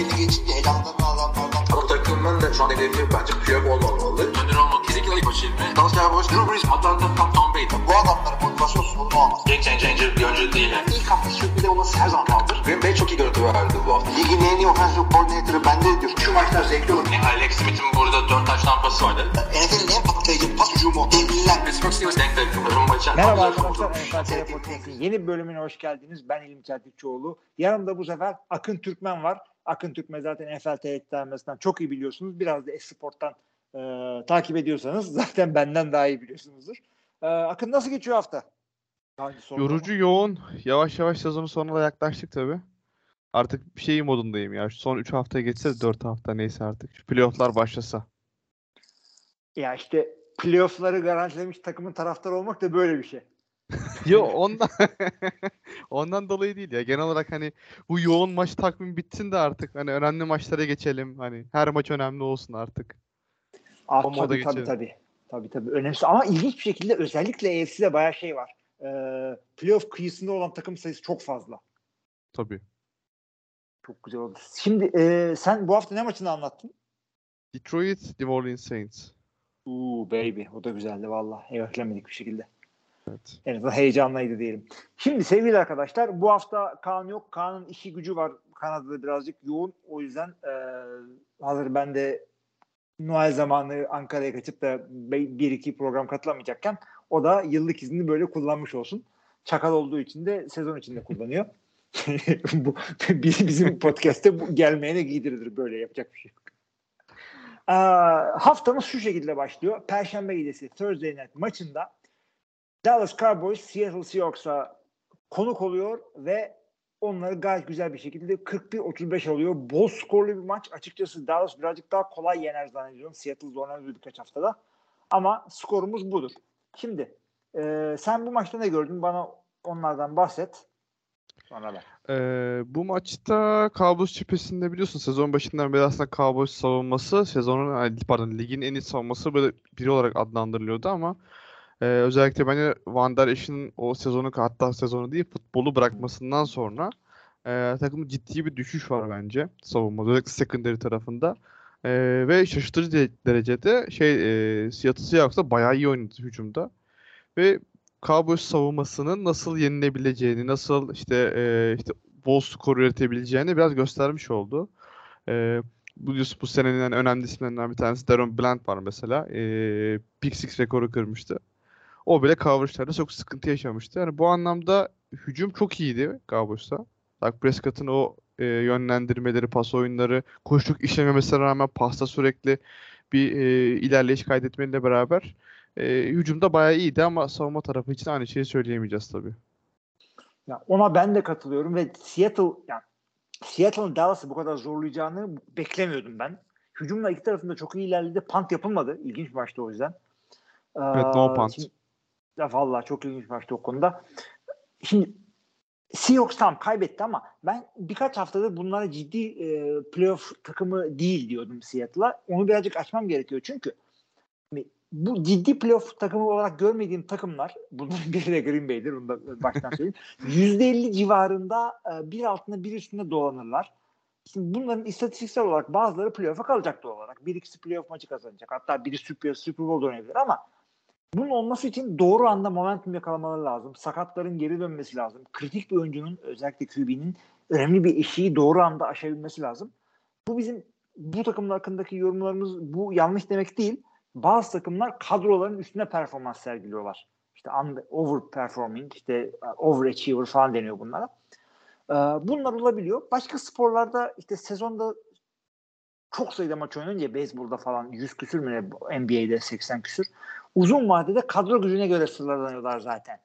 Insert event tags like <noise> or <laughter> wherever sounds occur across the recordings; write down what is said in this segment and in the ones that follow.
belli geçince elamdan adamlardan. Ama takımın da şu an hedefi bence Piyok olmamalı. Önder olmak kesinlikle ilk başı ilmi. Dallas Cowboys Drew Brees, Atlanta, Tom, Tom Brady. Bu adamların motivasyon sorunu olmaz. Game changer bir oyuncu değil. Yani. İlk hafta sürpriz olması her zaman kaldır. Green Bay çok iyi görüntü verdi bu hafta. Ligin en iyi offensive coordinator'ı bende diyor. Şu maçlar zevkli olur. Yani Alex Smith'in burada 4 taş tampası vardı. NFL'in en patlayıcı pas hücumu. Devliler. Pittsburgh Steelers denk denk. Merhaba arkadaşlar. NFL Podcast'in yeni bir bölümüne hoş geldiniz. Ben İlmi Çeltikçioğlu. Yanımda bu sefer Akın Türkmen var. Akın Türkmen zaten TV dermesinden çok iyi biliyorsunuz. Biraz da Esport'tan e, takip ediyorsanız <laughs> zaten benden daha iyi biliyorsunuzdur. E, Akın nasıl geçiyor hafta? Yorucu, yoğun. Yavaş yavaş sezonun sonuna yaklaştık tabii. Artık bir şey modundayım ya. Şu son 3 hafta geçse de 4 hafta neyse artık. Şu playofflar başlasa. Ya işte playoff'ları garantilemiş takımın taraftarı olmak da böyle bir şey. Yo ondan <laughs> ondan dolayı değil ya. Genel olarak hani bu yoğun maç takvimi bitsin de artık hani önemli maçlara geçelim. Hani her maç önemli olsun artık. Ah, O tabii, tabii tabii. Tabii tabii. Önemli. Ama ilginç bir şekilde özellikle AFC'de bayağı şey var. E, playoff kıyısında olan takım sayısı çok fazla. Tabii. Çok güzel oldu. Şimdi e, sen bu hafta ne maçını anlattın? Detroit, New Orleans Saints. Uuu baby. O da güzeldi valla. Beklemedik bir şekilde. Evet. En azından heyecanlıydı diyelim. Şimdi sevgili arkadaşlar bu hafta Kaan yok. Kaan'ın işi gücü var. Kanada'da birazcık yoğun. O yüzden e, hazır ben de Noel zamanı Ankara'ya kaçıp da bir iki program katılamayacakken o da yıllık iznini böyle kullanmış olsun. Çakal olduğu için de sezon içinde kullanıyor. <laughs> bu biz- bizim podcast'te bu gelmeyene giydirilir böyle yapacak bir şey yok. Aa, haftamız şu şekilde başlıyor. Perşembe gecesi Thursday Night maçında Dallas Cowboys Seattle Seahawks'a konuk oluyor ve onları gayet güzel bir şekilde 41-35 alıyor. Bol skorlu bir maç. Açıkçası Dallas birazcık daha kolay yener zannediyorum. Seattle zorlanıyor birkaç haftada. Ama skorumuz budur. Şimdi e, sen bu maçta ne gördün? Bana onlardan bahset. Sonra ben. Ee, bu maçta Cowboys cephesinde biliyorsun sezon başından beri aslında Cowboys savunması sezonun pardon ligin en iyi savunması böyle biri olarak adlandırılıyordu ama e, özellikle bence Van Der Esch'in o sezonu hatta sezonu değil futbolu bırakmasından sonra e, takımda ciddi bir düşüş var bence savunmada özellikle secondary tarafında. E, ve şaşırtıcı de- derecede şey e, Seattle Seahawks'da bayağı iyi oynadı hücumda. Ve Cowboys savunmasının nasıl yenilebileceğini, nasıl işte e, işte bol skor üretebileceğini biraz göstermiş oldu. E, bu, bu senenin en önemli isimlerinden bir tanesi Daron Bland var mesela. E, Big Six rekoru kırmıştı. O bile coverage'larda çok sıkıntı yaşamıştı. Yani bu anlamda hücum çok iyiydi Cowboys'ta. Dak Prescott'ın o e, yönlendirmeleri, pas oyunları, koşuk işlememesine rağmen pasta sürekli bir e, ilerleyiş kaydetmeyle beraber e, hücumda bayağı iyiydi ama savunma tarafı için aynı şeyi söyleyemeyeceğiz tabii. Ya ona ben de katılıyorum ve Seattle yani Seattle'ın Dallas'ı bu kadar zorlayacağını beklemiyordum ben. Hücumla iki tarafında çok iyi ilerledi. Punt yapılmadı. İlginç bir maçtı o yüzden. Evet, Ee, no punt. Şimdi, ya vallahi çok ilginç bir maçtı o konuda. Şimdi Seahawks tam kaybetti ama ben birkaç haftadır bunlara ciddi e, playoff takımı değil diyordum Seattle'a. Onu birazcık açmam gerekiyor çünkü hani bu ciddi playoff takımı olarak görmediğim takımlar, <laughs> bunların biri de Green Bay'dir, bunu da baştan söyleyeyim. %50 civarında e, bir altında bir üstünde dolanırlar. Şimdi bunların istatistiksel olarak bazıları playoff'a kalacak doğal olarak. Bir ikisi playoff maçı kazanacak. Hatta biri Super, Super Bowl oynayabilir ama bunun olması için doğru anda momentum yakalamaları lazım. Sakatların geri dönmesi lazım. Kritik bir oyuncunun özellikle QB'nin önemli bir eşiği doğru anda aşabilmesi lazım. Bu bizim bu takımlar hakkındaki yorumlarımız bu yanlış demek değil. Bazı takımlar kadroların üstüne performans sergiliyorlar. İşte over performing, işte overachiever falan deniyor bunlara. Ee, bunlar olabiliyor. Başka sporlarda işte sezonda çok sayıda maç oynanınca beyzbolda falan 100 küsür mü NBA'de 80 küsür. Uzun vadede kadro gücüne göre sırlanıyorlar zaten.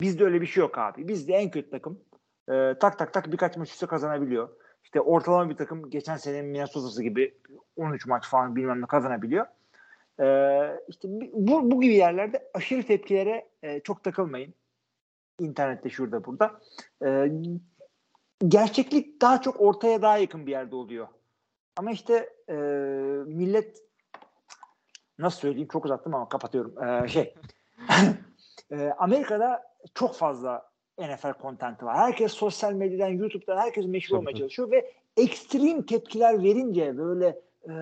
Bizde öyle bir şey yok abi. Bizde en kötü takım e, tak tak tak birkaç maç üstte kazanabiliyor. İşte ortalama bir takım geçen senenin Minnesota'sı gibi 13 maç falan bilmem ne kazanabiliyor. Ee, işte bu, bu gibi yerlerde aşırı tepkilere e, çok takılmayın. İnternette şurada burada. Ee, gerçeklik daha çok ortaya daha yakın bir yerde oluyor. Ama işte e, millet nasıl söyleyeyim çok uzattım ama kapatıyorum. Ee, şey <laughs> e, Amerika'da çok fazla NFL kontenti var. Herkes sosyal medyadan, YouTube'dan herkes meşhur olmaya çalışıyor ve ekstrem tepkiler verince böyle e,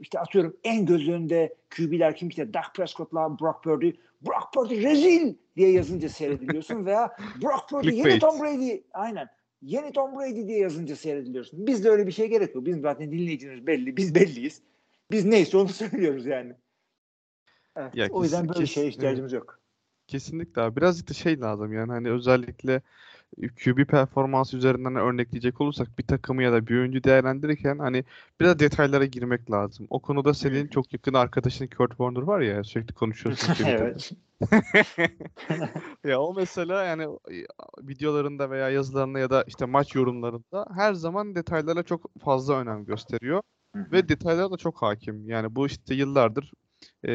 işte atıyorum en göz önünde QB'ler kim işte Dak Prescott'la Brock Purdy Brock Purdy rezil diye yazınca seyrediliyorsun <laughs> veya Brock Purdy yeni. Tom Brady aynen yeni Tom Brady diye yazınca seyrediliyorsun. Bizde öyle bir şey gerek yok. Bizim zaten dinleyicimiz belli. Biz belliyiz. Biz neyse onu <laughs> söylüyoruz yani. Evet, Ya o yüzden böyle şeye ihtiyacımız yok. Kesinlikle abi. Birazcık da şey lazım yani hani özellikle QB performansı üzerinden örnekleyecek olursak bir takımı ya da bir oyuncu değerlendirirken hani biraz detaylara girmek lazım. O konuda senin çok yakın arkadaşın Kurt Warner var ya sürekli konuşuyorsun. <laughs> Evet. <laughs> Ya o mesela yani e, videolarında veya yazılarında ya da işte maç yorumlarında her zaman detaylara çok fazla önem gösteriyor ve detaylara da çok hakim. Yani bu işte yıllardır e,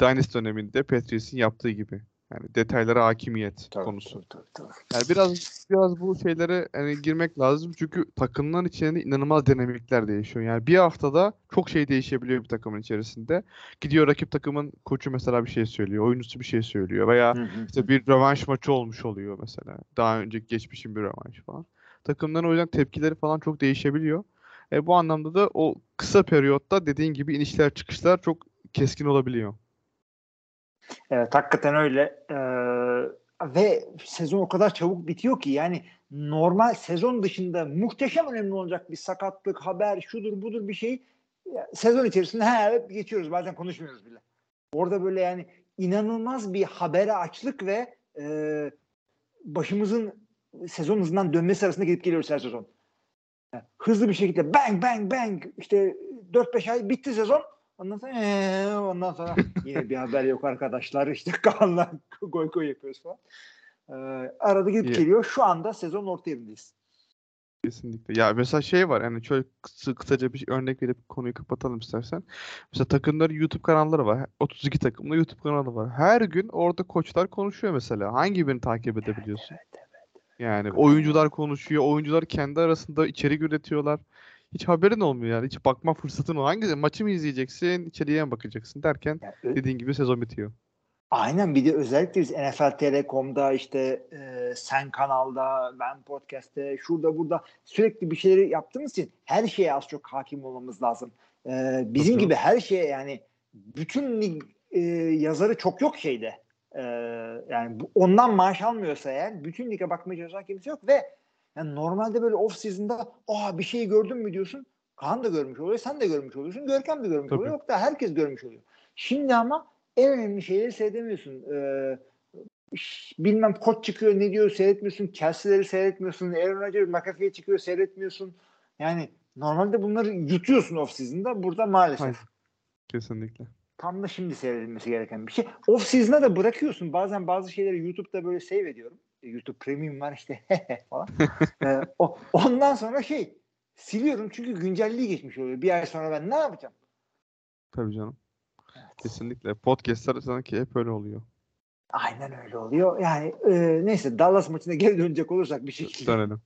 Dynasty döneminde Patriots'in yaptığı gibi. Yani detaylara hakimiyet Tabii, konusu. tabii, tabii, tabii. Yani biraz biraz bu şeylere yani girmek lazım çünkü takımların içinde inanılmaz dinamikler değişiyor. Yani bir haftada çok şey değişebiliyor bir takımın içerisinde. Gidiyor rakip takımın koçu mesela bir şey söylüyor, oyuncusu bir şey söylüyor veya Hı hı. işte bir rövanş maçı olmuş oluyor mesela. Daha önce geçmişin bir rövanş falan. Takımların o yüzden tepkileri falan çok değişebiliyor. E, bu anlamda da o kısa periyotta dediğin gibi inişler çıkışlar çok keskin olabiliyor. Evet hakikaten öyle. Ee, ve sezon o kadar çabuk bitiyor ki yani normal sezon dışında muhteşem önemli olacak bir sakatlık, haber, şudur budur bir şey sezon içerisinde he, geçiyoruz. Bazen konuşmuyoruz bile. Orada böyle yani inanılmaz bir habere açlık ve e, başımızın sezon hızından dönmesi arasında gidip geliyoruz her sezon. Yani hızlı bir şekilde bang bang bang işte 4-5 ay bitti sezon. Ondan sonra ee, ondan sonra <laughs> yine bir haber yok arkadaşlar işte <laughs> Kaan'la goy goy yapıyoruz falan. Ee, arada gidip İyi. geliyor. Şu anda sezon orta yerindeyiz. Kesinlikle. Ya mesela şey var yani şöyle kısa, kısaca bir örnek verip konuyu kapatalım istersen. Mesela takımların YouTube kanalları var. 32 takımda YouTube kanalı var. Her gün orada koçlar konuşuyor mesela. Hangi birini takip edebiliyorsun? Yani oyuncular konuşuyor. Oyuncular kendi arasında içerik üretiyorlar. Hiç haberin olmuyor yani. Hiç bakma fırsatın o. Hangi maçı mı izleyeceksin, içeriye mi bakacaksın derken Yani dediğin gibi sezon bitiyor. Aynen bir de özellikle biz NFL Telekom'da işte e, sen kanalda, ben podcast'te, şurada burada sürekli bir şeyleri yaptığımız için her şeye az çok hakim olmamız lazım. E, bizim Hı hı. gibi her şeye yani bütün lig e, yazarı çok yok şeyde. E, yani bu, ondan maaş almıyorsa eğer bütün lige bakmaya çalışan kimse yok ve yani normalde böyle off season'da aa bir şey gördün mü diyorsun. Kaan da görmüş oluyor, sen de görmüş oluyorsun, Görkem de görmüş Tabii. oluyor. Yok da herkes görmüş oluyor. Şimdi ama en önemli şeyleri seyredemiyorsun. Ee, bilmem koç çıkıyor ne diyor seyretmiyorsun. Chelsea'leri seyretmiyorsun. Aaron Rodgers McAfee'ye çıkıyor seyretmiyorsun. Yani normalde bunları yutuyorsun off season'da. Burada maalesef. Aynen. Kesinlikle. Tam da şimdi seyredilmesi gereken bir şey. Off season'a da bırakıyorsun. Bazen bazı şeyleri YouTube'da böyle save ediyorum. E, YouTube Premium var işte <laughs> falan. Ee, o, ondan sonra şey siliyorum çünkü güncelliği geçmiş oluyor. Bir ay sonra ben ne yapacağım? Tabii canım. Kesinlikle. Podcast'lar sanki hep öyle oluyor. Aynen öyle oluyor. Yani e, neyse Dallas maçına <laughs> geri dönecek olursak bir şekilde. Dönelim.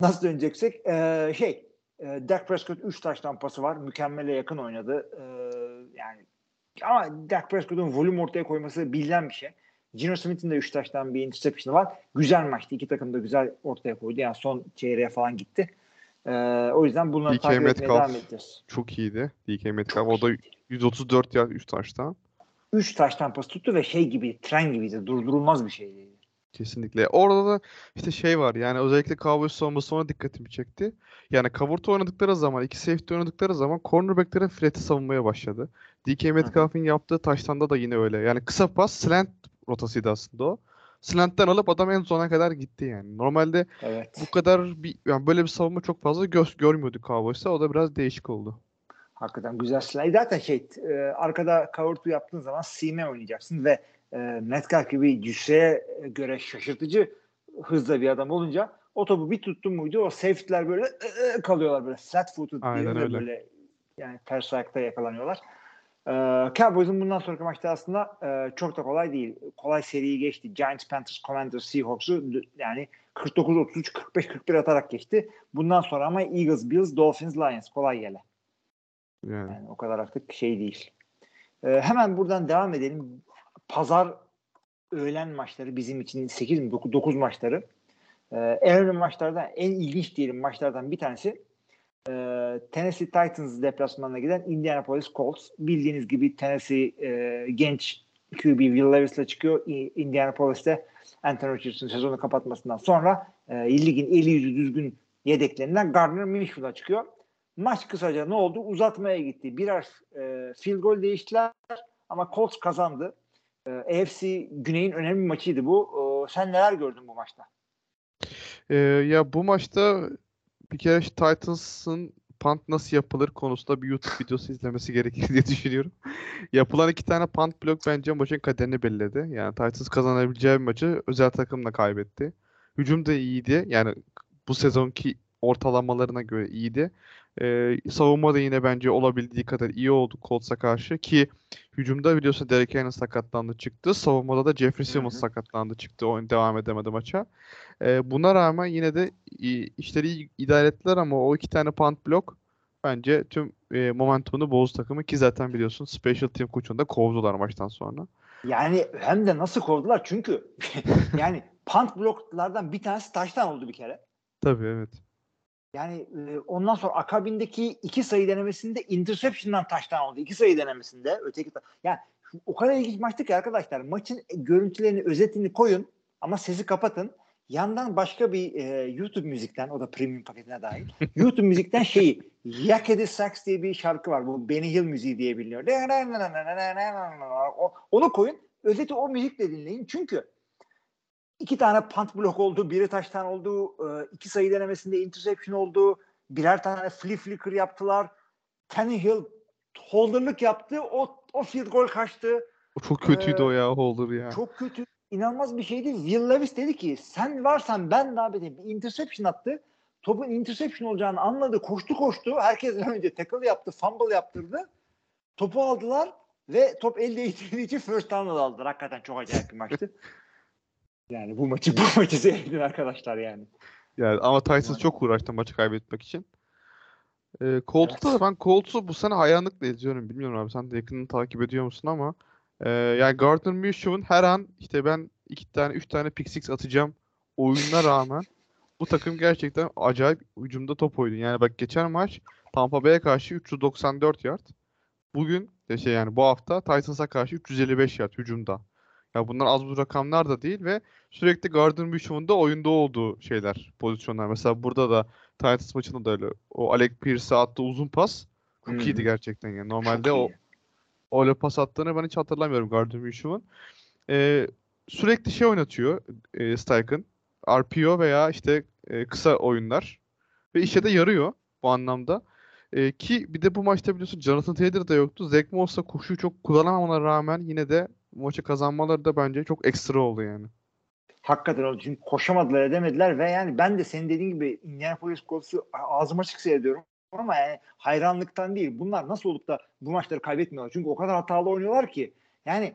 Nasıl döneceksek e, şey e, Dak Prescott 3 taş tampası var. Mükemmele yakın oynadı. E, yani ama Dak Prescott'un volüm ortaya koyması bilinen bir şey. Gino Smith'in de 3 taştan bir interception'ı var. Güzel maçtı. İki takım da güzel ortaya koydu. Yani son çeyreğe falan gitti. E, o yüzden bunları DK takip etmeye Metcalf. devam edeceğiz. Çok iyiydi. DK Metcalf. O da 134 yard 3 taştan. 3 taş tampası tuttu ve şey gibi tren gibiydi. Durdurulmaz bir şeydi. Kesinlikle. Orada da işte şey var yani özellikle Cowboys savunması ona dikkatimi çekti. Yani cover'ta oynadıkları zaman, iki safety oynadıkları zaman cornerback'lere Fred'i savunmaya başladı. DK Metcalf'in yaptığı taştanda da yine öyle. Yani kısa pas slant rotasıydı aslında o. Slant'ten alıp adam en sona kadar gitti yani. Normalde Evet. bu kadar bir yani böyle bir savunma çok fazla göz görmüyorduk Cowboys'ta. O da biraz değişik oldu. Hakikaten güzel silah. Zaten şey e, arkada cover two yaptığın zaman sime oynayacaksın ve e, Metcalf gibi cüsseye göre şaşırtıcı hızla bir adam olunca o topu bir tuttun muydu o safety'ler böyle e, e, kalıyorlar böyle flat footed diye böyle yani ters ayakta yakalanıyorlar. E, Cowboys'un bundan sonraki maçta aslında e, çok da kolay değil. Kolay seriyi geçti. Giants, Panthers, Commanders, Seahawks'u yani 49-33, 45-41 atarak geçti. Bundan sonra ama Eagles, Bills, Dolphins, Lions kolay gele. Yani Yani o kadar artık şey değil. Ee, hemen buradan devam edelim. Pazar öğlen maçları bizim için 8 mi 9, 9 maçları. Ee, en önemli maçlardan en ilginç diyelim maçlardan bir tanesi e, Tennessee Titans deplasmanına giden Indianapolis Colts. Bildiğiniz gibi Tennessee e, genç QB Will Levis'le çıkıyor. Indianapolis'te Anthony Richardson sezonu kapatmasından sonra e, ligin eli yüzü düzgün yedeklerinden Gardner Minishew'la çıkıyor. Maç kısaca ne oldu? Uzatmaya gitti. Birer e, field goal değiştiler ama Colts kazandı. E, AFC Güney'in önemli maçıydı bu. E, sen neler gördün bu maçta? Ee, ya bu maçta bir kere şu Titans'ın punt nasıl yapılır konusunda bir YouTube videosu izlemesi gerekir <laughs> diye düşünüyorum. Yapılan iki tane punt blok bence maçın kaderini belirledi. Yani Titans kazanabileceği bir maçı özel takımla kaybetti. Hücum da iyiydi. Yani bu sezonki ortalamalarına göre iyiydi. Ee, savunma da yine bence olabildiği kadar iyi oldu Colts'a karşı ki hücumda biliyorsun Derek Henry sakatlandı çıktı. Savunmada da Jeffrey Simmons hı. sakatlandı çıktı. Oyun devam edemedi maça. Ee, buna rağmen yine de iyi, işleri iyi idare ettiler ama o iki tane punt blok bence tüm e, momentumunu bozdu takımı ki zaten biliyorsun special team koçunu da kovdular maçtan sonra. Yani hem de nasıl kovdular? Çünkü <laughs> yani punt bloklardan bir tanesi taştan oldu bir kere. Tabii evet. Yani e, ondan sonra akabindeki iki sayı denemesinde interception'dan taştan oldu. İki sayı denemesinde öteki ta- yani o kadar ilginç maçtı ki arkadaşlar maçın görüntülerini özetini koyun ama sesi kapatın. Yandan başka bir e, YouTube müzikten o da premium paketine dahil. <laughs> YouTube müzikten şeyi Yakety Sax diye bir şarkı var. Bu Benny Hill müziği diye biliniyor. O- Onu koyun. Özeti o müzikle dinleyin. Çünkü iki tane punt blok oldu. Biri taştan oldu. e, iki sayı denemesinde interception oldu. Birer tane flip flicker yaptılar. Tannehill holderlık yaptı. O, o field goal kaçtı. Çok kötüydü Ee, o ya Holder ya. Çok kötü. inanılmaz bir şeydi. Will Levis dedi ki sen varsan ben daha beterim. Bir interception attı. Topun interception olacağını anladı. Koştu koştu. Herkesten <laughs> önce tackle yaptı. Fumble yaptırdı. Topu aldılar ve top el değdirdiği için first down'la aldılar. Hakikaten çok acayip bir maçtı. <laughs> Yani bu maçı bu maçı seyredin arkadaşlar yani. Yani ama Titans çok uğraştı maçı kaybetmek için. Ee, Colts'ta da ben Colts'u bu sene hayranlıkla izliyorum. Bilmiyorum abi sen de yakından takip ediyor musun ama e, yani Gardner Minshew'un her an işte ben iki tane üç tane pick six atacağım oyununa rağmen bu takım gerçekten acayip hücumda top oynuyor. Yani bak geçen maç Tampa Bay'e karşı 394 yard. Bugün şey yani bu hafta Titans'a karşı 355 yard hücumda. Ya bunlar az bu rakamlar da değil ve sürekli Gardner Minshew'un da oyunda olduğu şeyler, pozisyonlar. Mesela burada da Titans maçında da öyle. O Alec Pierce'e attığı uzun pas çok iyiydi hı. gerçekten yani. Normalde Çok o iyi. öyle pas attığını ben hiç hatırlamıyorum Gardner Minshew'un. Ee, sürekli şey oynatıyor e, Steichen. RPO veya işte e, kısa oyunlar. Ve işe de yarıyor bu anlamda. E, ki bir de bu maçta biliyorsun Jonathan Taylor da yoktu. Zach Moss'la koşuyu çok kullanamamalarına rağmen yine de maçı kazanmaları da bence çok ekstra oldu yani. Hakikaten oldu. Çünkü koşamadılar edemediler ve yani ben de senin dediğin gibi Indianapolis Colts'u ağzım açık seyrediyorum. Ama yani hayranlıktan değil. Bunlar nasıl olup da bu maçları kaybetmiyorlar? Çünkü o kadar hatalı oynuyorlar ki. Yani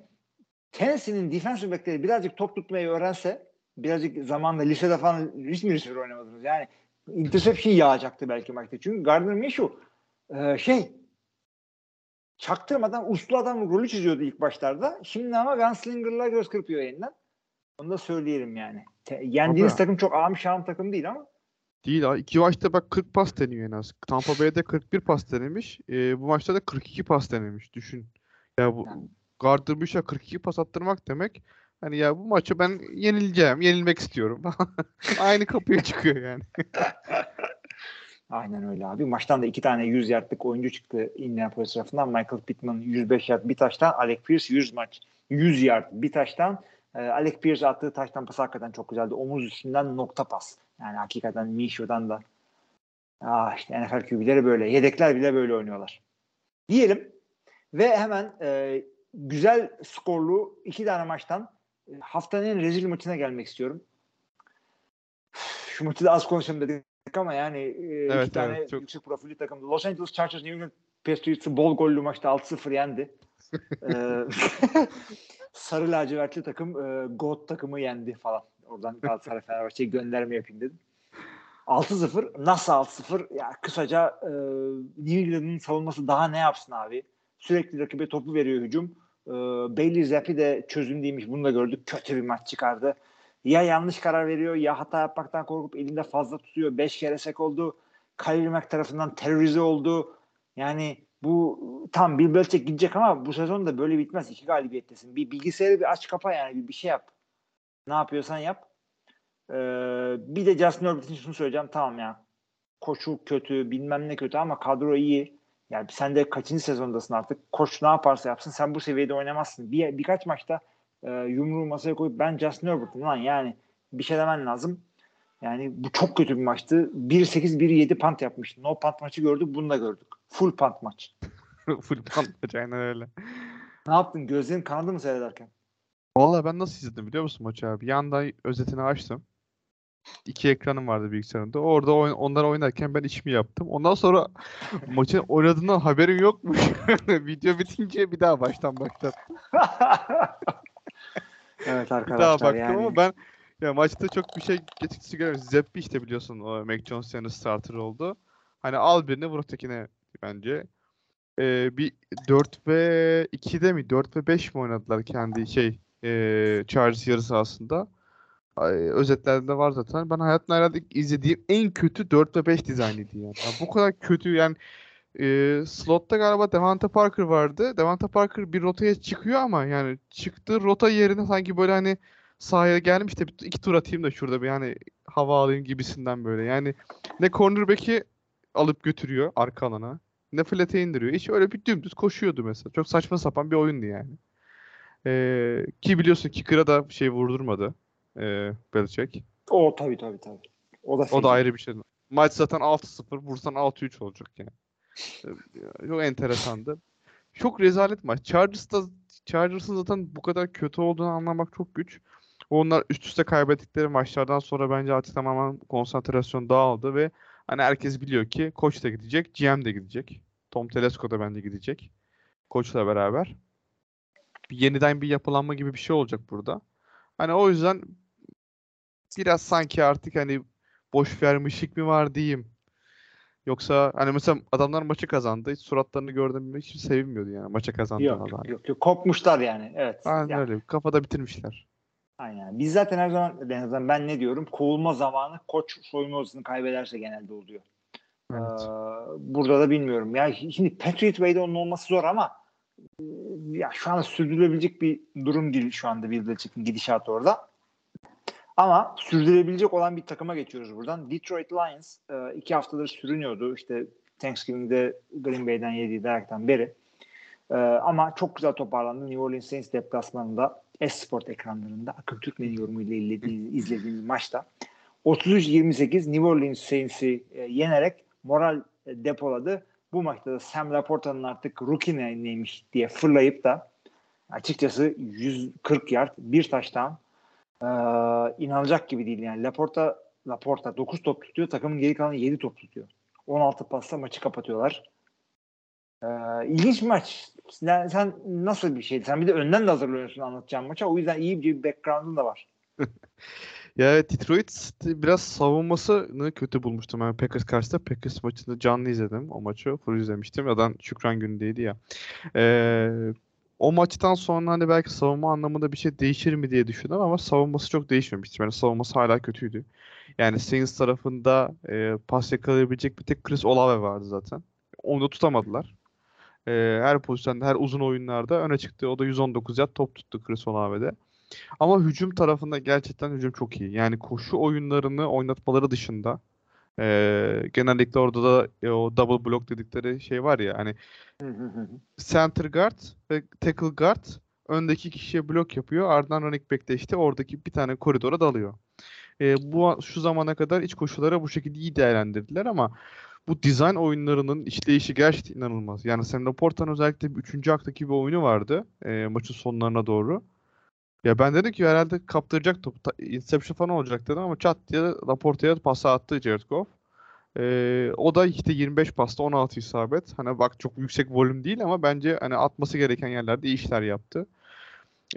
Tennessee'nin defensive backleri birazcık top tutmayı öğrense birazcık zamanla lisede falan hiç mi receiver oynamadınız? Yani interception yağacaktı belki maçta. Çünkü Gardner Minshew e, şey çaktırmadan uslu adam rolü çiziyordu ilk başlarda. Şimdi ama Gunslinger'la göz kırpıyor elinden. Onu da söyleyelim yani. Te- yendiğiniz Tabii. takım çok ağım şahım takım değil ama Değil abi. İki maçta bak 40 pas deniyor en az. Tampa Bay'de 41 pas denemiş. Ee, bu maçta da 42 pas denemiş. Düşün. Ya bu Gardner Minshew'a 42 pas attırmak demek. Hani ya bu maçı ben yenileceğim. Yenilmek istiyorum. <laughs> Aynı kapıya çıkıyor yani. <laughs> aynen öyle abi. Maçtan da iki tane 100 yardlık oyuncu çıktı Indianapolis tarafından. Michael Pittman 105 yard bir taştan. Alec Pierce 100 maç 100 yard bir taştan. Ee, Alec Pierce attığı taştan pas hakikaten çok güzeldi. Omuz üstünden nokta pas. Yani hakikaten Minshew'dan da ah işte NFL QB'leri böyle. Yedekler bile böyle oynuyorlar. Diyelim ve hemen e, güzel skorlu iki tane maçtan e, haftanın rezil maçına gelmek istiyorum. Şu maçı da az konuşalım dedik ama yani Evet, iki tane evet, çok- yüksek profilli takımdı. Los Angeles Chargers New England Patriots'ı bol gollü maçta 6-0 yendi. <laughs> Ee, <laughs> sarı lacivertli takım e, GOAT takımı yendi falan. Oradan Galatasaray Fenerbahçe'ye gönderme yapayım dedim. 6-0. Nasıl 6-0? Ya kısaca e, New England'ın savunması daha ne yapsın abi? Sürekli rakibe topu veriyor hücum. E, Bailey Zappi de çözüm değilmiş. Bunu da gördük. Kötü bir maç çıkardı. Ya yanlış karar veriyor ya hata yapmaktan korkup elinde fazla tutuyor. 5 kere sek oldu. Khalil tarafından terörize oldu. Yani bu tam Bill Belichick gidecek ama bu sezon da böyle bitmez. İki galibiyettesin. Bir bilgisayarı bir aç kapa yani bir, bir şey yap. Ne yapıyorsan yap. Ee, bir de Justin Herbert için şunu söyleyeceğim. Tamam ya. Koşu kötü, bilmem ne kötü ama kadro iyi. Yani sen de kaçıncı sezondasın artık. Koç ne yaparsa yapsın sen bu seviyede oynamazsın. Bir, birkaç maçta e, yumruğu masaya koyup ben Justin Herbert'ım lan yani bir şey demen lazım. Yani bu çok kötü bir maçtı. 1-8 1-7 punt yapmış. No punt maçı gördük bunu da gördük. Full punt maç. <laughs> Full punt maç aynen öyle. Ne yaptın? Gözlerin kanadı mı seyrederken? Vallahi ben nasıl izledim biliyor musun maçı abi? Bir anda özetini açtım. İki ekranım vardı bilgisayarımda. Orada oyn onlar oynarken ben işimi yaptım. Ondan sonra <laughs> maçın oynadığından haberim yokmuş. <laughs> Video bitince bir daha baştan başlattım. Evet Bir daha arkadaşlar baktım yani. ama ben ya maçta çok bir şey geçici görmedim. Zeppi işte biliyorsun o Mac Jones yanı starter oldu. Hani al birini vur ötekine bence. Ee, bir 4 ve 2'de mi 4 ve 5 mi oynadılar kendi şey ee, Chargers yarı sahasında. Ay, özetlerde var zaten. Ben hayatımda herhalde izlediğim en kötü 4 ve 5 dizaynıydı yani. Ya bu kadar kötü yani e, slotta galiba Devante Parker vardı. Devante Parker bir rotaya çıkıyor ama yani çıktığı rota yerine sanki böyle hani sahaya gelmiş de bir- iki tur atayım da şurada bir yani hava alayım gibisinden böyle. Yani ne cornerback'i alıp götürüyor arka alana ne flat'e indiriyor. Hiç öyle bir dümdüz koşuyordu mesela. Çok saçma sapan bir oyundu yani. Ee, ki biliyorsun kicker'a da şey vurdurmadı. Ee, Belichick. O tabii tabii tabii. O da, O da ayrı bir şey. Maç zaten 6-0. Vursan 6-3 olacak yani. Ee, Çok enteresandı. Çok rezalet maç. Chargers'da Chargers'ın zaten bu kadar kötü olduğunu anlamak çok güç. Onlar üst üste kaybettikleri maçlardan sonra bence artık tamamen konsantrasyon dağıldı ve hani herkes biliyor ki koç da gidecek, GM de gidecek. Tom Telesco da bence gidecek. Koçla beraber. Bir yeniden bir yapılanma gibi bir şey olacak burada. Hani o yüzden biraz sanki artık hani boş vermişlik mi var diyeyim. Yoksa hani mesela adamlar maçı kazandı. Hiç suratlarını gördüm hiç sevinmiyordu yani maça kazandığına Yok, dair. yok, yok. Kopmuşlar yani. Evet. Aynen Ya, öyle. Kafada bitirmişler. Aynen. Biz zaten her zaman en azından ben ne diyorum? Kovulma zamanı koç soyunma odasını kaybederse genelde oluyor. Evet. Ee, burada da bilmiyorum. Ya şimdi Patriot Way'de onun olması zor ama e, ya şu anda sürdürülebilecek bir durum değil şu anda Bill Belichick'in gidişatı orada. Ama sürdürülebilecek olan bir takıma geçiyoruz buradan. Detroit Lions e, iki haftadır sürünüyordu. İşte Thanksgiving'de Green Bay'den yediği dayaktan beri. E, ama çok güzel toparlandı. New Orleans Saints deplasmanında S-Sport ekranlarında Akın Türkmen'in yorumuyla izlediğimiz, maçta 33-28 New Orleans Saints'i e, yenerek moral depoladı. Bu maçta da Sam Laporta'nın artık rookie ne- neymiş diye fırlayıp da açıkçası 140 yard bir taştan inanılacak gibi değil yani. Laporta Laporta 9 top tutuyor. Takımın geri kalanı 7 top tutuyor. 16 pasla maçı kapatıyorlar. Ee, ilginç bir maç. Sen, sen nasıl bir şey? Sen bir de önden de hazırlanıyorsun anlatacağım maça. O yüzden iyi bir background'un da var. <laughs> Ya Detroit biraz savunmasını kötü bulmuştum ben Packers karşısında. Packers maçını canlı izledim o maçı. Full izlemiştim. Zaten Şükran günündeydi ya. Ee, o maçtan sonra hani belki savunma anlamında bir şey değişir mi diye düşündüm ama savunması çok değişmemişti. Yani savunması hala kötüydü. Yani Saints tarafında e, pas yakalayabilecek bir tek Chris Olave vardı zaten. Onu da tutamadılar. E, her pozisyonda, her uzun oyunlarda öne çıktı. O da 119 yard top tuttu Chris Olave'de. Ama hücum tarafında gerçekten hücum çok iyi. Yani koşu oyunlarını oynatmaları dışında e, genellikle orada da e, o double block dedikleri şey var ya hani center guard ve tackle guard öndeki kişiye blok yapıyor. Ardından running back de işte oradaki bir tane koridora dalıyor. E, bu şu zamana kadar iç koşuları bu şekilde iyi değerlendirdiler ama bu dizayn oyunlarının işleyişi gerçekten inanılmaz. Yani Sam Laporta'nın özellikle 3. aktaki bir oyunu vardı e, maçın sonlarına doğru. Ya ben dedim ki herhalde kaptıracak topu. Ta- Inception falan olacak dedim ama çat diye Laporta'ya pası attı Jared Goff. Ee, o da işte 25 pasta 16 isabet. Hani bak çok yüksek volüm değil ama bence hani atması gereken yerlerde iyi işler yaptı.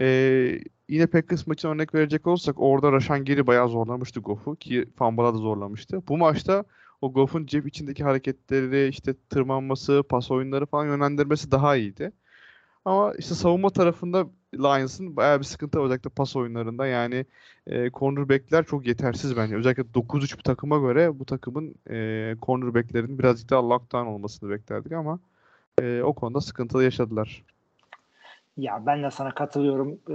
Ee, yine Packers maçına örnek verecek olursak orada Rashan Gary bayağı zorlamıştı Goff'u ki Fumble'a da zorlamıştı. Bu maçta o Goff'un cep içindeki hareketleri, işte tırmanması, pas oyunları falan yönlendirmesi daha iyiydi. Ama işte savunma tarafında Lions'ın bayağı bir sıkıntı var özellikle pas oyunlarında. Yani e, cornerback'ler çok yetersiz bence. Özellikle 9-3 bir takıma göre bu takımın e, cornerback'lerinin birazcık daha lockdown olmasını beklerdik ama e, o konuda sıkıntılı yaşadılar. Ya ben de sana katılıyorum. Ee,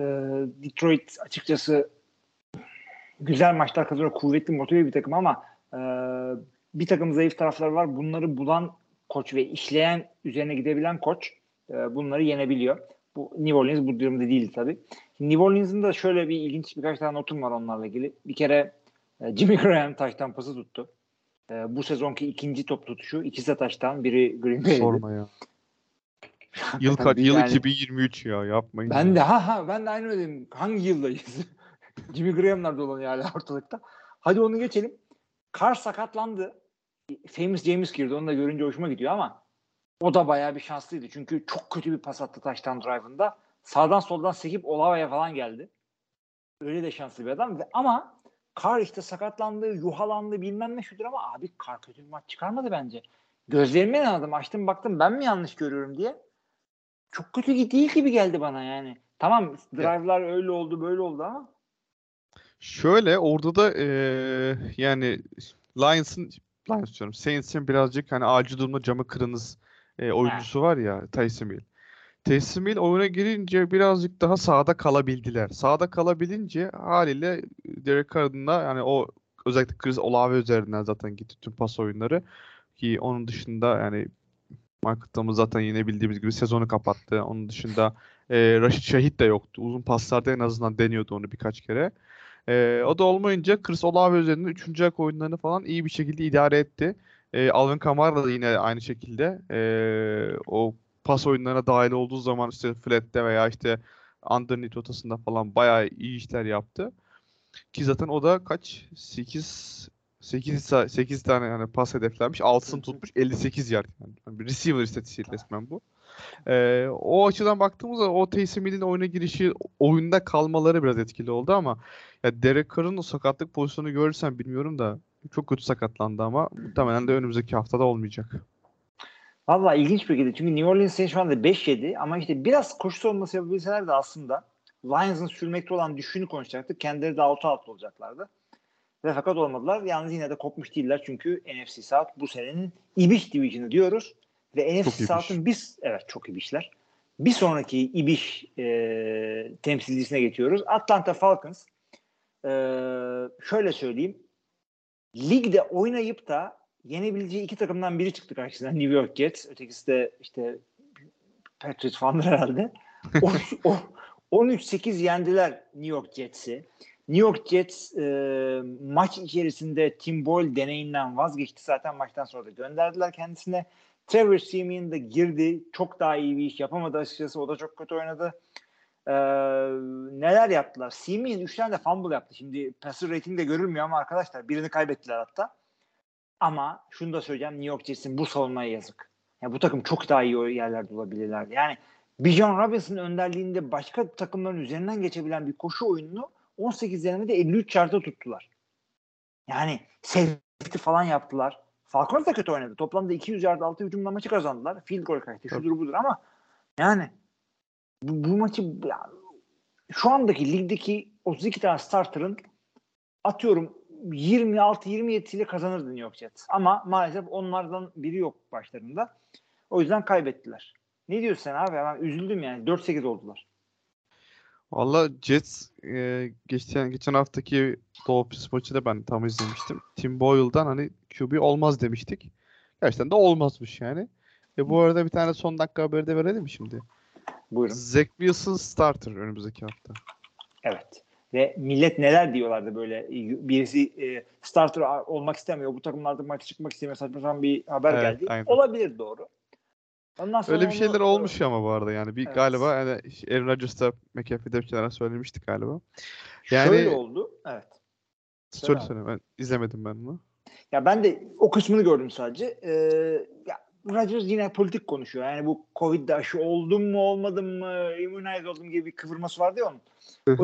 Detroit açıkçası güzel maçlar kazanıyor. Kuvvetli, motive bir takım ama e, bir takım zayıf tarafları var. Bunları bulan koç ve işleyen, üzerine gidebilen koç e, bunları yenebiliyor. Bu New Orleans bu durumda değil tabii. New Orleans'ın da şöyle bir ilginç birkaç tane notum var onlarla ilgili. Bir kere e, Jimmy Graham taştan pası tuttu. E, bu sezonki ikinci top tutuşu. ikisi de taştan. Biri Green Bay'di. Sorma ya. Yıl kaç? Yıl 2023 ya yapmayın. Ben ya. de ha ha ben de aynı öyle dedim. Hangi yıldayız? <laughs> Jimmy Graham'lar dolanıyor hala ortalıkta. Hadi onu geçelim. Carr sakatlandı. Famous James girdi. Onu da görünce hoşuma gidiyor ama o da bayağı bir şanslıydı. Çünkü çok kötü bir pas attı taştan drive'ında. Sağdan soldan sekip Olava'ya falan geldi. Öyle de şanslı bir adam. Ve, ama Carr işte sakatlandı, yuhalandı bilmem ne şudur ama abi Carr kötü bir maç çıkarmadı bence. Gözlerime inandım. Açtım baktım ben mi yanlış görüyorum diye. Çok kötü değil gibi geldi bana yani. Tamam drive'lar öyle oldu böyle oldu ama Şöyle orada da eee, yani Lions'ın Lions diyorum. Saints'in birazcık hani acil durumda camı kırınız e, oyuncusu var ya Taysom Hill. Taysom Hill oyuna girince birazcık daha sahada kalabildiler. Sahada kalabilince haliyle Derek Carr'ın da yani o özellikle Chris Olave üzerinden zaten gitti tüm pas oyunları. Ki onun dışında yani Michael Thomas zaten yine bildiğimiz gibi sezonu kapattı. Onun dışında e, Rashid Şahit de yoktu. Uzun paslarda en azından deniyordu onu birkaç kere. E, o da olmayınca Chris Olave üzerinden 3. ayak oyunlarını falan iyi bir şekilde idare etti. E, Alvin Kamara da yine aynı şekilde e, o pas oyunlarına dahil olduğu zaman işte flat'te veya işte underneath rotasında falan bayağı iyi işler yaptı. Ki zaten o da kaç? 8 8 8 tane yani pas hedeflenmiş. 6'sını tutmuş 58 yard. Yani bir receiver istatistiği resmen bu. Ee, o açıdan baktığımızda o Taysom Hill'in oyuna girişi, oyunda kalmaları biraz etkili oldu ama ya Derek Carr'ın o sakatlık pozisyonu görürsen bilmiyorum da çok kötü sakatlandı ama muhtemelen de önümüzdeki haftada olmayacak. Valla ilginç bir şekilde. Çünkü New Orleans Saints şu anda 5-7 ama işte biraz koşu olması yapabilseler de aslında Lions'ın sürmekte olan düşüşünü konuşacaktık. Kendileri de 6-6 olacaklardı. Ve fakat olmadılar. Yalnız yine de kopmuş değiller çünkü NFC South bu senenin ibiş division'ı diyoruz. Ve NFC. South'ın biz evet çok ibişler. Bir sonraki ibiş e, temsilcisine geçiyoruz. Atlanta Falcons. E, şöyle söyleyeyim. Ligde oynayıp da yenebileceği iki takımdan biri çıktı karşısına. New York Jets. Ötekisi de işte Patriots falandır herhalde. O- o- 13-8 yendiler New York Jets'i. New York Jets e, maç içerisinde Tim Boyle deneyinden vazgeçti. Zaten maçtan sonra da gönderdiler kendisine. Trevor Siemian da girdi. Çok daha iyi bir iş yapamadı açıkçası. O da çok kötü oynadı. E, neler yaptılar? Siemian 3 tane de fumble yaptı. Şimdi passer rating de görülmüyor ama arkadaşlar birini kaybettiler hatta. Ama şunu da söyleyeceğim. New York Jets'in bu savunmaya yazık. Ya bu takım çok daha iyi yerlerde olabilirlerdi. Yani Bijan Robinson önderliğinde başka takımların üzerinden geçebilen bir koşu oyununu 18 denemede 53 yarda tuttular. Yani safety falan yaptılar. Falcons da kötü oynadı. Toplamda 200 yard altı hücumla maçı kazandılar. Field goal kaydı. Şudur budur ama yani bu, bu maçı ya, şu andaki ligdeki 32 tane starter'ın atıyorum 26-27 ile kazanırdı New York Jets. Ama maalesef onlardan biri yok başlarında. O yüzden kaybettiler. Ne diyorsun sen abi? Ben üzüldüm yani. 4-8 oldular. Valla Jets e, geçen geçen haftaki Dolphins maçı da ben tam izlemiştim. Tim Boyle'dan hani QB olmaz demiştik. Gerçekten de olmazmış yani. E bu arada bir tane son dakika haberi de verelim mi şimdi? Buyurun. Zach Wilson starter önümüzdeki hafta. Evet. Ve millet neler diyorlardı böyle birisi e, starter olmak istemiyor. Bu takımlarda maça çıkmak istemiyor. Saçma sapan bir haber Evet, geldi. aynen. Olabilir doğru. Ondan sonra Öyle bir şeyler onu- olmuş ama bu arada yani bir Evet. galiba yani Aaron Rodgers'ta McAfee'de bir şeyler söylemiştik galiba. Yani- Şöyle oldu. Evet. Söyle söyle ben izlemedim ben onu. Ya ben de o kısmını gördüm sadece. Ee, ya Rodgers yine politik konuşuyor. Yani bu Covid'de aşı oldum mu olmadım mı, immunize oldum gibi bir kıvırması vardı ya onun.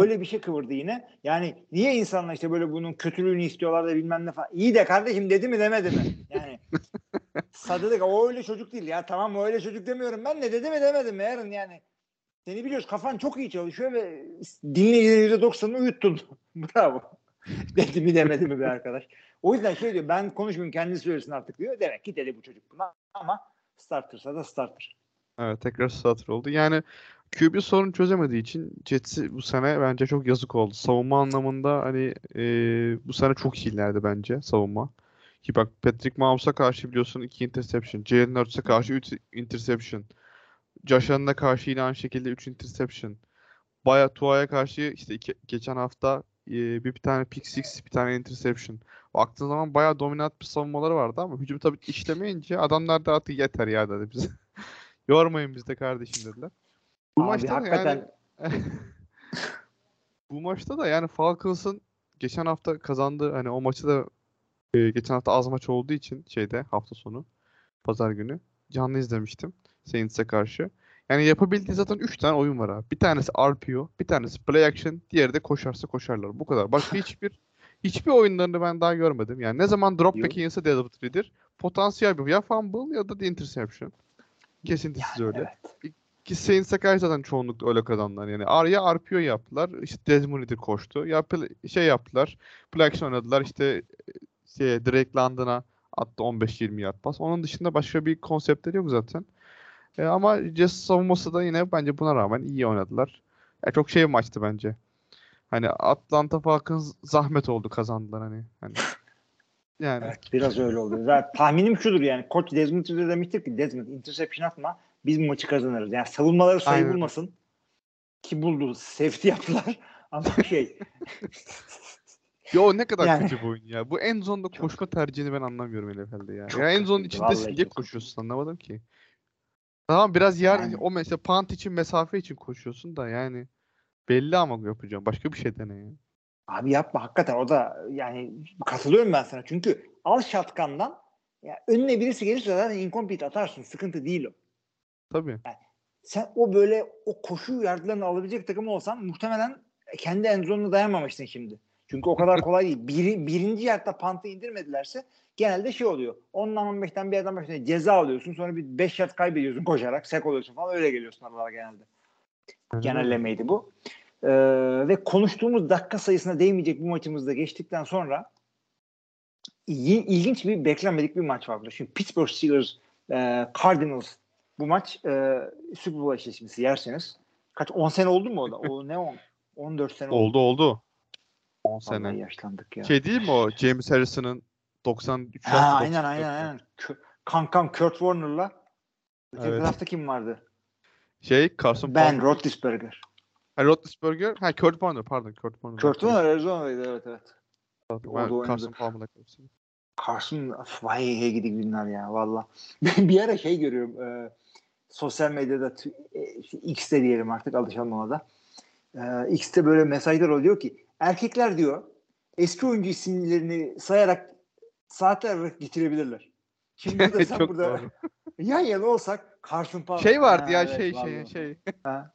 Öyle bir şey kıvırdı yine. Yani niye insanlar işte böyle bunun kötülüğünü istiyorlar da bilmem ne falan. İyi de kardeşim dedi mi demedi mi? Yani <laughs> Sadık o öyle çocuk değil ya. Tamam o öyle çocuk demiyorum ben de dedi mi demedi mi yarın yani. Seni biliyoruz kafan çok iyi çalışıyor ve dinleyicilerin %90'ını uyuttun. <laughs> Bravo. <laughs> Dedi mi demedi mi bir arkadaş. O yüzden şey diyor ben konuşmayayım kendisi söylesin artık diyor. Demek ki dedi bu çocuk buna ama startersa da starter. Evet tekrar starter oldu. Yani QB sorun çözemediği için Jets'i bu sene bence çok yazık oldu. Savunma anlamında hani e, bu sene çok iyilerdi bence savunma. Ki bak Patrick Mahomes'a karşı biliyorsun 2 interception. Jalen Hurts'e karşı 3 interception. Josh Allen'a karşı yine aynı şekilde 3 interception. Baya Tua'ya karşı işte iki- geçen hafta e, bir, bir tane pick six, bir tane interception. Baktığın zaman bayağı dominant bir savunmaları vardı ama hücum tabii işlemeyince adamlar da artık yeter ya dedi bize. <laughs> Yormayın biz de kardeşim dediler. Bu Abi maçta da hakikaten yani <laughs> bu maçta da yani Falcons'ın geçen hafta kazandığı hani o maçı da e, geçen hafta az maç olduğu için şeyde hafta sonu pazar günü canlı izlemiştim Saints'e karşı. Yani yapabildiği zaten 3 tane oyun var abi. Bir tanesi RPO, bir tanesi play action, diğeri de koşarsa koşarlar. Bu kadar. Başka <laughs> hiçbir hiçbir oyunlarını ben daha görmedim. Yani ne zaman drop Yok. back yense David Ridder potansiyel bir ya fumble ya da interception. Kesintisiz öyle. evet. Ki Saints'e karşı zaten çoğunlukla öyle kazandılar. Yani ar ya RPO yaptılar. işte Desmond koştu. Ya şey yaptılar. Play action oynadılar. İşte e, şey, Drake London'a attı 15-20 yard pas. Onun dışında başka bir konseptleri yok zaten. E, ama Jets savunması da yine bence buna rağmen iyi oynadılar. E, çok şey maçtı bence. Hani Atlanta Falcons zahmet oldu kazandılar hani. hani. <laughs> Yani Evet biraz öyle oldu. Zaten tahminim şudur yani. Koç Desmond Ridder demiştir ki Desmond interception atma biz bu maçı kazanırız. Yani savunmaları sayı Aynen. bulmasın. Ki buldu. Safety yaptılar. <laughs> Ama şey <laughs> Yo ne kadar Yani- kötü bir oyun ya. Bu en zonda koşma tercihini ben anlamıyorum NFL'de ya. Çok ya en zonun içindesin diye koşuyorsun anlamadım ki. Tamam biraz yer Yani- o mesela punt için mesafe için koşuyorsun da yani belli ama yapacağım. Başka bir şey dene ya. abi yapma hakikaten o da yani katılıyorum ben sana. Çünkü al şatkandan ya önüne birisi gelirse zaten incomplete atarsın. Sıkıntı değil o. Tabii. Sen o böyle o koşu yardlarını alabilecek takım olsan muhtemelen kendi en zonuna dayanmamışsın şimdi. Çünkü o kadar <laughs> kolay değil. Biri, birinci yardta pantı indirmedilerse genelde şey oluyor. 10'dan 15'ten bir adam başına ceza alıyorsun. Sonra bir 5 yard kaybediyorsun koşarak. Sek oluyorsun falan. Öyle geliyorsun aralara genelde. Genellemeydi bu. Ee, ve konuştuğumuz dakika sayısına değmeyecek bu maçımızda geçtikten sonra il- ilginç bir beklenmedik bir maç var burada. Şimdi Pittsburgh Steelers e, Cardinals bu maç e, Super Bowl eşleşmesi yerseniz kaç 10 sene oldu mu o da? O ne 10? 14 sene oldu. Oldu oldu. 10 Vallahi sene. yaşlandık ya. Şey değil mi o James Harrison'ın 93 ha, aynen 94 aynen aynen. Kankam Kurt Warner'la öteki Evet. tarafta kim vardı? Şey Carson Ben Palmer. Roethlisberger. Ha, Roethlisberger. Ha Kurt Warner pardon Kurt Warner. Kurt Warner Arizona'daydı evet evet. Ben orada oynadı. Carson Palmer'la karıştırdım. Carson vay hey gidi günler ya valla. <laughs> Ben bir ara şey görüyorum e, sosyal medyada e, X'te diyelim artık alışalım ona da. E, X'te böyle mesajlar oluyor ki erkekler diyor eski oyuncu isimlerini sayarak saatler getirebilirler. Şimdi <laughs> burada sen <laughs> burada yan yana olsak Carson Palmer. Şey vardı Ha, ya evet, şey şey şey. Ha.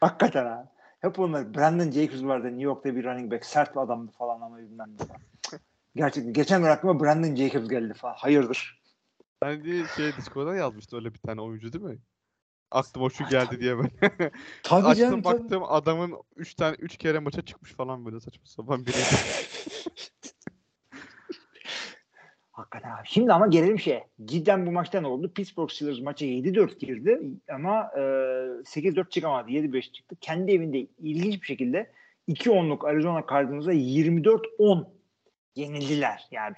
Hakikaten ha. Hep onlar. Brandon Jacobs vardı New York'ta bir running back. Sert bir adamdı falan ama bilmem ne. Gerçekten. Geçen gün aklıma Brandon Jacobs geldi falan. Hayırdır? Bence şey Discord'da yazmıştı öyle bir tane oyuncu değil mi? Aklıma şu geldi diye ben. Tabii Açtım canım. tabii. baktım adamın 3 tane 3 kere maça çıkmış falan böyle saçma sapan biri. <laughs> Hakikaten abi. Şimdi ama gelelim şeye. Cidden bu maçta ne oldu? Pittsburgh Steelers maça 7-4 girdi ama e, 8-4 çıkamadı. 7-5 çıktı. Kendi evinde ilginç bir şekilde 2-10'luk Arizona Cardinals'a 24-10 yenildiler. Yani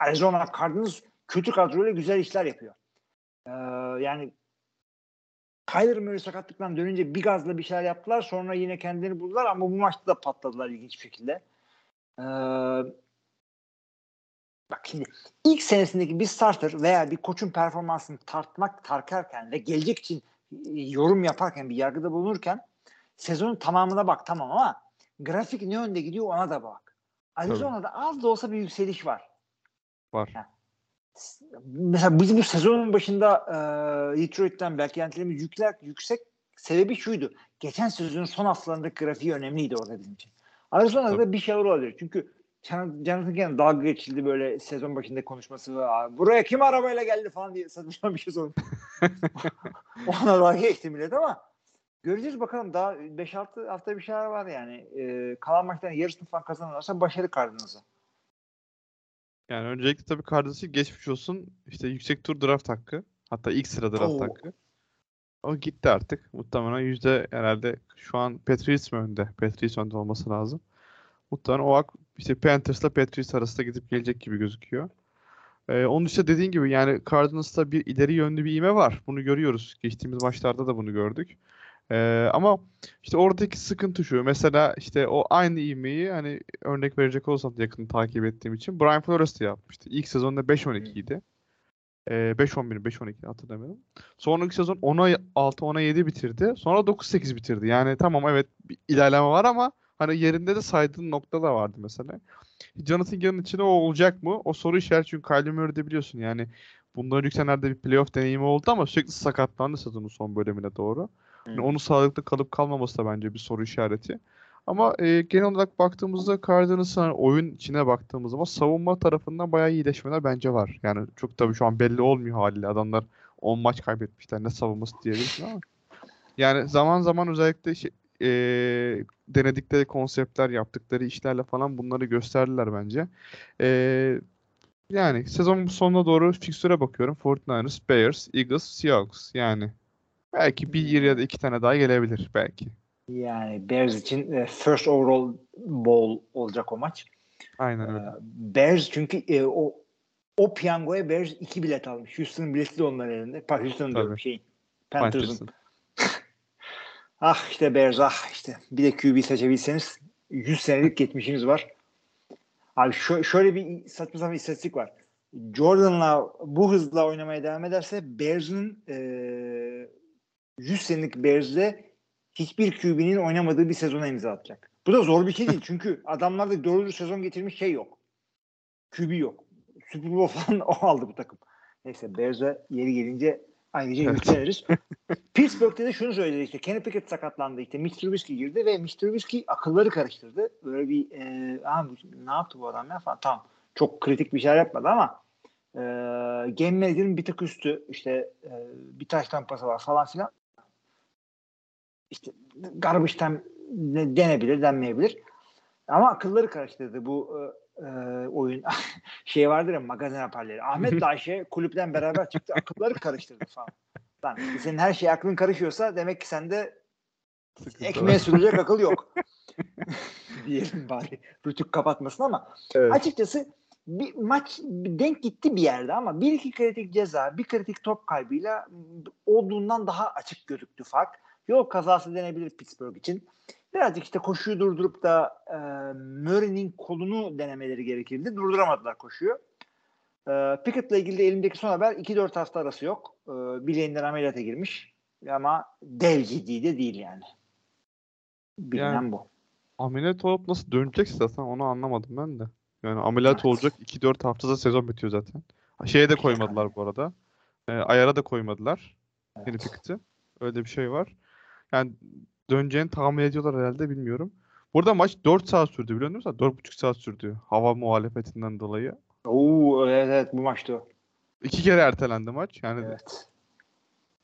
Arizona Cardinals kötü kadroyla güzel işler yapıyor. E, yani Kyler Murray sakatlıktan dönünce bir gazla bir şeyler yaptılar. Sonra yine kendilerini buldular ama bu maçta da patladılar ilginç bir şekilde. Ee, bak şimdi ilk senesindeki bir starter veya bir koçun performansını tartmak tarkarken ve gelecek için e, yorum yaparken bir yargıda bulunurken sezonun tamamına bak tamam ama grafik ne yönde gidiyor ona da bak. Arizona'da az da olsa bir yükseliş var. Var. Mesela biz bu sezonun başında e, Detroit'ten beklentilerimiz yüksek, yüksek sebebi şuydu. Geçen sezonun son haftalarındaki grafiği önemliydi orada bizim için. Arizona'da da bir şeyler olabilir. Çünkü Jonathan Gannon dalga geçildi böyle sezon başında konuşması var. Buraya kim arabayla geldi falan diye saçma bir şey sordu. <laughs> Ona dalga geçti millet ama Göreceğiz bakalım daha 5-6 hafta bir şeyler var yani. Ee, kalan maçların yarısını falan kazanırlarsa başarı Cardinals'a. Yani öncelikle tabii Cardinals'ı geçmiş olsun. İşte yüksek tur draft hakkı. Hatta ilk sıra draft Oo. hakkı. O gitti artık. Muhtemelen yüzde herhalde şu an Patriots mi önde? Patriots önde olması lazım. Muhtemelen o hak işte Panthers'la Patriots arasında gidip gelecek gibi gözüküyor. Ee, onun dışında dediğin gibi yani Cardinals'ta bir ileri yönlü bir ivme var. Bunu görüyoruz. Geçtiğimiz maçlarda da bunu gördük. Ee, ama işte oradaki sıkıntı şu. Mesela işte o aynı ivmeyi hani örnek verecek olsam yakın takip ettiğim için Brian Flores de yapmıştı. İlk sezonda 5-12 idi. Ee, 5-11 5-12 hatırlamıyorum. Sonraki sezon 10'a 6 10'a 7 bitirdi. Sonra 9-8 bitirdi. Yani tamam evet bir ilerleme var ama hani yerinde de saydığın nokta da vardı mesela. Jonathan Gann'ın içinde o olacak mı? O soru işareti çünkü Kyler Murray'de biliyorsun yani bundan yükselenlerde bir playoff deneyimi oldu ama sürekli sakatlandı sezonun son bölümüne doğru. Yani onun sağlıklı kalıp kalmaması da bence bir soru işareti. Ama e, genel olarak baktığımızda Cardinals'ın hani oyun içine baktığımız zaman savunma tarafından bayağı iyileşmeler bence var. Yani çok tabii şu an belli olmuyor haliyle. Adamlar 10 maç kaybetmişler. Ne savunması diyebilirsin ama. Yani zaman zaman özellikle şey, e, denedikleri konseptler, yaptıkları işlerle falan bunları gösterdiler bence. E, yani sezon sonuna doğru fikstüre bakıyorum. 49ers, Bears, Eagles, Seahawks. Yani belki bir ya da iki tane daha gelebilir belki. Yani Bears için e, first overall bowl olacak o maç. Aynen Ee, öyle. Bears çünkü e, o o piyangoya Bears iki bilet almış. Houston'ın bileti de onların elinde. Houston'ın diyorum şeyin. Panthers'ın. Panthers'ın. Ah işte Bears ah işte. Bir de QB seçebilseniz 100 senelik geçmişiniz var. Abi şö- şöyle bir saçma sapan istatistik var. Jordan'la bu hızla oynamaya devam ederse Bears'ın e, 100 senelik Bears'de hiçbir QB'nin oynamadığı bir sezona imza atacak. Bu da zor bir şey değil. Çünkü adamlarda dördüncü sezon getirmiş şey yok. QB yok. Super Bowl falan <laughs> o aldı bu takım. Neyse Bears'e yeri gelince ayrıca yükseliriz. <laughs> Pittsburgh'te de şunu söyledi işte Kenny Pickett sakatlandı işte Mitch Trubisky girdi ve Mitch Trubisky akılları karıştırdı. Böyle bir e, Aa, ne yaptı bu adam ya falan tamam. Çok kritik bir şeyler yapmadı ama e, game manager'ın bir tık üstü işte e, bir taş tampası var falan filan. İşte garbage time de- denebilir denmeyebilir. Ama akılları karıştırdı bu e, e, oyun. <laughs> şey vardır ya magazin haberleri. Ahmet <laughs> Ayşe kulüpten beraber çıktı. Akılları karıştırdı falan. Lan senin her şey aklın karışıyorsa demek ki sende Sıkıntı ekmeğe var. sürülecek akıl yok. <laughs> Diyelim bari. Rütük kapatmasın ama Evet. açıkçası bir maç denk gitti bir yerde ama bir iki kritik ceza, bir kritik top kaybıyla olduğundan daha açık gözüktü fark. Yol kazası denebilir Pittsburgh için. Birazcık işte koşuyu durdurup da e, Murray'nin kolunu denemeleri gerekirdi. Durduramadılar koşuyu. E, Pickett'la ilgili de elimdeki son haber 2-4 hafta arası yok. E, bileğinden ameliyata girmiş. Ama dev ciddi de değil yani. Bilinen Yani- bu. Ameliyat olup nasıl dönecek zaten onu anlamadım ben de. Yani ameliyat Evet. olacak 2-4 haftada sezon bitiyor zaten. Şeye de koymadılar bu arada. E, ayara da koymadılar. Kenny Pickett'i. Öyle bir şey var. Yani döneceğini tahmin ediyorlar herhalde bilmiyorum. Burada maç 4 saat sürdü biliyor musun? 4,5 saat sürdü. Hava muhalefetinden dolayı. Oo, evet, evet bu maçtı. İki kere ertelendi maç. Yani Evet.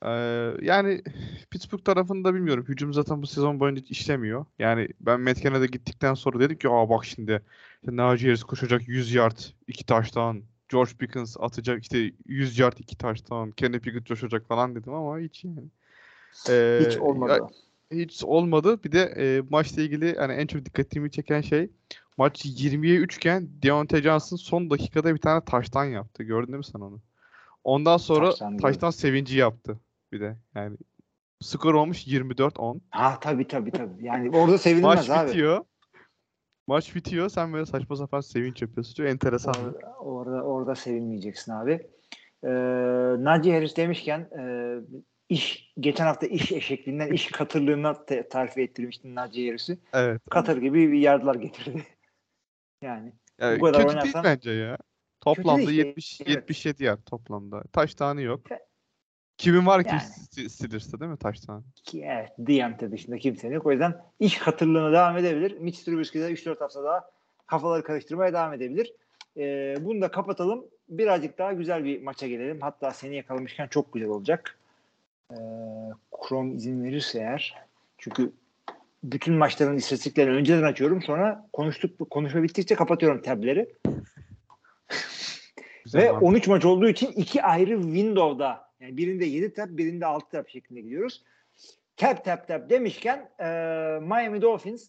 Ee, yani Pittsburgh tarafında bilmiyorum. Hücum zaten bu sezon boyunca hiç işlemiyor. Yani ben Matt Canada gittikten sonra dedim ki aa bak şimdi işte Najee Harris koşacak 100 yard 2 taştan. George Pickens atacak işte 100 yard 2 taştan. Kenny Pickett coşacak falan dedim ama hiç yani. Ee, Hiç olmadı. ya- hiç olmadı. Bir de e, maçla ilgili hani en çok dikkatimi çeken şey maç 20'ye 3 iken Deontay Johnson son dakikada bir tane taştan yaptı. Gördün mi sen onu? Ondan sonra Taştan sevinci yaptı bir de. Yani skor olmuş 24-10. Ha tabii tabii tabii. Yani orada Maç sevinilmez abi. bitiyor. Maç bitiyor. Sen böyle saçma sapan sevinç yapıyorsun. Çok enteresan. Orada, orada, orada sevinmeyeceksin abi. Ee, Najee Harris demişken e, iş geçen hafta iş eşekliğinden iş katırlığına te- tarif ettirmiştin Najee Harris'i. Evet. Katır gibi bir yardılar getirdi. yani <laughs> Yani bu kadar kötü değil oynarsan- bence ya. Toplamda değil, 70 evet. 77 yer toplamda. Taş tane yok. Kimin var ki Yani. St- Steelers'ta değil mi taş tane? evet Diante dışında kimsenin yok. O yüzden iş katırlığına devam edebilir. Mitch Trubisky de 3-4 hafta daha kafaları karıştırmaya devam edebilir. Ee, bunu da kapatalım. Birazcık daha güzel bir maça gelelim. Hatta seni yakalamışken çok güzel olacak. Ee, Chrome izin verirse eğer Çünkü bütün maçların istatistiklerini önceden açıyorum. Sonra konuştuk konuşma bittikçe kapatıyorum tableri. <laughs> Ve abi. 13 maç olduğu için iki ayrı window'da yani birinde 7 tab birinde 6 tab şeklinde gidiyoruz. Tap tap tap demişken e, Miami Dolphins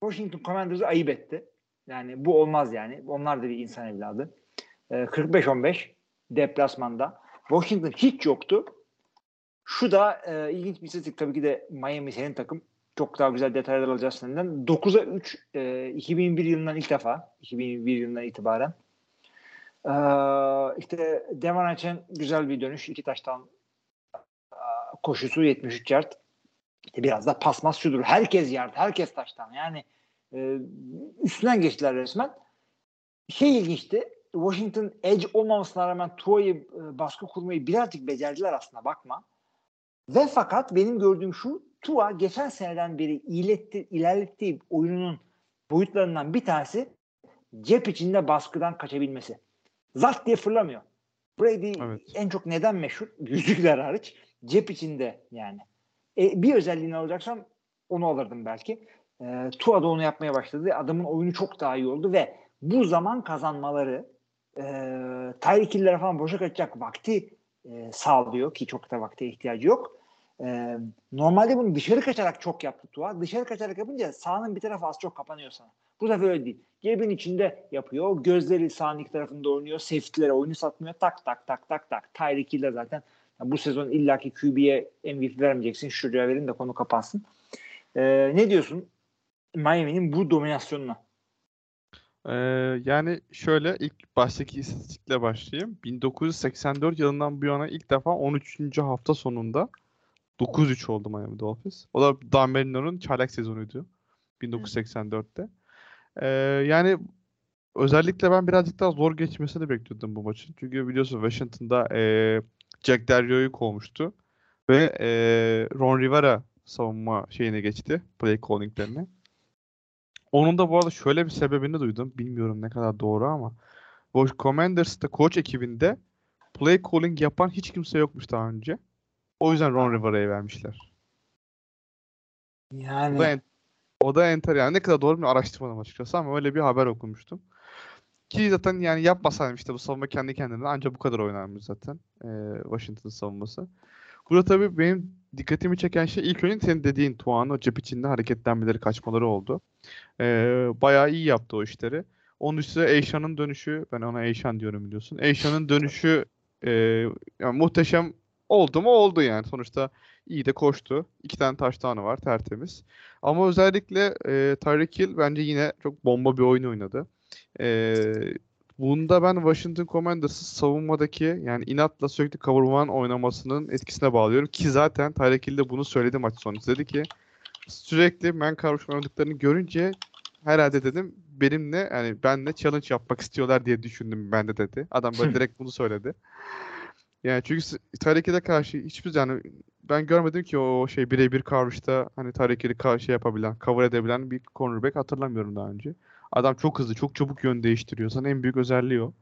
Washington Commanders'ı ayıp etti. Yani bu olmaz yani. Onlar da bir insan evladı. E, 45-15 deplasmanda. Washington hiç yoktu. Şu da e, ilginç bir istatistik tabii ki de Miami senin takım. Çok daha güzel detaylar alacağız senden. 9'a 3 e, 2001 yılından ilk defa 2001 yılından itibaren ee, işte Devon Achen güzel bir dönüş. iki taştan koşusu 73 yard. İşte biraz da pasmas şudur. Herkes yard. Herkes taştan. Yani e, üstünden geçtiler resmen. Şey ilginçti. Washington edge olmamasına rağmen Tua'yı e, baskı kurmayı birazcık becerdiler aslında bakma. Ve fakat benim gördüğüm şu Tua geçen seneden beri iletti, ilerlettiği oyununun boyutlarından bir tanesi cep içinde baskıdan kaçabilmesi. Zart diye fırlamıyor. Brady Evet. en çok neden meşhur? <laughs> Yüzükler hariç. Cep içinde yani. E, bir özelliğini alacaksam onu alırdım belki. E, Tua da onu yapmaya başladı. Adamın oyunu çok daha iyi oldu ve bu zaman kazanmaları e, Tyreek Hill'lere falan boşa kaçacak vakti e, sağlıyor ki çok da vakte ihtiyacı yok. E, normalde bunu dışarı kaçarak çok yaptı Tua. Dışarı kaçarak yapınca sahanın bir tarafı az çok kapanıyor sana. Bu sefer öyle değil. Cebin içinde yapıyor. Gözleri sahanın iki tarafında oynuyor. Safety'lere oyunu satmıyor. Tak tak tak tak tak. Tyreek Hill'e zaten ya bu sezon illaki QB'ye MVP vermeyeceksin. Şu çocuğa verin de konu kapansın. Ee, ne diyorsun Miami'nin bu dominasyonuna? Ee, yani şöyle ilk baştaki istatistikle başlayayım. 1984 yılından bu yana ilk defa 13. hafta sonunda 9-3 oldu Miami Dolphins. O da Dan Marino'nun çaylak sezonuydu 1984'te. Ee, yani özellikle ben birazcık daha zor geçmesini bekliyordum bu maçın. Çünkü biliyorsun Washington'da e, Jack Del kovmuştu. Ve e, Ron Rivera savunma şeyine geçti. Play calling'lerine. Onun da bu arada şöyle bir sebebini duydum. Bilmiyorum ne kadar doğru ama bu Commanders'ta koç ekibinde play calling yapan hiç kimse yokmuş daha önce. O yüzden Ron Rivera'ya vermişler. Yani O da, en, o da enter yani ne kadar doğru mu araştırmadım açıkçası ama öyle bir haber okumuştum. Ki zaten yani yapmasaydım işte bu savunma kendi kendine ancak bu kadar oynarmış zaten e, Washington savunması. Burada tabii benim dikkatimi çeken şey ilk önce senin dediğin Tuğan'ın o cep içinde hareketlenmeleri kaçmaları oldu. E, bayağı iyi yaptı o işleri. Onun üstüne Eyşan'ın dönüşü ben ona Eyşan diyorum biliyorsun. Eyşan'ın dönüşü e, yani muhteşem oldu mu oldu yani sonuçta iyi de koştu. İki tane taştanı var tertemiz. Ama özellikle e, Tyreek Hill bence yine çok bomba bir oyun oynadı. E, bunda ben Washington Commanders'ın savunmadaki yani inatla sürekli one oynamasının etkisine bağlıyorum. Ki zaten Tyreek Hill de bunu söyledi maç sonu. Dedi ki sürekli man coverage oynadıklarını görünce herhalde dedim benimle yani benle challenge yapmak istiyorlar diye düşündüm ben de dedi. Adam böyle <laughs> direkt bunu söyledi. Yani çünkü Hill'e karşı hiçbir yani ben görmedim ki o şey birebir coverage'da hani Tyreek Hill'i ka- şey yapabilen, cover edebilen bir cornerback hatırlamıyorum daha önce. Adam çok hızlı, çok çabuk yön değiştiriyor. Sana en büyük özelliği o.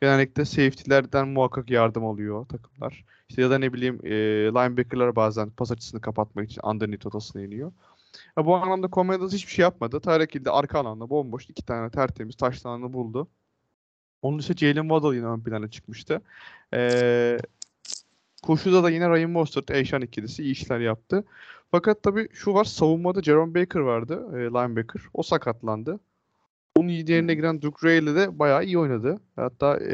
Genellikle safety'lerden muhakkak yardım alıyor takımlar. İşte ya da ne bileyim e, linebacker'lar bazen pas açısını kapatmak için underneath rotasına iniyor. Ya bu anlamda Commanders hiçbir şey yapmadı. Hill de arka alanda bomboş iki tane tertemiz taşlarını buldu. Onun ise Jalen Waddle yine ön plana çıkmıştı. Ee, koşuda da yine Ryan Mostert, Eyşan ikilisi iyi işler yaptı. Fakat tabii şu var savunmada Jerome Baker vardı, e, linebacker. O sakatlandı. Onun yerine giren Duke Ray ile de bayağı iyi oynadı. Hatta e,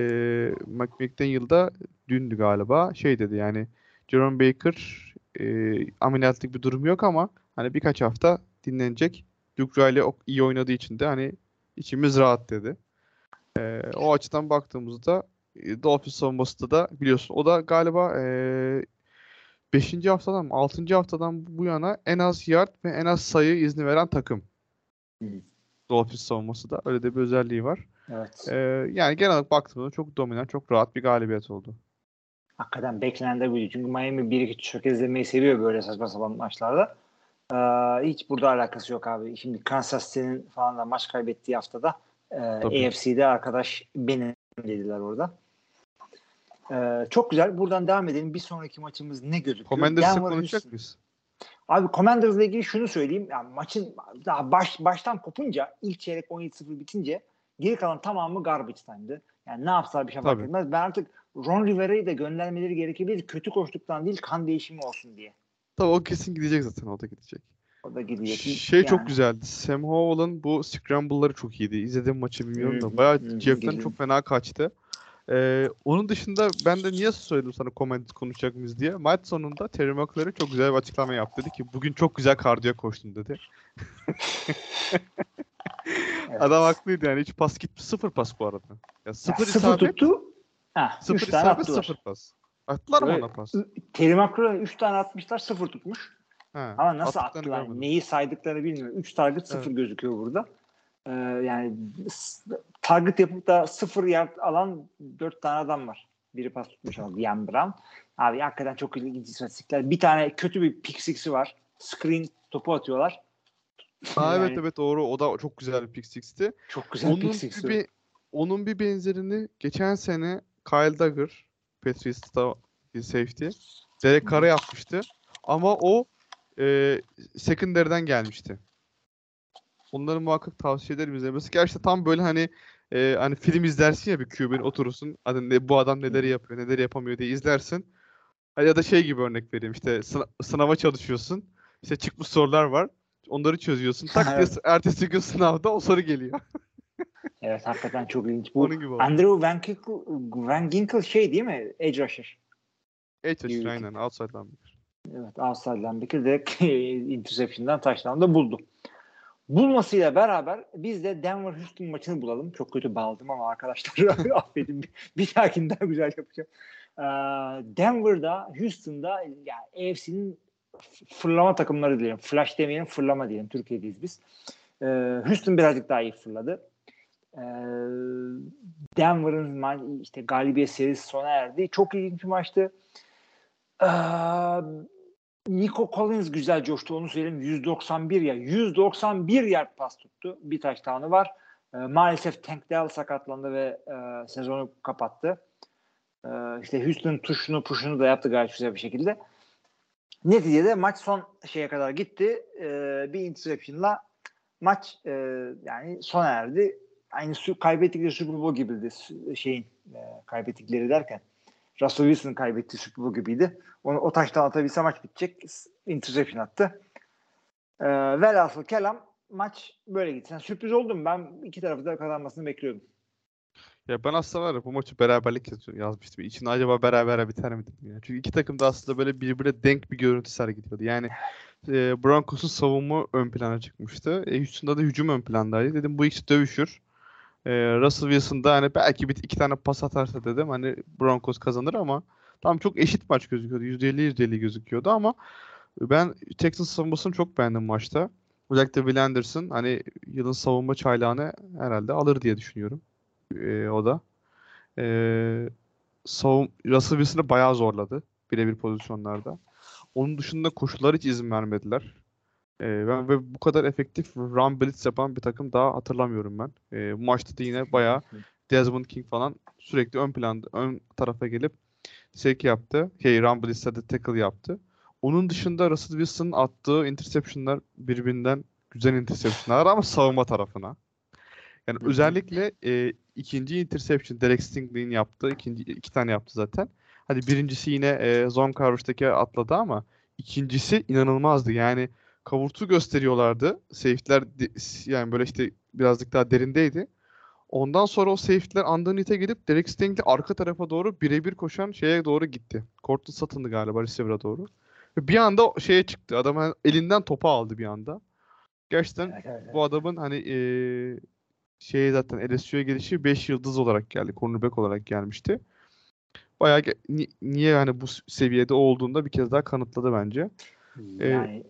Mc- McDaniel dündü galiba şey dedi yani Jerome Baker e, ameliyatlık bir durum yok ama hani birkaç hafta dinlenecek. Duke Ray ile o- iyi oynadığı için de hani içimiz rahat dedi. E, o açıdan baktığımızda Dolphins savunması da biliyorsun. O da galiba e, 5. haftadan mı 6. haftadan bu yana en az yard ve en az sayı izni veren takım. Hı. Dolphins savunması da öyle de bir özelliği var. evet. E, yani genel olarak baktığımızda çok dominant, çok rahat bir galibiyet oldu. Hakikaten beklenen de buydu. Çünkü Miami bir iki çok izlemeyi seviyor böyle saçma sapan maçlarda. Ee, hiç burada alakası yok abi. Şimdi Kansas City'nin falan da maç kaybettiği haftada e, Tabii. AFC'de arkadaş benim dediler orada. Ee, çok güzel. Buradan devam edelim. Bir sonraki maçımız ne gözüküyor? Commanders'ı konuşacak mıyız? Abi Commanders'la ilgili şunu söyleyeyim. Yani maçın daha baş, baştan kopunca ilk çeyrek 17-0 bitince geri kalan tamamı garbage time'dı. Yani ne yapsalar bir şey fark etmez. Ben artık Ron Rivera'yı da göndermeleri gerekebilir. Kötü koştuktan değil kan değişimi olsun diye. Tabii o kesin gidecek zaten. O da gidecek. O da gidecek. Şey Yani. çok güzeldi. Sam Howell'ın bu scramble'ları çok iyiydi. İzlediğim maçı bilmiyorum da. Bayağı Jeff'ten çok fena kaçtı. Ee, onun dışında ben de niye söyledim sana comment konuşacak mıyız diye. Maç sonunda Terry McLaurin çok güzel bir açıklama yaptı. Dedi ki bugün çok güzel kardiyo koştun dedi. Evet. <laughs> Adam haklıydı yani. Hiç pas gitti. Sıfır pas bu arada. Ya Ya sıfır sıfır isabet, tuttu. Ha, sıfır isabet, attılar. sıfır pas. Attılar mı Evet. ona pas? Terry McLaurin 3 tane atmışlar sıfır tutmuş. Ha, Ama nasıl attılar? görmedim. Neyi saydıklarını bilmiyorum. 3 target sıfır gözüküyor burada. Ee, yani target yapıp da sıfır yard alan 4 tane adam var. Biri pas tutmuş ama Dian Brown. Abi hakikaten çok ilginç istatistikler. Bir tane kötü bir pick six'i var. Screen topu atıyorlar. Evet Yani evet doğru. O da çok güzel bir pick six'ti. Çok güzel Onun pick bir, six'i. be- onun bir benzerini geçen sene Kyle Dagger Patriots'ta bir safety Derek Carr'a yapmıştı. Ama o e, secondary'den gelmişti. Onları muhakkak tavsiye ederim izlemesi. Gerçi tam böyle hani e, hani film izlersin ya bir QB'nin oturursun. Hani ne, bu adam neleri yapıyor, neleri yapamıyor diye izlersin. Ya da şey gibi örnek vereyim işte sına- sınava çalışıyorsun. İşte çıkmış sorular var. Onları çözüyorsun. Tak <laughs> diye Evet. ertesi gün sınavda o soru geliyor. <laughs> Evet hakikaten çok ilginç. Bu Onun gibi oldu. Andrew Van Ginkle, Van Ginkle şey değil mi? Edge rusher. Evet İyi. aynen outside linebacker. Evet outside linebacker direkt <laughs> interception'dan touchdown'da buldu. Bulmasıyla beraber biz de Denver Houston maçını bulalım. Çok kötü bağladım ama arkadaşlar <laughs> affedin. Bir, bir dahakini daha güzel yapacağım. Ee, Denver'da, Houston'da yani AFC'nin fırlama takımları diyelim. Flash demeyelim, fırlama diyelim. Türkiye'deyiz biz. Ee, Houston birazcık daha iyi fırladı. Ee, Denver'ın işte galibiyet serisi sona erdi. Çok ilginç bir maçtı. Ee, Nico Collins güzel coştu onu söyleyeyim. 191 ya 191 yard pas tuttu. Bir touchdown'ı var. Ee, maalesef Tank Dell sakatlandı ve e, sezonu kapattı. Ee, işte Houston tuşunu puşunu da yaptı gayet güzel bir şekilde. Neticede maç son şeye kadar gitti. Ee, bir interception'la maç e, yani sona erdi. Aynı su, kaybettikleri Super Bowl gibiydi şeyin e, kaybettikleri derken. Russell Wilson'ın kaybettiği Super Bowl gibiydi. Onu, o taştan atabilse maç bitecek. Interception attı. Ee, velhasıl kelam maç böyle gitti. Sen sürpriz oldun mu? Ben iki tarafı da kazanmasını bekliyordum. Ya ben aslında bu maçı beraberlik yaz- yazmıştım. İçinde acaba beraber biter mi dedim ya. Çünkü iki takım da aslında böyle birbirine denk bir görüntü sergiliyordu. Yani e, Broncos'un savunma ön plana çıkmıştı. E, Houston'da da hücum ön plandaydı. Dedim bu ikisi dövüşür. E, Russell Wilson hani belki bir iki tane pas atarsa dedim hani Broncos kazanır ama tam çok eşit maç gözüküyordu. %50 %50 gözüküyordu ama ben Texans savunmasını çok beğendim maçta. Özellikle Will Anderson hani yılın savunma çaylağını herhalde alır diye düşünüyorum. E, o da. E, savun Russell Wilson'ı bayağı zorladı birebir pozisyonlarda. Onun dışında koşular hiç izin vermediler. E, ben ve bu kadar efektif run blitz yapan bir takım daha hatırlamıyorum ben. E, bu maçta da yine bayağı Desmond King falan sürekli ön planda ön tarafa gelip sek yaptı. Şey run blitz'te de tackle yaptı. Onun dışında Russell Wilson'ın attığı interception'lar birbirinden güzel interception'lar ama savunma tarafına. Yani özellikle e, ikinci interception Derek Stingley'in yaptığı ikinci iki tane yaptı zaten. Hadi birincisi yine e, zone coverage'daki atladı ama ikincisi inanılmazdı. Yani kavurtu gösteriyorlardı. Safety'ler yani böyle işte birazcık daha derindeydi. Ondan sonra o safety'ler underneath'e gelip Derek Stingley arka tarafa doğru birebir koşan şeye doğru gitti. Cortland Sutton'dı galiba receiver'a doğru. Ve bir anda şeye çıktı. Adam hani elinden topu aldı bir anda. Gerçekten Evet, evet, evet. bu adamın hani eee şeye zaten LSU'ya gelişi 5 yıldız olarak geldi. Cornerback olarak gelmişti. Bayağı niye hani bu seviyede olduğunda bir kez daha kanıtladı bence. Ee, Yani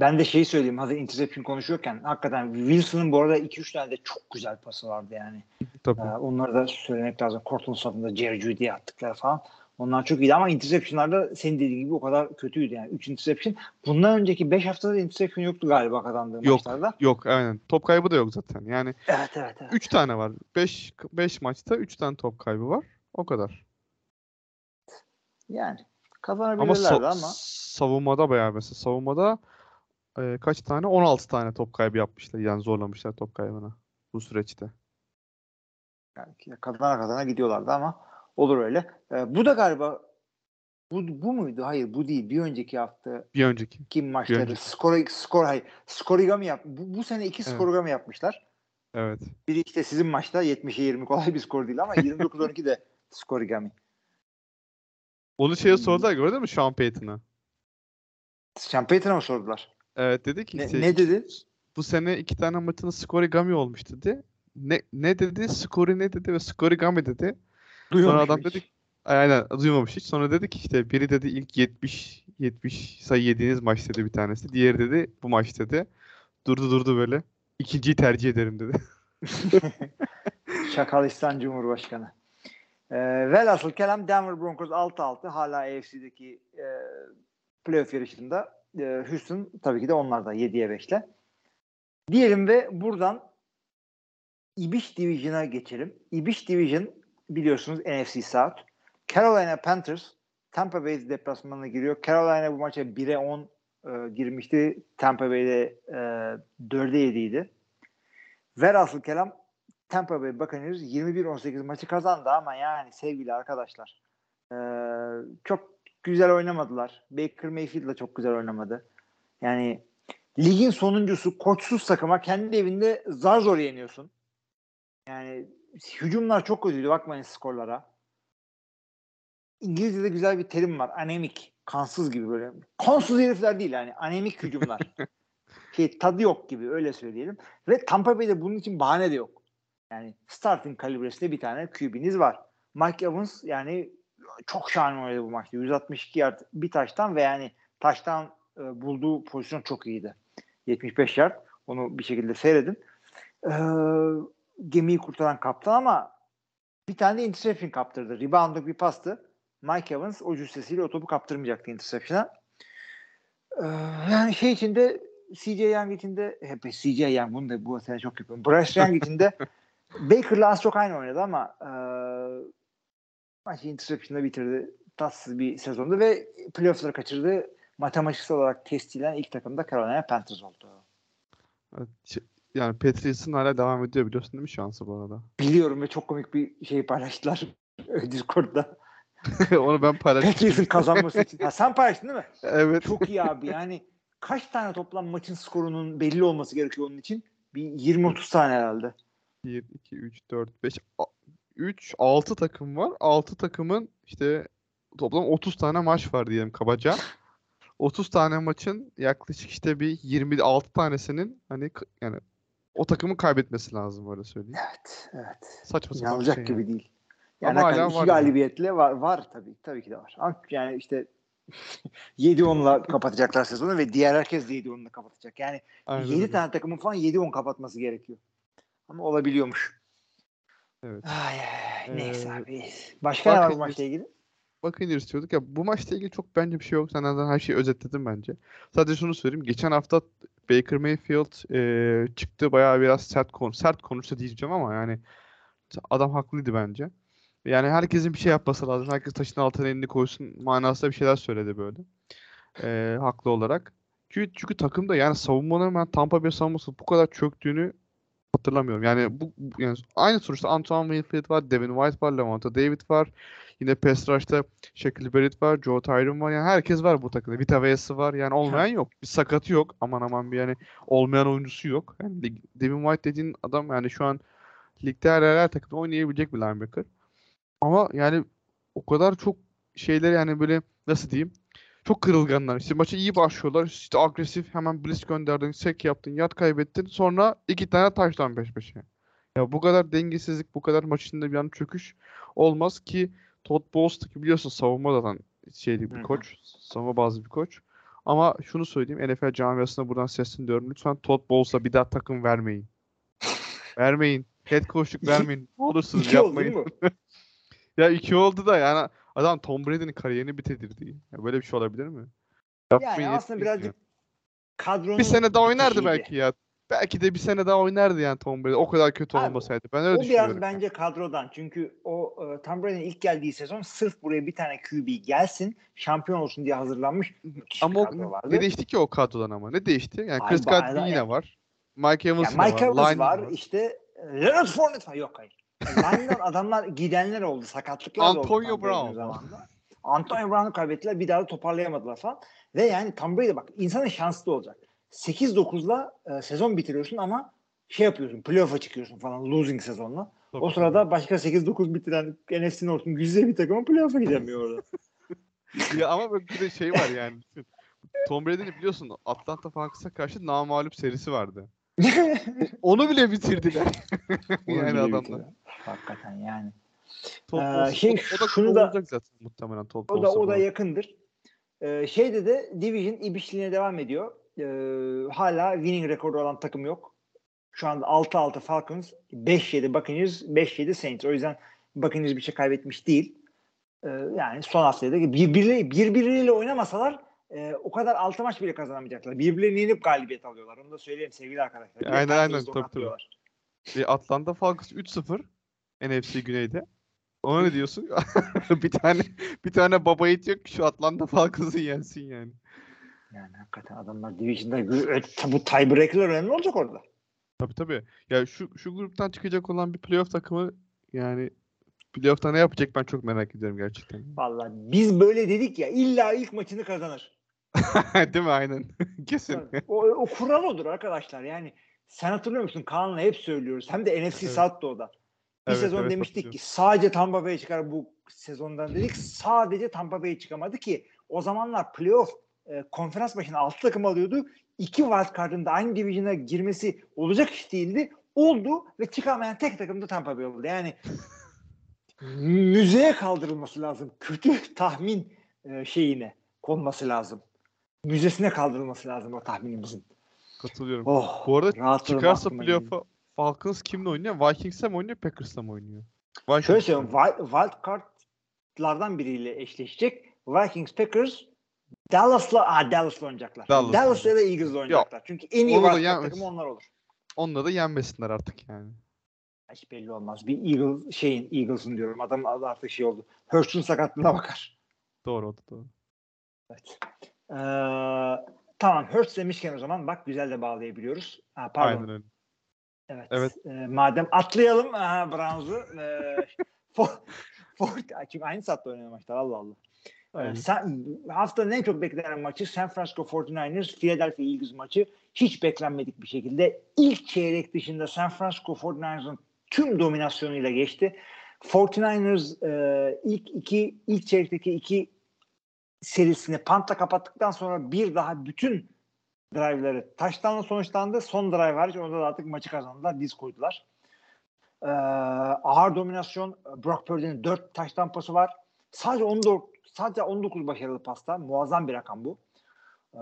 ben de şeyi söyleyeyim hazır interception konuşuyorken hakikaten Wilson'ın bu arada 2-3 tane de çok güzel pası vardı yani. Tabii. Ee, onları da söylemek lazım. Cortland Sutton'da Jerry Jeudy'ye attıkları falan. Onlar çok iyiydi ama interception'larda senin dediğin gibi o kadar kötüydü yani. 3 interception. Bundan önceki 5 haftada interception yoktu galiba kazandığı Yok. maçlarda. Yok aynen. Top kaybı da yok zaten. Yani Evet evet evet. 3 tane var. 5 5 maçta 3 tane top kaybı var. O kadar. Yani Ama Kazanabilirlerdi sa- ama. savunmada bayağı mesela savunmada e, kaç tane? 16 tane top kaybı yapmışlar. Yani zorlamışlar top kaybına bu süreçte. Yani kazana kazana gidiyorlardı ama olur öyle. Ee, bu da galiba bu, bu muydu? Hayır bu değil. Bir önceki hafta Bir önceki. kim maçları önceki. skor skor hayır skorigami yap. Bu, bu sene iki Evet. skorigami yapmışlar. Evet. Biri işte sizin maçta 70'e 20 kolay bir skor değil ama 29-12 de skorigami. Onu Hmm. şeye sordular gördün mü Sean Payton'a? Sean Payton'a mı sordular? Evet dedi ki Ne, işte ne dedi? bu sene iki tane maçın skorigami olmuş dedi. Ne ne dedi? Skori ne dedi ve skorigami dedi. Sonra Duymamış adam mı dedi hiç? ki- aynen duymamış hiç. Sonra dedi ki işte biri dedi ilk 70 70 sayı yediğiniz maç dedi bir tanesi. Diğeri dedi bu maç dedi. Durdu durdu böyle. İkinciyi tercih ederim dedi. <laughs> <laughs> Şakalistan Cumhurbaşkanı. Ee, velhasıl kelam Denver Broncos 6-6 hala AFC'deki e, playoff yarışında. E, Houston tabii ki de onlar da 7'ye 5'le. Diyelim ve buradan İbiş Division'a geçelim. İbiş Division biliyorsunuz NFC South. Carolina Panthers Tampa Bay deplasmanına giriyor. Carolina bu maça 1'e 10 e, girmişti. Tampa Bay'de e, 4'e 7 idi. Velhasıl kelam Tampa Bay Buccaneers 21-18 maçı kazandı ama yani sevgili arkadaşlar e, çok güzel oynamadılar. Baker Mayfield da çok güzel oynamadı. Yani ligin sonuncusu koçsuz takıma kendi evinde zar zor yeniyorsun. Yani hücumlar çok kötüydü bakmayın skorlara. İngilizce'de güzel bir terim var. Anemik. Kansız gibi böyle. Kansız herifler değil yani. Anemik hücumlar. <laughs> şey tadı yok gibi öyle söyleyelim. Ve Tampa Bay'de bunun için bahane de yok. Yani starting kalibresinde bir tane QB'niz var. Mike Evans yani çok şahane oynadı bu maçta. 162 yard bir taştan ve yani taştan e, bulduğu pozisyon çok iyiydi. 75 yard. Onu bir şekilde seyredin. Ee, gemiyi kurtaran kaptan ama bir tane de interception kaptırdı. Rebound'luk bir pastı. Mike Evans o cüssesiyle o topu kaptırmayacaktı interception'a. Ee, yani şey içinde CJ Young içinde hep CJ Young bunu da bu sene çok yapıyorum. Bryce Young içinde <laughs> Baker'la az çok aynı oynadı ama e, maçı interception'da bitirdi. Tatsız bir sezondu ve playoff'ları kaçırdı. Matematiksel olarak testilen ilk takımda Carolina Panthers oldu. Evet, Yani Patriots'ın hala devam ediyor biliyorsun değil mi şansı bu arada? Biliyorum ve çok komik bir şey paylaştılar <laughs> Discord'da. <laughs> Onu ben paylaştım. Patriots'ın kazanması için. Ha, sen paylaştın değil mi? <laughs> Evet. Çok iyi abi yani kaç tane toplam maçın skorunun belli olması gerekiyor onun için? Bir 20-30 tane herhalde. 1, 2, 3, 4, 5, 3, 6 takım var. 6 takımın işte toplam 30 tane maç var diyelim kabaca. 30 tane maçın yaklaşık işte bir 26 tanesinin hani yani o takımın kaybetmesi lazım böyle söyleyeyim. Evet, evet. Saçma sapan İnanılacak şey gibi yani. değil. Ama Yani hala hala iki var yani. galibiyetle var, var tabii. Tabii ki de var. Ama yani işte <laughs> 7-10'la kapatacaklar sezonu ve diğer herkes de 7-10'la kapatacak. Yani Aynen 7 öyle. tane takımın falan 7-10 kapatması gerekiyor. Ama olabiliyormuş. Evet. Ay, ay, neyse Ee, abi. Başka ne var bu maçla ilgili? Buccaneers diyorduk ya bu maçla ilgili çok bence bir şey yok. Sen zaten her şeyi özetledin bence. Sadece şunu söyleyeyim. Geçen hafta Baker Mayfield e, çıktı bayağı biraz sert konu sert konuştu diyeceğim ama yani adam haklıydı bence. Yani herkesin bir şey yapması lazım. Herkes taşın altına elini koysun manasında bir şeyler söyledi böyle. E, haklı olarak. Çünkü, çünkü takımda yani savunmanın ben Tampa Bay savunması bu kadar çöktüğünü hatırlamıyorum. Yani bu yani aynı sonuçta Antoine Winfield var, Devin White var, Lavonte David var. Yine pass rush'ta Shaquille Barrett var, Joe Tyron var. Yani herkes var bu takımda. Vita Vea'sı var. Yani olmayan yok. Bir sakatı yok. Aman aman bir yani olmayan oyuncusu yok. Yani Devin White dediğin adam yani şu an ligde her her takımda oynayabilecek bir linebacker. Ama yani o kadar çok şeyler yani böyle nasıl diyeyim? Çok kırılganlar. İşte maça iyi başlıyorlar. İşte agresif hemen blitz gönderdin, sek yaptın, yat kaybettin. Sonra iki tane taştan peş peşe. Ya bu kadar dengesizlik, bu kadar maç içinde bir an çöküş olmaz ki Todd Bowles biliyorsun savunma zaten şeyli bir koç. Savunma bazlı bir koç. Ama şunu söyleyeyim NFL camiasına buradan sesleniyorum. Lütfen Todd Bowles'a bir daha takım vermeyin. vermeyin. Head coachluk <laughs> vermeyin. Ne olursunuz İki oldu yapmayın. <laughs> Ya iki oldu da yani adam Tom Brady'nin kariyerini bitirdi. Ya böyle bir şey olabilir mi? Yapmayın, Yani aslında birazcık kadronun bir sene daha oynardı bitişiydi. belki ya. belki de bir sene daha oynardı yani Tom Brady. O kadar kötü Abi, olmasaydı. Ben öyle o düşünüyorum. biraz bence kadrodan. Çünkü o e, Tom Brady'nin ilk geldiği sezon sırf buraya bir tane QB gelsin, şampiyon olsun diye hazırlanmış Ama o, ne değişti ki o kadrodan ama? Ne değişti? Yani Ay, Chris Godwin yine yani. var. Mike Evans Yani Mike var. Evans Lineman var, işte Leonard Fournette var. Yok hayır. Line'dan adamlar gidenler oldu. Sakatlıklar oldu. Antonio Brady'nin Brown. zamanında. Antonio Brown'u kaybettiler. Bir daha da toparlayamadılar falan. Ve yani Tom Brady bak insanın şanslı olacak. 8-9'la e, sezon bitiriyorsun ama şey yapıyorsun. Playoff'a çıkıyorsun falan losing sezonla. Tabii, O sırada başka 8-9 bitiren NFC North'un güzel bir takımı playoff'a gidemiyor orada. <laughs> ya ama bir de şey var yani. Tom Brady'nin biliyorsun Atlanta Falcons'a karşı namağlup serisi vardı. <laughs> Onu bile bitirdiler. Onu <laughs> yani bile adamlar. bitiriyor. Hakikaten yani. Top Ee, şey, o, da şunu da- zaten muhtemelen top O da o da yakındır. Ee, şeyde de Division ibişliğine devam ediyor. Ee, hala winning rekoru olan takım yok. Şu anda 6-6 Falcons, 5-7 Buccaneers, 5-7 Saints. O yüzden Buccaneers bir şey kaybetmiş değil. Ee, yani son haftaya da birbirleriyle, birbirleriyle oynamasalar e, o kadar altı maç bile kazanamayacaklar. Birbirlerini yenip galibiyet alıyorlar. Onu da söyleyeyim sevgili arkadaşlar. Bir Aynen, aynen, tabii, tabii. Atlanta Falcons 3-0 NFC Güney'de. Ona ne diyorsun? <laughs> bir tane bir tane baba yiğit yok şu Atlanta Falcons'ı yensin yani. Yani hakikaten adamlar Division'da gü- bu tiebreaker'lar önemli olacak orada. Tabii tabii. Ya şu şu gruptan çıkacak olan bir playoff takımı yani playoff'ta ne yapacak ben çok merak ediyorum gerçekten. Vallahi biz böyle dedik ya illa ilk maçını kazanır. <laughs> Değil mi? Aynen. <laughs> Kesin. o, o kural odur arkadaşlar. Yani sen hatırlıyor musun? Kaan'la hep söylüyoruz. Hem de NFC Evet. South'da o da. Bir Evet, sezon evet, demiştik ki sadece Tampa Bay çıkar bu sezondan dedik. Sadece Tampa Bay çıkamadı ki o zamanlar playoff e, konferans başına 6 takım alıyordu. İki wild card'ın da aynı division'a girmesi olacak iş değildi. Oldu ve çıkamayan tek takım da Tampa Bay oldu. Yani <laughs> müzeye kaldırılması lazım. Kötü tahmin e, şeyine konması lazım. Müzesine kaldırılması lazım o tahminimizin. Katılıyorum. Oh, Bu arada çıkarsa playoff'a Falcons kimle oynuyor? Vikings'le mi oynuyor? Packers'la mı oynuyor? Vikings'le Şöyle söyleyeyim. Wild, card'lardan biriyle eşleşecek. Vikings, Packers, Dallas'la aa, Dallas'la oynayacaklar. Dallas. Dallas'la ya da Eagles'la oynayacaklar. Çünkü en iyi wild card takımı onlar olur. Onunla da yenmesinler artık yani. Hiç belli olmaz. Bir Eagle şeyin Eagles'ın diyorum. Adı artık şey oldu. Hurst'un sakatlığına bakar. Doğru o da doğru. Evet. Ee, tamam Hurst demişken o zaman bak güzel de bağlayabiliyoruz. Ha, pardon. Aynen öyle. Evet. Evet. Ee, madem atlayalım aha, Browns'u. <laughs> Ee, for, for, çünkü aynı saatte oynanan maçlar Allah Allah. Sen, haftanın en çok beklenen maçı San Francisco 49ers Philadelphia Eagles maçı hiç beklenmedik bir şekilde ilk çeyrek dışında San Francisco 49ers'ın tüm dominasyonuyla geçti. 49ers e, ilk iki ilk çeyrekteki iki serisini pantla kapattıktan sonra bir daha bütün drive'ları taştanla sonuçlandı. Son drive hariç orada da artık maçı kazandılar. Diz koydular. Ee, ağır dominasyon. Brock Purdy'nin 4 taştan pası var. Sadece 14 sadece 19 başarılı pasta. Muazzam bir rakam bu. Ee,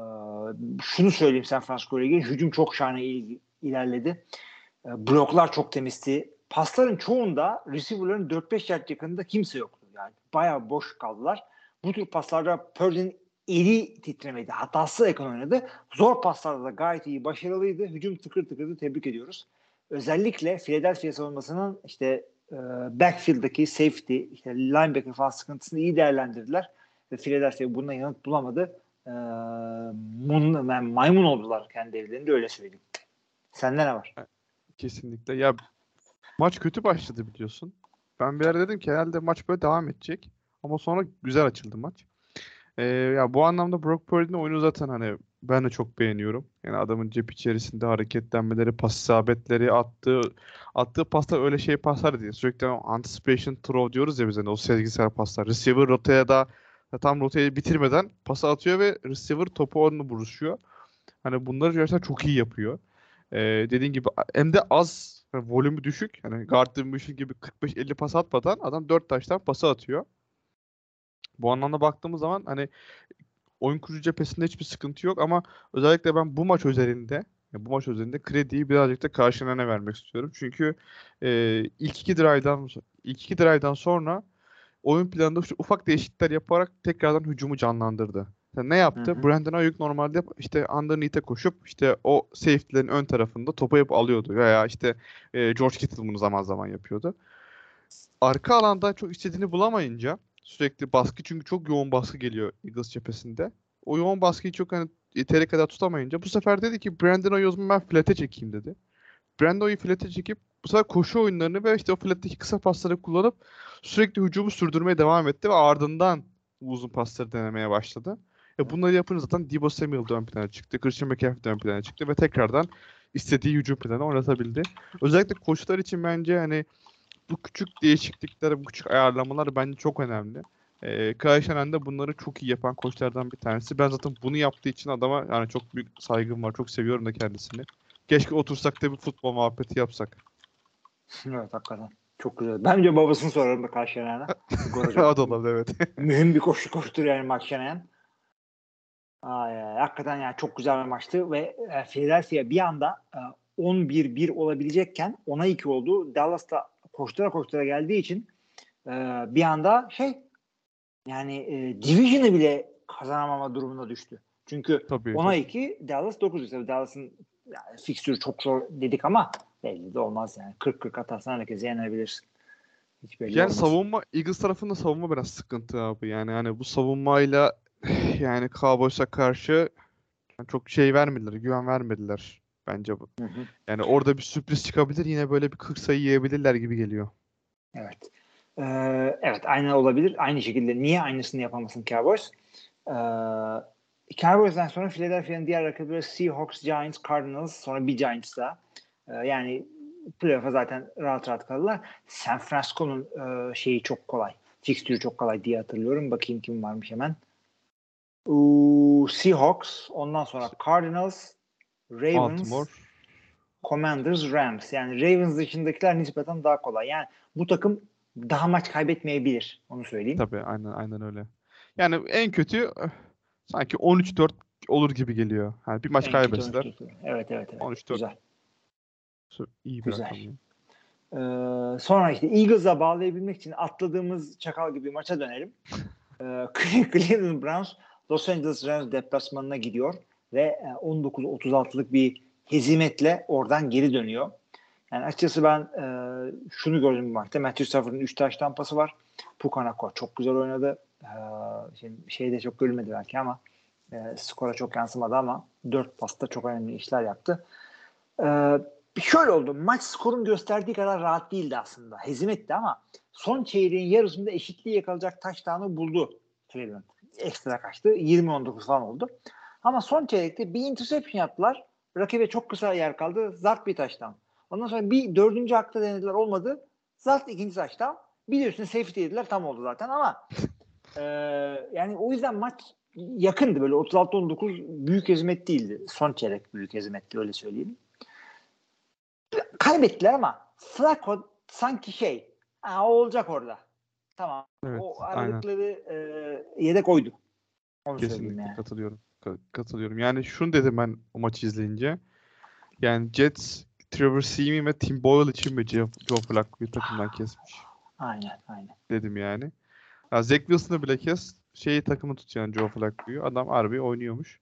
şunu söyleyeyim San Francisco ile ilgili. Hücum çok şahane il- ilerledi. Ee, bloklar çok temizdi. Pasların çoğunda receiver'ların 4-5 yard yakınında kimse yoktu. Yani bayağı boş kaldılar. Bu tür paslarda Purdy'nin eli titremedi. Hatası yakın oynadı. Zor paslarda da gayet iyi, başarılıydı. Hücum tıkır tıkırdı. Tebrik ediyoruz. Özellikle Philadelphia savunmasının işte e, backfield'daki safety, işte linebacker falan sıkıntısını iyi değerlendirdiler. Ve Philadelphia bundan yanıt bulamadı. E, mun, yani maymun oldular kendi evlerinde öyle söyleyeyim. Sende ne var? Kesinlikle. Ya maç kötü başladı biliyorsun. Ben bir ara dedim ki herhalde maç böyle devam edecek. Ama sonra güzel açıldı maç. Ee, ya bu anlamda Brock Purdy'nin oyunu zaten hani ben de çok beğeniyorum. Yani adamın cep içerisinde hareketlenmeleri, pas isabetleri, attığı attığı paslar öyle şey paslar değil. Sürekli anticipation throw diyoruz ya biz hani o sezgisel paslar. Receiver rotaya da tam rotayı bitirmeden pası atıyor ve receiver topu onunla buluşuyor. Hani bunları gerçekten çok iyi yapıyor. Ee, dediğin gibi hem de az yani volümü düşük. Hani Gardner gibi 45-50 pas atmadan adam 4 taştan pası atıyor. Bu anlamda baktığımız zaman hani oyun kurucu cephesinde hiçbir sıkıntı yok ama özellikle ben bu maç özelinde bu maç özelinde krediyi birazcık da karşılığına vermek istiyorum. Çünkü e, ilk iki drive'dan ilk iki drive'dan sonra oyun planında şu ufak değişiklikler yaparak tekrardan hücumu canlandırdı. Yani ne yaptı? Hı hı. Brandon Ayuk normalde işte underneath'e koşup işte o safety'lerin ön tarafında topu hep alıyordu. Veya işte e, George Kittle bunu zaman zaman yapıyordu. Arka alanda çok istediğini bulamayınca sürekli baskı çünkü çok yoğun baskı geliyor Eagles cephesinde. O yoğun baskıyı çok hani yeteri kadar tutamayınca bu sefer dedi ki Brandon Ayuk'u ben flat'e çekeyim dedi. Brandon Ayuk'u flat'e çekip bu sefer koşu oyunlarını ve işte o flat'teki kısa pasları kullanıp sürekli hücumu sürdürmeye devam etti ve ardından uzun pasları denemeye başladı. E bunları yapınca zaten Debo Samuel ön plana çıktı. Christian McCaffrey ön plana çıktı ve tekrardan istediği hücum planı oynatabildi. Özellikle koçlar için bence hani bu küçük değişiklikler, bu küçük ayarlamalar bence çok önemli. Ee, Kyle Shanahan de bunları çok iyi yapan koçlardan bir tanesi. Ben zaten bunu yaptığı için adama yani çok büyük saygım var. Çok seviyorum da kendisini. Keşke otursak da bir futbol muhabbeti yapsak. Evet hakikaten. Çok güzel. Bence babasını sorarım da yana. <laughs> o da olabilir evet. <laughs> Mühim bir koşu koştur yani Shanahan. Ay, hakikaten yani çok güzel bir maçtı ve e, Philadelphia bir anda e, 11-1 olabilecekken 10'a 2 oldu. Dallas'ta koştura koştura geldiği için e, bir anda şey yani e, Division'ı bile kazanamama durumuna düştü. Çünkü Tabii. 10'a 2 Dallas 9. Tabii Dallas'ın yani fikstürü çok zor dedik ama belli de olmaz yani. 40-40 atarsan herkese yenebilirsin. Hiç belli Yani olmaz. savunma Eagles tarafında savunma biraz sıkıntı abi. Yani hani bu savunmayla <sighs> yani Cowboys'a karşı yani çok şey vermediler, güven vermediler bence bu. Hı hı. Yani orada bir sürpriz çıkabilir. Yine böyle bir 40 sayı yiyebilirler gibi geliyor. Evet. Ee, evet aynen olabilir. Aynı şekilde niye aynısını yapamasın Cowboys? Ee, Cowboys'dan sonra Philadelphia'nın diğer rakipleri Seahawks, Giants, Cardinals sonra bir Giants daha. Ee, yani playoff'a zaten rahat rahat kaldılar. San Francisco'nun e, şeyi çok kolay. Fixtürü çok kolay diye hatırlıyorum. Bakayım kim varmış hemen. Uu, Seahawks, ondan sonra Cardinals, Ravens, Baltimore. Commanders, Rams. Yani Ravens dışındakiler nispeten daha kolay. Yani bu takım daha maç kaybetmeyebilir. Onu söyleyeyim. Tabii aynen aynen öyle. Yani en kötü eh, sanki 13-4 olur gibi geliyor. Yani bir maç En kötü kaybetseler 13 Evet evet. evet. 13-4 Güzel. iyi bir Güzel. rakam. Ee, sonra işte Eagles'a bağlayabilmek için atladığımız çakal gibi maça dönelim. <laughs> Ee, Cleveland Browns Los Angeles Rams deplasmanına gidiyor ve e, 19-36'lık bir hezimetle oradan geri dönüyor. Yani açıkçası ben e, şunu gördüm bu maçta. Matthew Stafford'ın 3 taş tampası var. Pukanako çok güzel oynadı. Ee, şimdi şeyde çok görülmedi belki ama e, skora çok yansımadı ama 4 pasta çok önemli işler yaptı. Ee, şöyle oldu. Maç skorun gösterdiği kadar rahat değildi aslında. Hezimetti ama son çeyreğin yarısında eşitliği yakalayacak taştanı buldu Cleveland. Ekstra kaçtı. 20-19 falan oldu. Ama son çeyrekte bir interception yaptılar. Rakibe çok kısa yer kaldı. Zart bir taştan. Ondan sonra bir dördüncü hakta denediler olmadı. Zart ikinci taştan. Bir de üstüne safety yediler tam oldu zaten ama <laughs> e, yani o yüzden maç yakındı böyle 36-19 büyük hezimet değildi. Son çeyrek büyük hezimetti öyle söyleyeyim kaybettiler ama Flacco sanki şey Aa, o olacak orada. Tamam. Evet, o aynen. aradıkları e, yedek oydu. Onu Kesinlikle yani. katılıyorum. Ka- katılıyorum. Yani şunu dedim ben o maçı izleyince. Yani Jets, Trevor Seaman ve Tim Boyle için mi Joe, Flacco'yu takımdan kesmiş Aynen aynen. dedim yani. Ya Zach Wilson'ı bile kes şeyi takımı tut yani Joe Flacco'yu. Adam harbi oynuyormuş.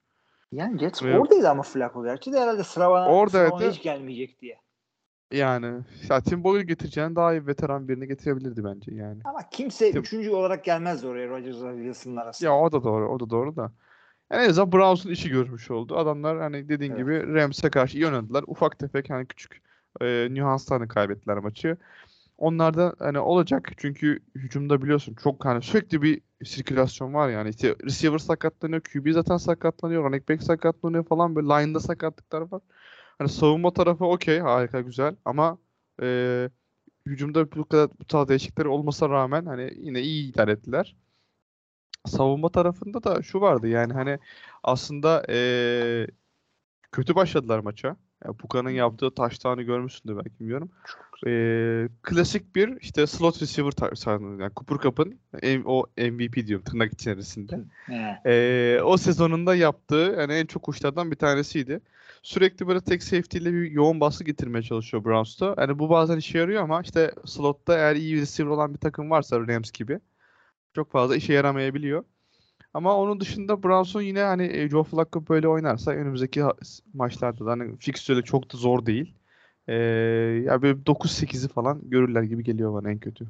Yani Jets Ve- oradaydı ama Flacco gerçi de herhalde sıralama, Oradaydı. sıralama hiç gelmeyecek diye. Yani ya Tim Boyle getireceğini daha iyi veteran birini getirebilirdi bence yani. Ama kimse Tim- üçüncü olarak gelmezdi oraya Rodgers'la Wilson'ın arasında. Ya o da doğru, o da doğru da. Yani en azından Browns'un işi görmüş oldu. Adamlar hani dediğin Evet. gibi Rams'e karşı iyi oynadılar. Ufak tefek hani küçük e, nüanslarla hani kaybettiler maçı. Onlar da hani olacak çünkü hücumda biliyorsun çok hani sürekli bir sirkülasyon var yani. İşte receiver sakatlanıyor, QB zaten sakatlanıyor, running back sakatlanıyor falan böyle line'da sakatlıklar var. Hani savunma tarafı okey, harika, güzel ama e, hücumda bu kadar bu tarz değişiklikler olmasına rağmen hani yine iyi idare ettiler. Savunma tarafında da şu vardı yani hani aslında e, kötü başladılar maça. Ya Puka'nın yaptığı taştanı görmüşsündür belki bilmiyorum. E, klasik bir işte slot receiver tarzı yani Cooper Cup'ın o MVP diyorum tırnak içerisinde. Ee, o sezonunda yaptığı yani en çok uçlardan bir tanesiydi. Sürekli böyle tek safety ile bir yoğun baskı getirmeye çalışıyor Browns'ta. Yani bu bazen işe yarıyor ama işte slotta eğer iyi receiver olan bir takım varsa Rams gibi çok fazla işe yaramayabiliyor. Ama onun dışında Browns'un yine hani e, Joe Flacco böyle oynarsa önümüzdeki maçlarda da hani fikstürde çok da zor değil. Ee, ya böyle 9-8'i falan görürler gibi geliyor bana en kötü.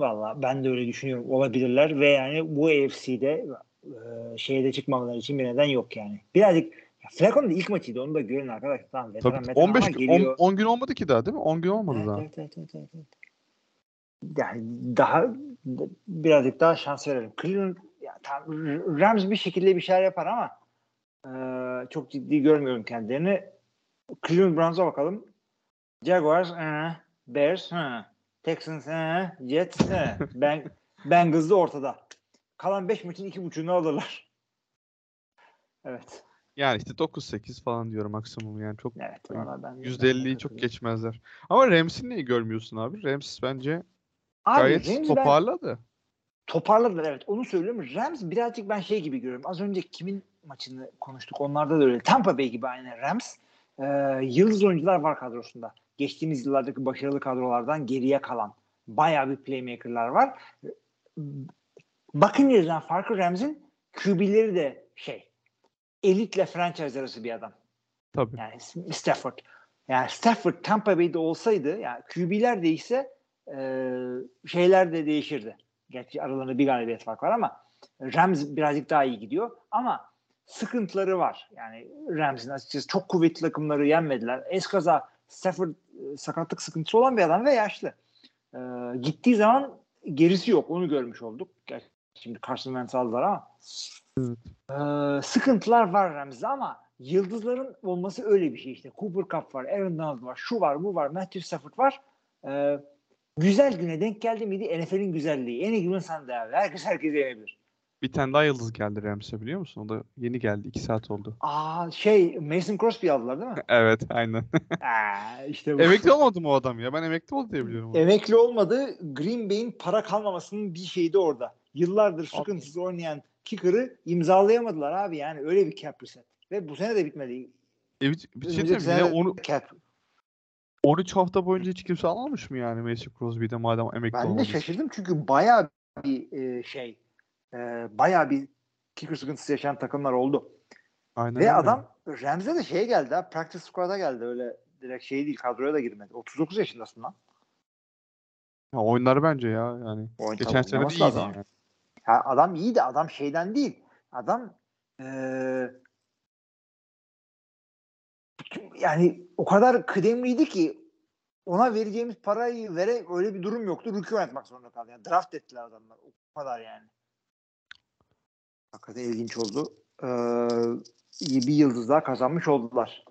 Valla ben de öyle düşünüyorum. Olabilirler ve yani bu AFC'de e, şeyde çıkmamaları için bir neden yok yani. Birazcık ya Flacco'nun da ilk maçıydı. Onu da görün arkadaşlar. Tamam veteran Tabii veteran 15 ama gün, geliyor. 10, 10 gün olmadı ki daha değil mi? 10 gün olmadı Evet, daha. evet, evet, evet, evet. Yani daha birazcık daha şans verelim. Cleveland ya, tam, Rams bir şekilde bir şeyler yapar ama e, çok ciddi görmüyorum kendilerini. Cleveland Browns'a bakalım. Jaguars, e, Bears, e, Texans, e, Jets, e, <laughs> ben, Bengals da ortada. Kalan 5 maçın 2.5'unu alırlar. Evet. Yani işte 9-8 falan diyorum maksimum yani çok Evet. valla ben, %50'yi ben de çok geçmezler. Ama Rams'i niye görmüyorsun abi? Rams bence Abi, gayet Rams'i ben- toparladı. toparladılar evet onu söylüyorum. Rams birazcık ben şey gibi görüyorum. Az önce kimin maçını konuştuk onlarda da öyle. Tampa Bay gibi aynı Rams. Ee, yıldız oyuncular var kadrosunda. Geçtiğimiz yıllardaki başarılı kadrolardan geriye kalan bayağı bir playmaker'lar var. Buccaneers'dan farkı Rams'in QB'leri de şey elitle franchise arası bir adam. Tabii. Yani Stafford. Yani Stafford Tampa Bay'de olsaydı yani QB'ler değişse e, şeyler de değişirdi. Gerçi aralarında bir galibiyet fark var ama Rams birazcık daha iyi gidiyor. Ama sıkıntıları var. Yani Rams'in açıkçası çok kuvvetli takımları yenmediler. Eskaza Stafford e, sakatlık sıkıntısı olan bir adam ve yaşlı. E, gittiği zaman gerisi yok. Onu görmüş olduk. Gerçi Şimdi Carson Wentz aldılar ama ee, sıkıntılar var Rams'de ama yıldızların olması öyle bir şey işte. Cooper Cup var, Aaron Donald var, şu var, bu var, Matthew Stafford var. Ee, güzel güne denk geldi miydi NFL'in güzelliği. En iyi gün sen değerli. Herkes herkese yenebilir. Bir tane daha yıldız geldi Rams'e biliyor musun? O da yeni geldi. 2 saat oldu. Aa şey Mason Crosby aldılar değil mi? <laughs> Evet aynen. <laughs> Aa, işte bu. emekli olmadı mı o adam ya? Ben emekli oldu diye biliyorum. onu. Emekli olmadı. Green Bay'in para kalmamasının bir şeyi de orada. Yıllardır sıkıntısız oynayan kicker'ı imzalayamadılar abi yani öyle bir cap reset. Ve bu sene de bitmedi. E, bir, bir şey diyeyim Yine onu, cap 13 hafta boyunca hiç kimse almamış mı yani Mason Crosby'de madem emekli Ben de olmadı? şaşırdım çünkü bayağı bir e, şey e, bayağı bir kicker sıkıntısı yaşayan takımlar oldu. Aynen Ve öyle. adam Rams'e de şeye geldi ha practice squad'a geldi öyle direkt şey değil kadroya da girmedi. 39 yaşındasın lan. Ya oyunları bence ya yani. Oyun Geçen sene de iyiydi lazım. yani. Ya adam iyi de adam şeyden değil. Adam e, yani o kadar kıdemliydi ki ona vereceğimiz parayı vere öyle bir durum yoktu. Rookie oynatmak zorunda kaldı. Yani draft ettiler adamlar. O kadar yani. Hakikaten ilginç oldu. Ee, bir yıldız daha kazanmış oldular.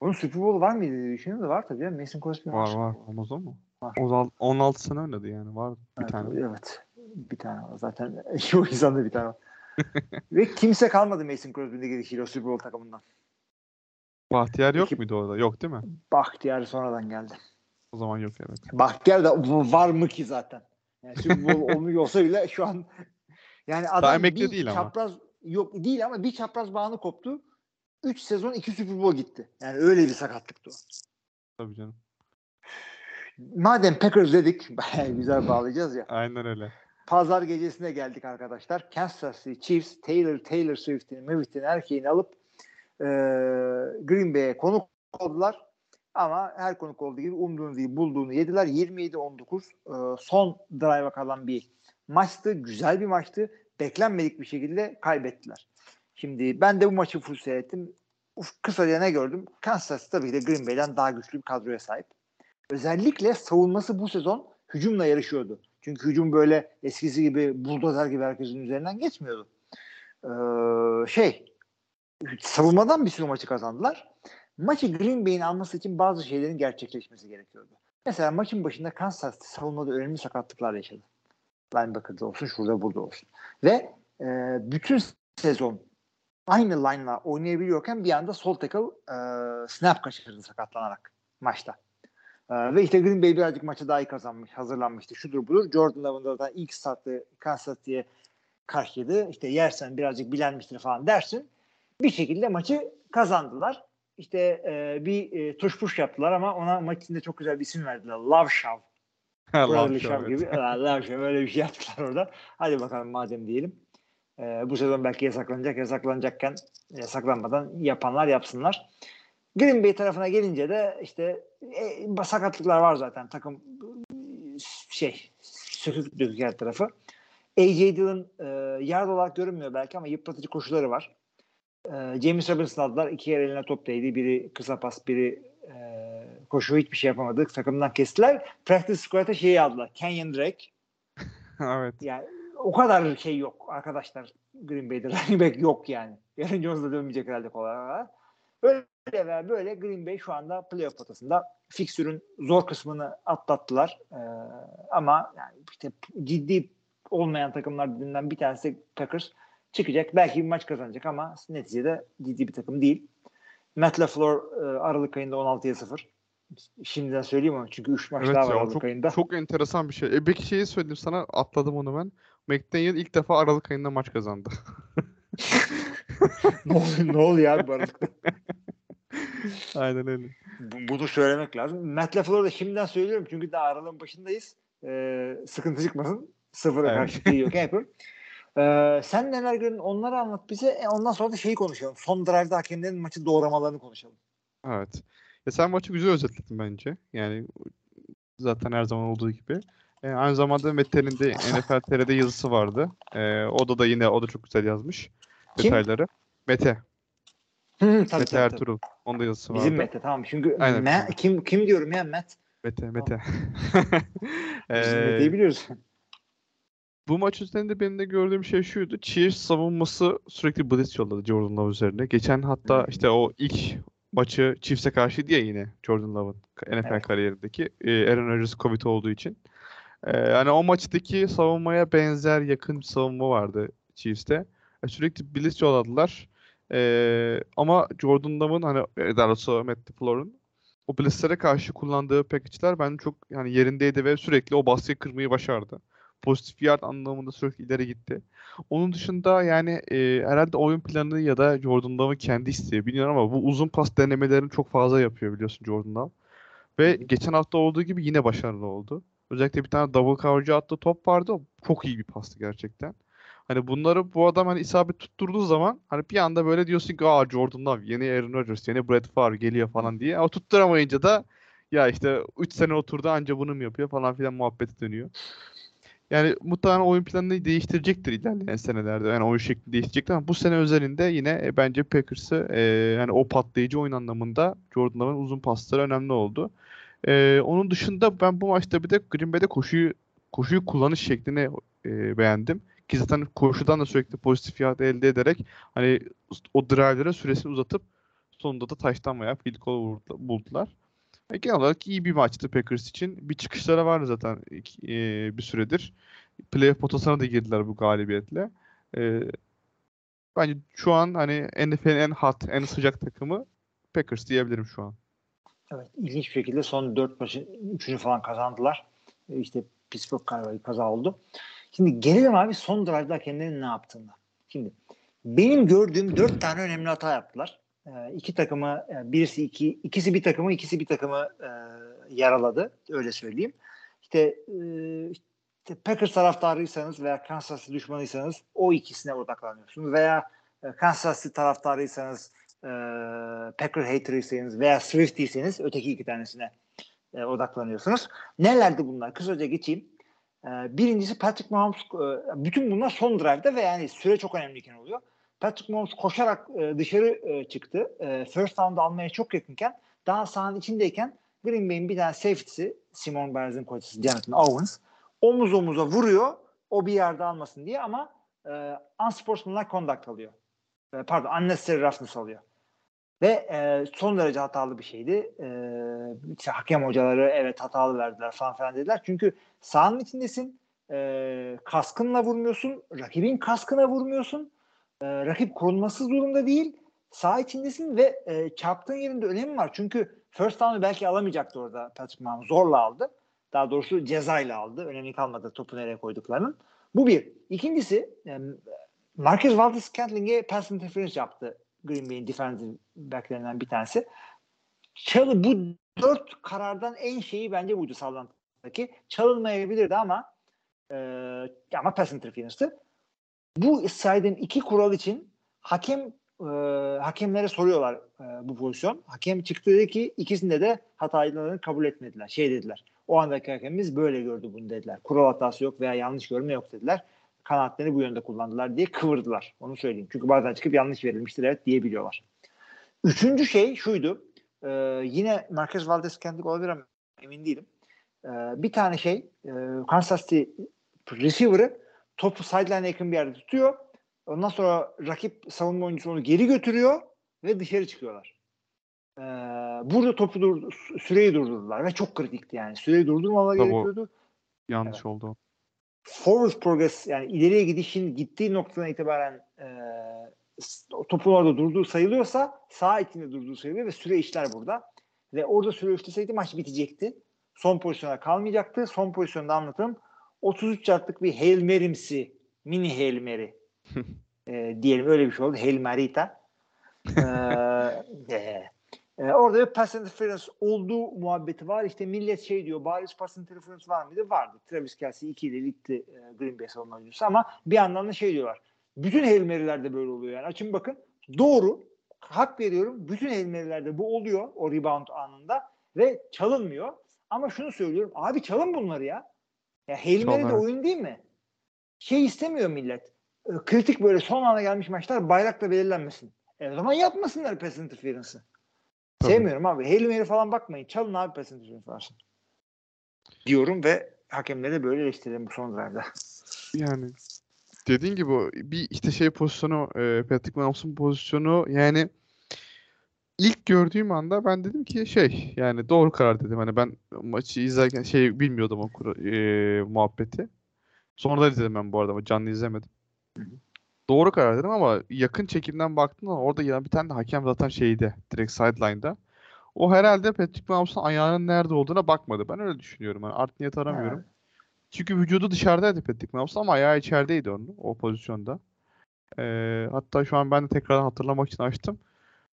Onun Super Bowl var mıydı diye düşünüyorum da var tabii. ya. Mason Crosby Var var. Bowl. Olmaz o mu? Var. 16, 16 sene oynadı yani. Var bir Evet, tane. Evet. Bir tane var. Zaten <laughs> o insanda bir tane var. <laughs> Ve kimse kalmadı Mason Crosby'nin gelişiyle o Super Bowl takımından. Bahtiyar yok Ekip- muydu orada? Yok değil mi? Bahtiyar sonradan geldi. O zaman yok evet. Bahtiyar da var mı ki zaten? Yani Super Bowl olmuş olsa bile şu an yani adam emekli bir değil ama. çapraz yok değil ama bir çapraz bağını koptu. 3 sezon 2 Super Bowl gitti. Yani öyle bir sakatlıktı o. Tabii canım. Madem Packers dedik bayağı <laughs> güzel bağlayacağız ya. Aynen öyle. Pazar gecesine geldik arkadaşlar. Kansas City Chiefs Taylor Taylor Swift'in, Mavit'in erkeğini alıp e, Green Bay'e konuk oldular. Ama her konuk olduğu gibi umduğunu değil bulduğunu yediler. 27-19 e, son drive'a kalan bir maçtı. Güzel bir maçtı. Beklenmedik bir şekilde kaybettiler. Şimdi ben de bu maçı full seyrettim. Uf, kısaca ne gördüm? Kansas tabii ki de Green Bay'den daha güçlü bir kadroya sahip. Özellikle savunması bu sezon hücumla yarışıyordu. Çünkü hücum böyle eskisi gibi buldozer gibi herkesin üzerinden geçmiyordu. Ee, şey savunmadan bir sürü maçı kazandılar. Maçı Green Bay'in alması için bazı şeylerin gerçekleşmesi gerekiyordu. Mesela maçın başında Kansas City savunmada önemli sakatlıklar yaşadı. Linebacker'da olsun, şurada burada olsun. Ve e, bütün sezon aynı line'la oynayabiliyorken bir anda sol tackle e, snap kaçırdı sakatlanarak maçta. Ee, ve işte Green Bay birazcık maçı daha iyi kazanmış, hazırlanmıştı. Şudur budur. Jordan Love'ın da ilk startı Kansas City'ye karşıydı. İşte yersen birazcık bilenmiştir falan dersin. Bir şekilde maçı kazandılar. İşte e, bir e, tuş puş yaptılar ama ona maç içinde çok güzel bir isim verdiler. Love Shaw. <laughs> Shove evet. gibi. Allah şey böyle bir şey yaptılar orada. Hadi bakalım madem diyelim. Ee, bu sezon belki yasaklanacak. Yasaklanacakken yasaklanmadan yapanlar yapsınlar. Green Bay tarafına gelince de işte e, sakatlıklar var zaten. Takım şey sökük dökük her tarafı. AJ Dillon e, yard olarak görünmüyor belki ama yıpratıcı koşuları var. E, James Robinson aldılar. İki yer eline top değdi. Biri kısa pas, biri e, koşu hiçbir şey yapamadı. Takımdan kestiler. Practice squad'a şeyi aldılar. Kenyon Drake. <laughs> evet. Yani o kadar şey yok arkadaşlar. Green Bay'de <laughs> running back yok yani. Aaron Jones da dönmeyecek herhalde kolay kolay. Öyle ve böyle Green Bay şu anda playoff potasında fiksürün zor kısmını atlattılar. Ee, ama yani işte ciddi olmayan takımlardan bir tanesi Packers çıkacak. Belki bir maç kazanacak ama neticede ciddi bir takım değil. Matt LaFleur e, Aralık ayında 16'ya 0. Şimdiden söyleyeyim ama çünkü 3 maç Evet daha var ya, Aralık çok, ayında. çok enteresan bir şey. E, belki şeyi söyleyeyim sana atladım onu ben. McDaniel ilk defa Aralık ayında maç kazandı. <laughs> ne oluyor, ne oluyor abi Aralık'ta? <laughs> Aynen öyle. Bu- Bunu söylemek lazım. Matt LaFleur'u da şimdiden söylüyorum çünkü daha aralığın başındayız. Ee, sıkıntı çıkmasın. Sıfıra Evet. karşı değil yok. <laughs> Ee, sen neler gördün onları anlat bize. E, ondan sonra da şeyi konuşalım. Son drive'da hakemlerin maçı doğramalarını konuşalım. Evet. Ya sen maçı güzel özetledin bence. Yani zaten her zaman olduğu gibi. E, aynı zamanda Mete'nin de <laughs> NFL TR'de yazısı vardı. E, o da da yine o da çok güzel yazmış Kim? detayları. Mete. Hı, tabii, Mete tabii, tabii. Ertuğrul. Onun da yazısı Bizim vardı. Mete tamam. Çünkü Aynen. Ma- kim kim diyorum ya Matt. Mete, Mete. Bizim <laughs> E, Mete'yi biliyoruz. Bu maç üzerinde benim de gördüğüm şey şuydu. Chiefs savunması sürekli blitz yolladı Jordan Love üzerine. Geçen hatta işte o ilk maçı Chiefs'e karşıydı ya yine Jordan Love'ın NFL Evet. kariyerindeki. E, Aaron Rodgers Covid olduğu için. E, yani o maçtaki savunmaya benzer yakın bir savunma vardı Chiefs'te. E, sürekli blitz yolladılar. E, ama Jordan Love'ın hani daha doğrusu Matt LaFleur'un o blitzlere karşı kullandığı package'ler bence çok yani yerindeydi ve sürekli o baskıyı kırmayı başardı pozitif yard anlamında sürekli ileri gitti. Onun dışında yani e, herhalde oyun planı ya da Jordan Love'ın kendi isteği bilmiyorum ama bu uzun pas denemelerini çok fazla yapıyor biliyorsun Jordan Love. Ve geçen hafta olduğu gibi yine başarılı oldu. Özellikle bir tane double coverage attığı top vardı. O çok iyi bir pastı gerçekten. Hani bunları bu adam hani isabet tutturduğu zaman hani bir anda böyle diyorsun ki aa Jordan Love yeni Aaron Rodgers yeni Brett Favre geliyor falan diye. Ama tutturamayınca da ya işte 3 sene oturdu anca bunu mu yapıyor falan filan muhabbeti dönüyor. Yani muhtemelen oyun planını değiştirecektir ilerleyen senelerde. Yani oyun şekli değiştirecektir ama bu sene özelinde yine e, bence Packers'ı e, yani o patlayıcı oyun anlamında Jordan Love'ın uzun pasları önemli oldu. E, onun dışında ben bu maçta bir de Green Bay'de koşuyu koşuyu kullanış şeklini e, beğendim. Ki zaten koşudan da sürekli pozitif yard elde ederek hani o drive'lere süresini uzatıp sonunda da taştan veya field goal buldular. E, genel olarak iyi bir maçtı Packers için. Bir çıkışları vardı zaten e, bir süredir. Playoff potasına da girdiler bu galibiyetle. E, bence şu an hani NFL'in en hot, en sıcak takımı Packers diyebilirim şu an. Evet, ilginç bir şekilde son 4 maçın 3'ünü falan kazandılar. E, İşte Pittsburgh galiba kaza oldu. Şimdi gelelim abi son drive'da hakemlerin ne yaptığına. Şimdi benim gördüğüm 4 tane önemli hata yaptılar. E, iki takımı, birisi iki, ikisi bir takımı, ikisi bir takımı e, yaraladı. Öyle söyleyeyim. İşte, e, işte Packers taraftarıysanız veya Kansas City düşmanıysanız o ikisine odaklanıyorsunuz. Veya e, Kansas City taraftarıysanız e, Packer hater'ıysanız veya Swifty'seniz öteki iki tanesine e, odaklanıyorsunuz. Nelerdi bunlar? Kısaca geçeyim. E, birincisi Patrick Mahomes e, bütün bunlar son drive'da ve yani süre çok önemliyken oluyor. Patrick Mahomes koşarak e, dışarı e, çıktı. E, first down'da almaya çok yakınken daha sahanın içindeyken Green Bay'in bir tane safety'si Simon Berz'in koçası Jonathan Owens omuz omuza vuruyor o bir yerde almasın diye ama e, unsportsmanlike conduct alıyor. E, pardon unnecessary roughness alıyor. Ve e, son derece hatalı bir şeydi. E, işte hakem hocaları evet hatalı verdiler falan filan dediler. Çünkü sahanın içindesin. E, kaskınla vurmuyorsun. Rakibin kaskına vurmuyorsun. E, rakip korunmasız durumda değil. Saha içindesin ve e, çarptığın yerinde önemi var. Çünkü first down'u belki alamayacaktı orada Patrick Mahomes. Zorla aldı. Daha doğrusu cezayla aldı. Önemi kalmadı topu nereye koyduklarının. Bu bir. İkincisi e, Marcus Valdez-Scantling'e pass interference yaptı Green Bay'in defensive backlerinden bir tanesi. Çalı bu dört karardan en şeyi bence buydu sallantı ki çalınmayabilirdi ama e, ama pass interference'tı. Bu saydığım iki kural için hakem e, hakemlere soruyorlar e, bu pozisyon. Hakem çıktı dedi ki ikisinde de hatalarını kabul etmediler. Şey dediler. O andaki hakemimiz böyle gördü bunu dediler. Kural hatası yok veya yanlış görme yok dediler. Kanatlarını bu yönde kullandılar diye kıvırdılar. Onu söyleyeyim. Çünkü bazen çıkıp yanlış verilmiştir evet diyebiliyorlar. Üçüncü şey şuydu. E, yine Marquez Valdez kendi olabilir ama emin değilim. E, bir tane şey e, Kansas City receiver'ı topu sideline'e yakın bir yerde tutuyor. Ondan sonra rakip savunma oyuncusu onu geri götürüyor ve dışarı çıkıyorlar. Ee, burada topu dur süreyi durdurdular ve çok kritikti yani. Süreyi Tabii o- gerekiyordu. Yanlış oldu. o. Forward progress yani ileriye gidişin gittiği noktadan itibaren e, topun orada durduğu sayılıyorsa sağ içinde durduğu sayılıyor ve süre işler burada. Ve orada süre işleseydi maç bitecekti. Son pozisyona kalmayacaktı. Son pozisyonda anlatayım. 33 yardlık bir Hail Mary'msi mini Hail Mary <laughs> e, diyelim öyle bir şey oldu. Hail Marita. Ee, <laughs> e, e, orada bir pass interference olduğu muhabbeti var. İşte millet şey diyor bariz pass interference var mıydı? Vardı. Travis Kelsey 2 ile gitti e, Green Bay savunma oyuncusu ama bir yandan da şey diyorlar. Bütün Hail Mary'lerde böyle oluyor yani. Açın bakın. Doğru. Hak veriyorum. Bütün Hail Mary'lerde bu oluyor o rebound anında ve çalınmıyor. Ama şunu söylüyorum. Abi çalın bunları ya. Ya Hail Mary de oyun değil mi? Şey istemiyor millet. E, Kritik böyle son ana gelmiş maçlar bayrakla belirlenmesin. E o zaman yapmasınlar pass interference'ı. Sevmiyorum abi. Hail Mary falan bakmayın. Çalın abi pass interference varsın. Diyorum ve hakemleri de böyle eleştirelim bu son drive'da. Yani dediğin gibi bir işte şey pozisyonu e, Patrick Mahomes'un pozisyonu yani ilk gördüğüm anda ben dedim ki şey yani doğru karar dedim. Hani ben maçı izlerken şey bilmiyordum o kura- e, muhabbeti. Sonradan izledim ben bu arada ama canlı izlemedim. Doğru karar dedim ama yakın çekimden baktığımda orada ya bir tane de hakem zaten şeyde direkt sideline'da. O herhalde Patrick Mahomes'un ayağının nerede olduğuna bakmadı. Ben öyle düşünüyorum. Hani art niyet aramıyorum. Çünkü vücudu dışarıdaydı Patrick Mahomes ama ayağı içerideydi onun o pozisyonda. Ee, hatta şu an ben de tekrardan hatırlamak için açtım.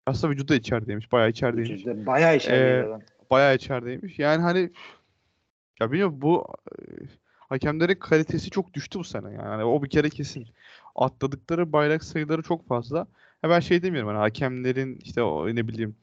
Aslında vücudu da içerideymiş. Bayağı içerideymiş. Vücuda Bayağı içeride Ee. Bayağı içerideymiş. Yani hani ya bilmiyorum bu e, hakemlerin kalitesi çok düştü bu sene yani. Hani o bir kere kesin. Atladıkları bayrak sayıları çok fazla. Ha ben şey demiyorum hani hakemlerin işte o ne bileyim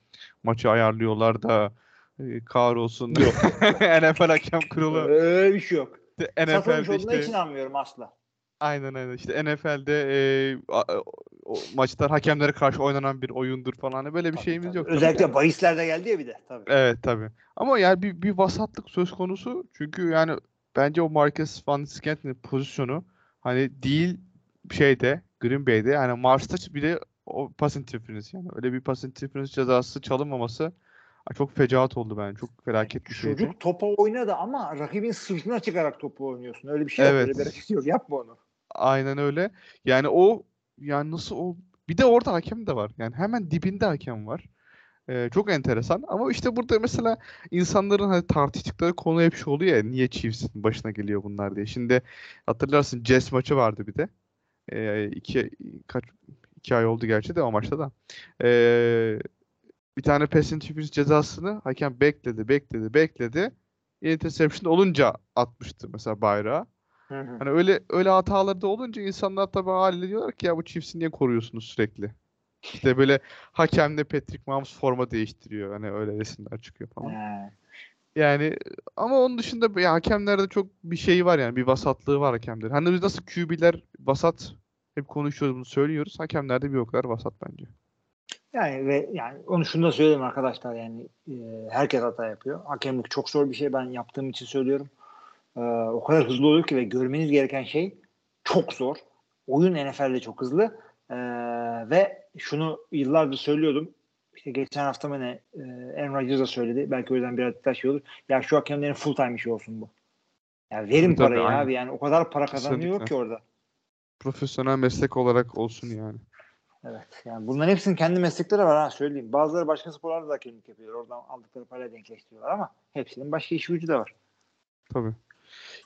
maçı ayarlıyorlar da e, kahrolsun. <laughs> NFL hakem kurulu. Öyle bir şey yok. işte Satılmış NFL'de olduğuna işte hiç inanmıyorum asla. Aynen aynen. İşte NFL'de e, a- o maçlar hakemlere karşı oynanan bir oyundur falan. Hani Böyle bir Tabii, şeyimiz tabii. yok. tabii. Özellikle bahislerde geldi ya bir de. Tabii. Evet tabii. Ama yani bir, bir vasatlık söz konusu. Çünkü yani bence o Marcus Van Scantling pozisyonu hani değil şeyde Green Bay'de yani Mars'ta bile o pass interference yani öyle bir pass interference cezası çalınmaması çok fecaat oldu ben. Çok felaket bir şeydi. Çocuk topa oynadı ama rakibin sırtına çıkarak topu oynuyorsun. Öyle bir şey yok. Evet. Öyle bir hareket yok. Yapma onu. Aynen öyle. Yani o yani nasıl o bir de orada hakem de var. Yani hemen dibinde hakem var. Ee, çok enteresan. Ama işte burada mesela insanların hani tartıştıkları konu hep şu oluyor ya niye Chiefs'in başına geliyor bunlar diye. Şimdi hatırlarsın Jets maçı vardı bir de. Ee, iki, kaç, iki ay oldu gerçi de o maçta da. Ee, bir tane pass interference cezasını hakem bekledi, bekledi, bekledi. Interception olunca atmıştı mesela bayrağı. Hı hı. Hani öyle öyle hataları da olunca insanlar tabii haliyle diyorlar ki ya bu Chiefs'i niye koruyorsunuz sürekli? İşte böyle hakemle Patrick Mahomes forma değiştiriyor. Hani öyle resimler çıkıyor falan. He. Yani ama onun dışında ya hakemlerde çok bir şey var yani bir vasatlığı var hakemlerin. Hani biz nasıl QB'ler vasat hep konuşuyoruz bunu söylüyoruz. Hakemlerde bir o kadar vasat bence. Yani ve yani onu şunu da söyleyeyim arkadaşlar yani e, herkes hata yapıyor. Hakemlik çok zor bir şey. Ben yaptığım için söylüyorum. E, o kadar hızlı oluyor ki ve görmeniz gereken şey çok zor. Oyun NFL'de çok hızlı. E, ve şunu yıllardır söylüyordum. İşte geçen hafta mı ne e, Aaron Rodgers da söyledi. Belki o yüzden biraz daha şey olur. Ya şu hakemlerin full time işi olsun bu. Ya verin Tabii, tabii, parayı aynen. abi yani o kadar para kazanıyor Kesinlikle. ki orada. Profesyonel meslek olarak olsun yani. Evet. Yani bunların hepsinin kendi meslekleri var ha söyleyeyim. Bazıları başka sporlarda da hakemlik yapıyor. Oradan aldıkları parayla denkleştiriyorlar ama hepsinin başka işi gücü de var. Tabii.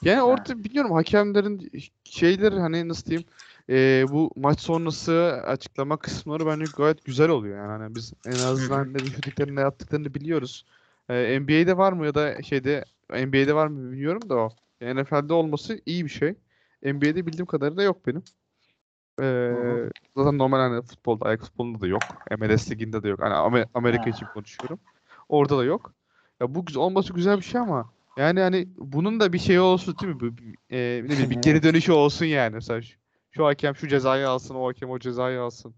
Yani Ha. orada biliyorum hakemlerin şeyleri hani nasıl diyeyim e, bu maç sonrası açıklama kısımları bence gayet güzel oluyor yani hani biz en azından ne düşündüklerini ne yaptıklarını biliyoruz. E, NBA'de var mı ya da şeyde NBA'de var mı bilmiyorum da o. NFL'de olması iyi bir şey. NBA'de bildiğim kadarıyla yok benim. Ee, zaten normal hani futbolda, ayak futbolunda da yok. MLS liginde de yok. Hani Amer- Amerika Ha. için konuşuyorum. Orada da yok. Ya bu güzel olması güzel bir şey ama yani hani bunun da bir şey olsun değil mi? Bu, e, ne bileyim, bir geri <laughs> dönüşü olsun yani. Mesela şu, şu hakem şu cezayı alsın, o hakem o cezayı alsın.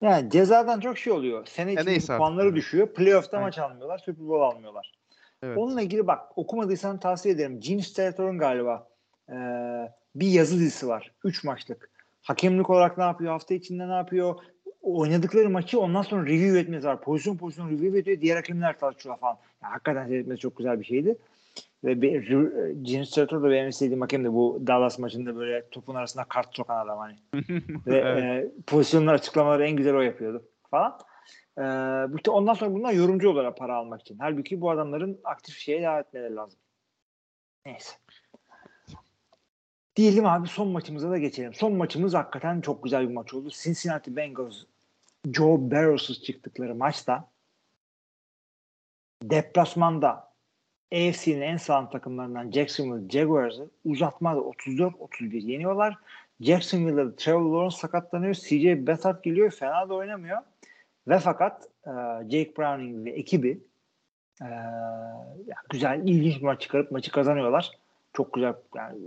Yani cezadan çok şey oluyor. Sene içinde neyse artık puanları yani. düşüyor. Playoff'ta Aynen. maç almıyorlar. Super Bowl almıyorlar. Evet. Onunla ilgili bak okumadıysan tavsiye ederim. Gene Strator'un galiba e, bir yazı dizisi var. 3 maçlık. Hakemlik olarak ne yapıyor? Hafta içinde ne yapıyor? Oynadıkları maçı ondan sonra review etmesi var. Pozisyon pozisyon review ediyor. Diğer hakemler tartışıyor falan. Yani hakikaten seyretmesi çok güzel bir şeydi. Ve bir, Gene Strator da benim istediğim hakem de bu Dallas maçında böyle topun arasına kart sokan adam hani. <laughs> Ve Evet. e, pozisyonlar açıklamaları en güzel o yapıyordu falan. E, işte ondan sonra bunlar yorumcu olarak para almak için. Halbuki bu adamların aktif şeye devam etmeleri lazım. Neyse. Diyelim abi son maçımıza da geçelim. Son maçımız hakikaten çok güzel bir maç oldu. Cincinnati Bengals Joe Barrow'suz çıktıkları maçta deplasmanda AFC'nin en sağlam takımlarından Jacksonville Jaguars'ı uzatmada 34-31 yeniyorlar. Jacksonville'da Trevor Lawrence sakatlanıyor. CJ Beathard geliyor. Fena da oynamıyor. Ve fakat e, Jake Browning ve ekibi e, güzel, ilginç bir maç çıkarıp maçı kazanıyorlar. Çok güzel yani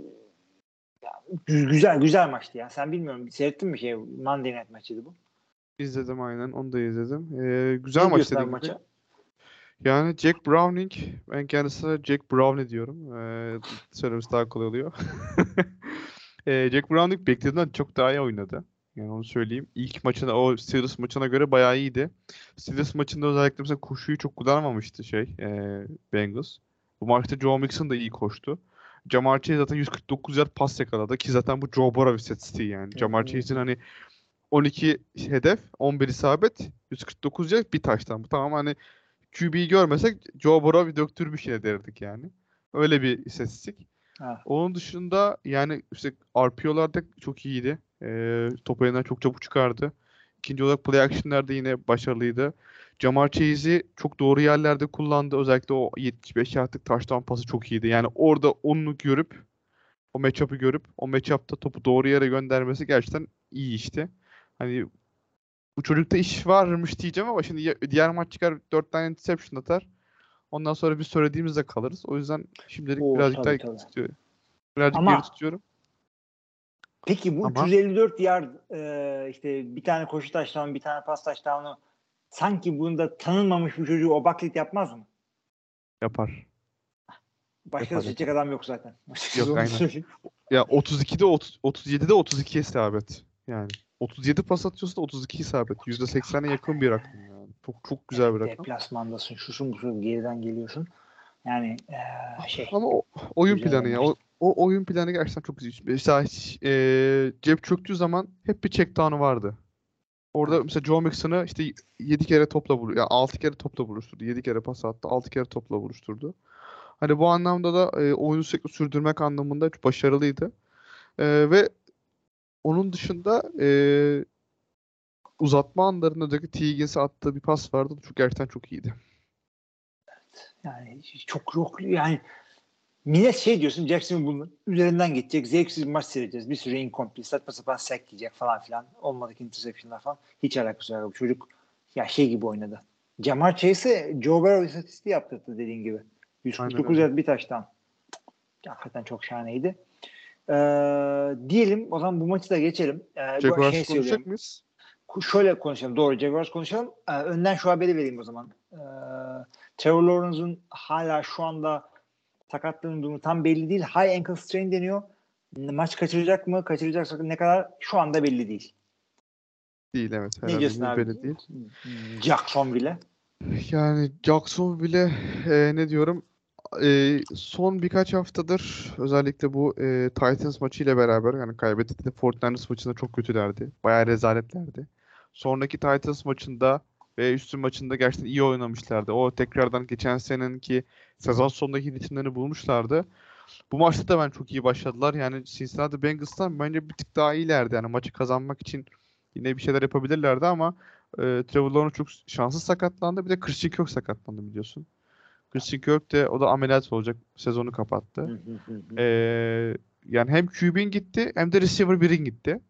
ya, gü- güzel güzel maçtı ya. Sen bilmiyorum seyrettin mi şey Monday Night maçıydı bu. İzledim aynen. Onu da izledim. Ee, güzel Ne maç gibi. maça? Yani Jack Browning, ben kendisine Jack Brownie diyorum. Ee, söylemesi daha kolay oluyor. <laughs> Ee, Jack Browning beklediğinden çok daha iyi oynadı. Yani onu söyleyeyim. İlk maçına, o Steelers maçına göre bayağı iyiydi. Steelers maçında özellikle mesela koşuyu çok kullanmamıştı şey, ee, Bengals. Bu maçta Joe Mixon da iyi koştu. Jamar Chase zaten 149 yard pas yakaladı ki zaten bu Joe Burrow istatistiği yani. Jamar Chase'in hani 12 hedef, 11 isabet, 149 yard bir taştan. Bu tamam hani QB'yi görmesek Joe Burrow'u döktürmüş yine derdik yani. Öyle bir istatistik. Ha. Onun dışında yani işte RPO'larda çok iyiydi. Ee, topu elinden çok çabuk çıkardı. İkinci olarak play action'larda yine başarılıydı. Jamar Chase'i çok doğru yerlerde kullandı. Özellikle o 75 yardlık touchdown pası çok iyiydi. Yani orada onu görüp o matchup'ı görüp o matchup'ta topu doğru yere göndermesi gerçekten iyi işte. Hani bu çocukta iş varmış diyeceğim ama şimdi diğer maç çıkar 4 tane interception atar. Ondan sonra biz söylediğimizde kalırız. O yüzden şimdilik Oo, birazcık tabii, daha tabii. tutuyorum. Birazcık Ama- geri tutuyorum. Peki bu Ama- 354 yard e, işte bir tane koşu taştanı bir tane pas taştanı sanki bunda tanınmamış bir çocuğu o baklit yapmaz mı? Yapar. Başka seçecek adam yok zaten. Yok, <laughs> aynen. söyleyeyim. Ya 32'de 30, 37'de 32 isabet. Yani 37 pas atıyorsa da 32 isabet. %80'e yakın bir rakam yani. Çok çok güzel bir rakam. Deplasmandasın, şusun busun geriden geliyorsun. Yani e, şey Ama o, oyun planı ya. O, o oyun planı gerçekten çok güzel. Mesela hiç, e, cep çöktüğü zaman hep bir check down'u vardı. Orada mesela Joe Mixon'ı işte 7 kere topla vur, ya 6 kere topla buluşturdu. 7 kere pas attı, 6 kere topla buluşturdu. Hani bu anlamda da e, oyunu sürekli sürdürmek anlamında çok başarılıydı. E, ve onun dışında e, uzatma anlarında özellikle T. Higgins'e attığı bir pas vardı. Çok gerçekten çok iyiydi. yani çok yok yani millet şey diyorsun Jackson bunun üzerinden geçecek. Zevksiz bir maç seyredeceğiz. Bir süre incomplete. Saçma sapan sack yiyecek falan filan. Olmadık interceptionlar falan. Hiç alakası yok. Bu çocuk ya şey gibi oynadı. Jamar Chase'e Joe Burrow istatistiği yaptırdı dediğin gibi. 149 öyle. yard bir taştan. Hakikaten çok şahaneydi. Ee, diyelim o zaman bu maçı da geçelim. Bu Jaguars'ı şey konuşacak mıyız? Şöyle konuşalım. Doğru Jaguars konuşalım. Ee, önden şu haberi vereyim o zaman. Ee, Trevor Lawrence'un hala şu anda sakatlığının durumu tam belli değil. High ankle strain deniyor. Maç kaçıracak mı? Kaçıracaksa ne kadar? Şu anda belli değil. Değil evet. Ne diyorsun abi? belli değil. Jacksonville. Yani Jackson bile e, ne diyorum e, son birkaç haftadır özellikle bu e, Titans maçıyla beraber yani kaybettikleri 49ers maçında çok kötülerdi. Bayağı rezaletlerdi. Sonraki Titans maçında ve üstün maçında gerçekten iyi oynamışlardı. O tekrardan geçen senenki sezon sonundaki ritimlerini bulmuşlardı. Bu maçta da ben çok iyi başladılar. Yani Cincinnati Bengals'tan bence bir tık daha iyilerdi. Yani maçı kazanmak için yine bir şeyler yapabilirlerdi ama e, Trevor Lawrence çok şanssız sakatlandı. Bir de Christian Kirk sakatlandı biliyorsun. Christian Kirk de o da ameliyat olacak. Sezonu kapattı. Ee, yani hem QB'in gitti hem de receiver birin gitti.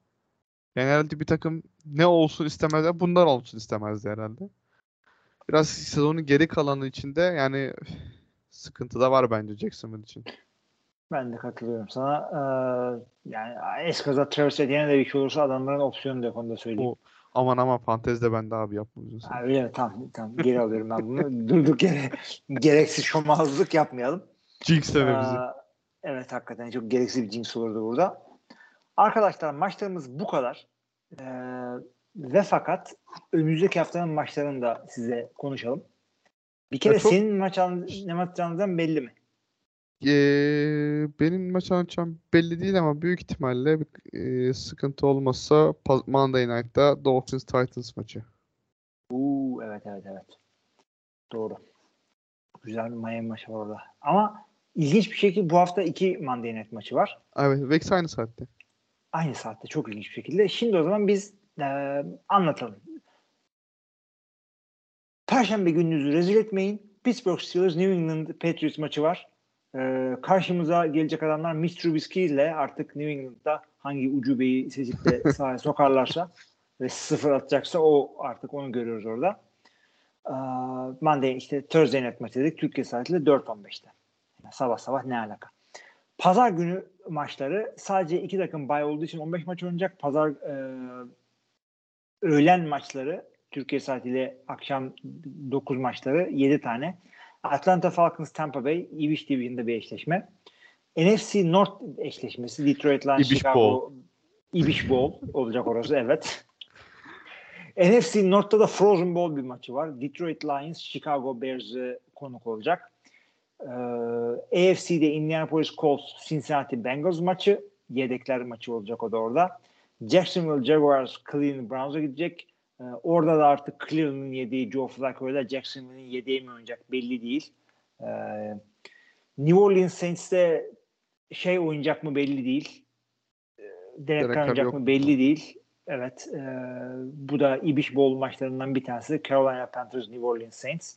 Yani herhalde bir takım ne olsun istemezler. Bunlar olsun istemezdi herhalde. Biraz sezonun geri kalanı içinde yani sıkıntı da var bence Jacksonville için. Ben de katılıyorum sana. Ee, yani eskaza Travis Etienne de bir şey olursa adamların opsiyonu da yok onu da söyleyeyim. O- Aman aman fantezide ben de abi yapmıyorsun sen. Ha, öyle mi? Tamam, tamam. Geri alıyorum ben bunu. <laughs> Durduk yere gereksiz şomazlık yapmayalım. Jinxleme bizi. Ee, evet hakikaten çok gereksiz bir jinx olurdu burada. Arkadaşlar maçlarımız bu kadar. Ee, ve fakat önümüzdeki haftanın maçlarını da size konuşalım. Bir kere Ya çok- senin maç ne maç belli mi? Ee, benim maç anlatacağım belli değil ama büyük ihtimalle bir, e, sıkıntı olmazsa Monday Night'ta Dolphins Titans maçı. Uuu evet evet evet. Doğru. Güzel bir Miami maçı var orada. Ama ilginç bir şekilde bu hafta iki Monday Night maçı var. Evet, Vex aynı saatte. Aynı saatte çok ilginç bir şekilde. Şimdi o zaman biz e, anlatalım. Perşembe gününüzü rezil etmeyin. Pittsburgh Steelers New England Patriots maçı var. E, karşımıza gelecek adamlar Mitch Trubisky ile artık New England'da hangi ucubeyi seçip de <laughs> sahaya sokarlarsa ve sıfır atacaksa o artık onu görüyoruz orada. E, Monday işte Thursday Night maçı dedik. Türkiye saatiyle 4.15'te. Yani sabah sabah ne alaka? Pazar günü maçları sadece iki takım bay olduğu için 15 maç oynayacak. Pazar e, öğlen maçları Türkiye saatiyle akşam 9 maçları 7 tane. Atlanta Falcons Tampa Bay Ibiş Division'da bir eşleşme. NFC North eşleşmesi Detroit Lions Ibiş Chicago Bowl. Ibiş Bowl olacak orası evet. <laughs> NFC North'ta da Frozen Bowl bir maçı var. Detroit Lions Chicago Bears'ı konuk olacak. Ee, AFC'de Indianapolis Colts Cincinnati Bengals maçı yedekler maçı olacak o da orada. Jacksonville Jaguars Cleveland Browns'a gidecek. Ee, orada da artık Cleveland'ın yedeği Joe Flacco ile Jacksonville'in yedeği mi oynayacak belli değil. Ee, New Orleans Saints'te şey oynayacak mı belli değil. Ee, Derek Carr oynayacak mı belli değil. Evet. e, bu da Ibiş Bowl maçlarından bir tanesi. Carolina Panthers New Orleans Saints.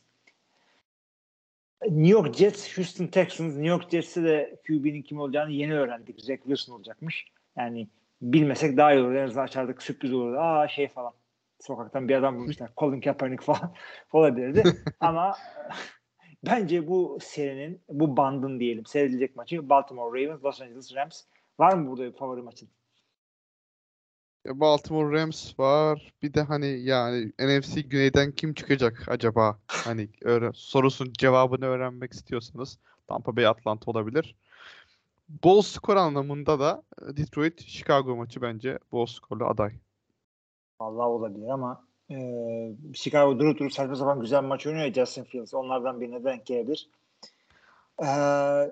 New York Jets, Houston Texans. New York Jets'te de QB'nin kim olacağını yeni öğrendik. Zach Wilson olacakmış. Yani bilmesek daha iyi olur. En azından açardık sürpriz olurdu. Aa şey falan. Sokaktan bir adam bulmuşlar. <laughs> Colin Kaepernick falan <laughs> olabilirdi. Ama <laughs> bence bu serinin, bu bandın diyelim seyredilecek maçı Baltimore Ravens, Los Angeles Rams. Var mı burada bir favori maçın? Baltimore Rams var. Bir de hani yani NFC Güney'den kim çıkacak acaba? Hani öğren sorusun cevabını öğrenmek istiyorsanız Tampa Bay Atlanta olabilir. Bol skor anlamında da e, Detroit Chicago maçı bence bol skorlu aday. Vallahi olabilir ama e, Chicago durup durup saçma sapan güzel maç oynuyor ya Justin Fields. Onlardan birine denk gelebilir. E,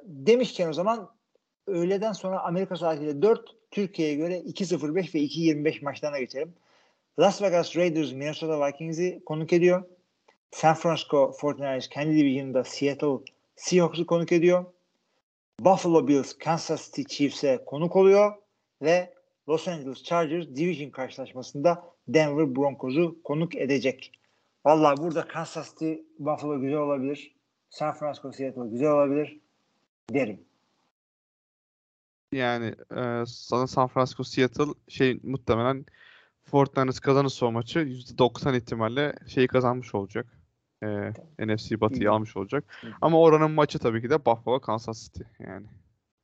demişken o zaman öğleden sonra Amerika saatiyle 4 Türkiye'ye göre 2.05 ve 2.25 maçlarına geçelim. Las Vegas Raiders Minnesota Vikings'i konuk ediyor. San Francisco 49ers kendi division'da Seattle Seahawks'ı konuk ediyor. Buffalo Bills Kansas City Chiefs'e konuk oluyor ve Los Angeles Chargers Division karşılaşmasında Denver Broncos'u konuk edecek. Vallahi burada Kansas City Buffalo güzel olabilir. San Francisco Seattle güzel olabilir derim. Yani e, sana San Francisco Seattle şey muhtemelen Fortnite kazanırsa o maçı %90 ihtimalle şeyi kazanmış olacak. E, NFC Batı'yı almış olacak. Hı. Ama oranın maçı tabii ki de Buffalo Kansas City yani.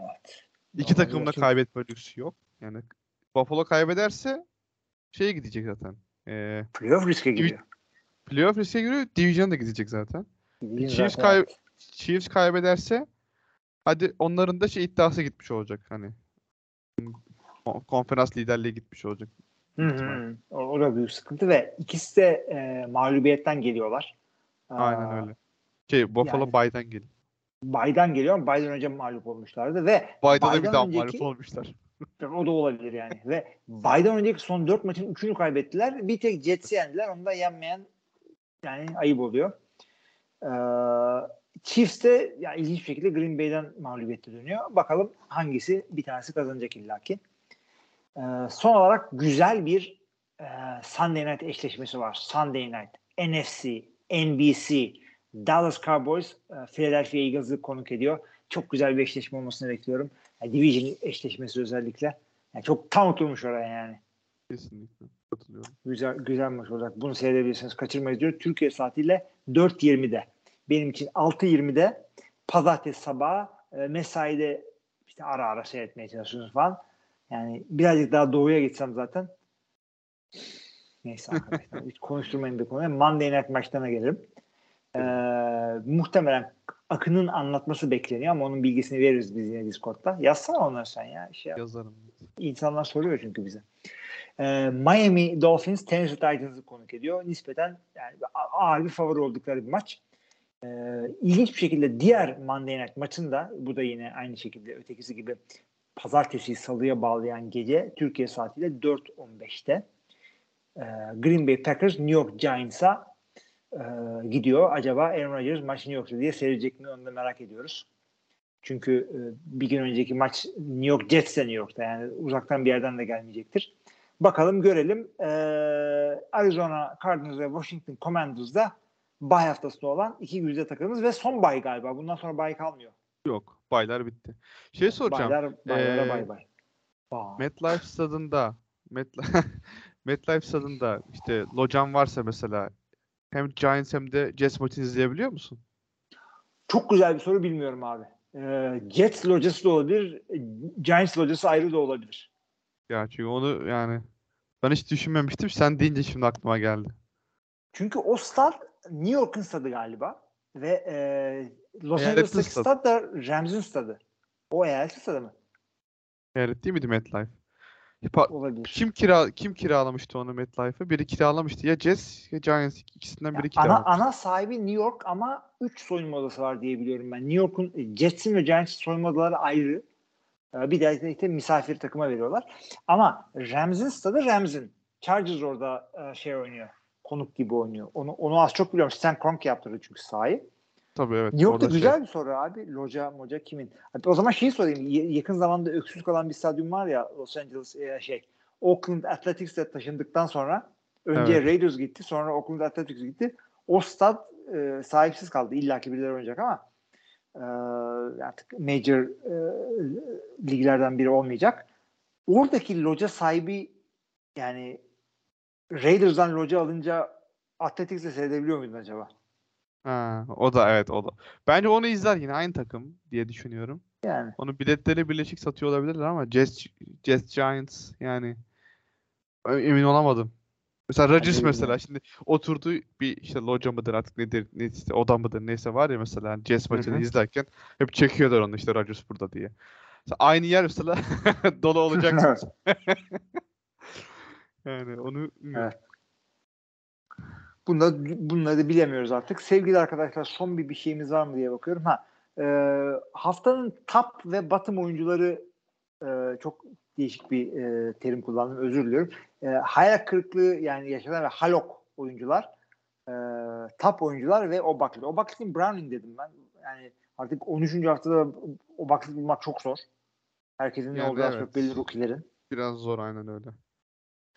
Evet. İki takım da kaybetme lüksü yok. Yani Buffalo kaybederse şeye gidecek zaten. E, Playoff riske giriyor. playoff riske giriyor. Division da gidecek zaten. Division Chiefs zaten kay-. Chiefs kaybederse hadi onların da şey iddiası gitmiş olacak hani. Kon- Konferans liderliği gitmiş olacak. Hı hı. O, o da büyük sıkıntı ve ikisi de e, mağlubiyetten geliyorlar. Aynen Aa, öyle. Şey Buffalo yani- bay'dan geliyor. Bay'dan geliyor ama Bay'dan önce mağlup olmuşlardı ve Bay'da da bir daha önceki- mağlup olmuşlar. O da olabilir yani. Ve Bay'dan önceki son 4 maçın 3'ünü kaybettiler. Bir tek Jets'i yendiler. Onu da yenmeyen yani ayıp oluyor. Ee, Chiefs de ya ilginç bir şekilde Green Bay'den mağlubiyette dönüyor. Bakalım hangisi bir tanesi kazanacak illaki. Ee, son olarak güzel bir e, Sunday Night eşleşmesi var. Sunday Night, NFC, NBC, Dallas Cowboys e, Philadelphia Eagles'ı konuk ediyor. Çok güzel bir eşleşme olmasını bekliyorum. Yani division eşleşmesi özellikle. Yani çok tam oturmuş oraya yani. Kesinlikle. Katılıyorum. Güzel güzel maç olacak. Bunu seyredebilirsiniz. Kaçırmayın diyor. Türkiye saatiyle 4.20'de. Benim için 6.20'de pazartesi sabahı e, mesaide işte ara ara seyretmeye çalışıyorsunuz falan. Yani birazcık daha doğuya gitsem zaten. Neyse arkadaşlar. hiç konuşturmayın bir konuyu. Monday Night maçlarına gelirim. Ee, muhtemelen Akın'ın anlatması bekleniyor ama onun bilgisini veririz biz yine Discord'da. Yazsana onları sen ya. Şey. Yazarım. İnsanlar soruyor çünkü bize. Ee, Miami Dolphins Tennessee Titans'ı konuk ediyor. Nispeten yani ağır bir favori oldukları bir maç. Ee, ilginç bir şekilde diğer Monday Night maçında bu da yine aynı şekilde ötekisi gibi pazartesi salıya bağlayan gece Türkiye saatiyle 4.15'te ee, Green Bay Packers New York Giants'a e, gidiyor. Acaba Aaron Rodgers maç New York'ta diye seyredecek mi onu da merak ediyoruz. Çünkü e, bir gün önceki maç New York Jets de New York'ta yani uzaktan bir yerden de gelmeyecektir. Bakalım görelim. Ee, Arizona Cardinals ve Washington Commanders'da bay haftasında olan iki güzel takımımız ve son bay galiba. Bundan sonra bay kalmıyor. Yok. Baylar bitti. Şey soracağım. Baylar, baylara Ee, bay bay. MetLife stadında Metlife, <laughs> MetLife stadında işte locan varsa mesela hem Giants hem de Jets maçını izleyebiliyor musun? Çok güzel bir soru bilmiyorum abi. Ee, Jets locası da olabilir. Giants locası ayrı da olabilir. Ya çünkü onu yani ben hiç düşünmemiştim. Sen deyince şimdi aklıma geldi. Çünkü o stad New York'un stadı galiba. Ve e, Los Angeles'taki stad da Rams'in stadı. O eyaletin stadı mı? Evet değil miydi MetLife? Pa- Olabilir. kim kira kim kiralamıştı onu MetLife'ı? Biri kiralamıştı. Ya Jets ya Giants ikisinden biri ana, kiralamıştı. ana sahibi New York ama 3 soyunma odası var diye biliyorum ben. New York'un e, Jets'in ve Giants'in soyunma odaları ayrı. Ee, Bir de işte misafir takıma veriyorlar. Ama Rams'in stadı Rams'in. Chargers orada e, şey oynuyor. Konuk gibi oynuyor. Onu onu az çok biliyorum. Stan Kroenke yaptırdı çünkü sahayı. Tabii evet. New York'ta şey- güzel bir soru abi. Loca moca kimin? Hatta o zaman şeyi sorayım. Yakın zamanda öksüz kalan bir stadyum var ya Los Angeles e, şey Oakland Athletics'e taşındıktan sonra önce Evet. Raiders gitti sonra Oakland Athletics gitti. O stad e, sahipsiz kaldı. İlla ki birileri oynayacak ama e, artık major e, liglerden biri olmayacak. Oradaki loca sahibi yani Raiders'dan loca alınca Athletics'e seyredebiliyor muydun acaba? Ha, o da evet o da. Bence onu izler yine aynı takım diye düşünüyorum. Yani. Onu biletleri birleşik satıyor olabilirler ama Jets, Jets Giants yani emin olamadım. Mesela Rodgers mesela şimdi oturdu bir işte loca mıdır artık nedir neyse oda mıdır neyse var ya mesela Jets Hı maçını izlerken hep çekiyorlar onu işte Rodgers burada diye. Mesela aynı yer mesela <laughs> dolu <laughs> olacak. <laughs> yani onu. Evet. Bunları da bilemiyoruz artık. Sevgili arkadaşlar son bir bir şeyimiz var mı diye bakıyorum. Ha, e, haftanın top ve bottom oyuncuları e, çok değişik bir e, terim kullandım. Özür diliyorum. E, hayal kırıklığı yani yaşanan ve halok oyuncular e, top oyuncular ve o baklit. O baklitin Browning dedim ben. Yani artık 13. haftada o baklit bulmak çok zor. Herkesin ne Yani olduğu az evet. çok belli rookie'lerin. Biraz zor aynen öyle.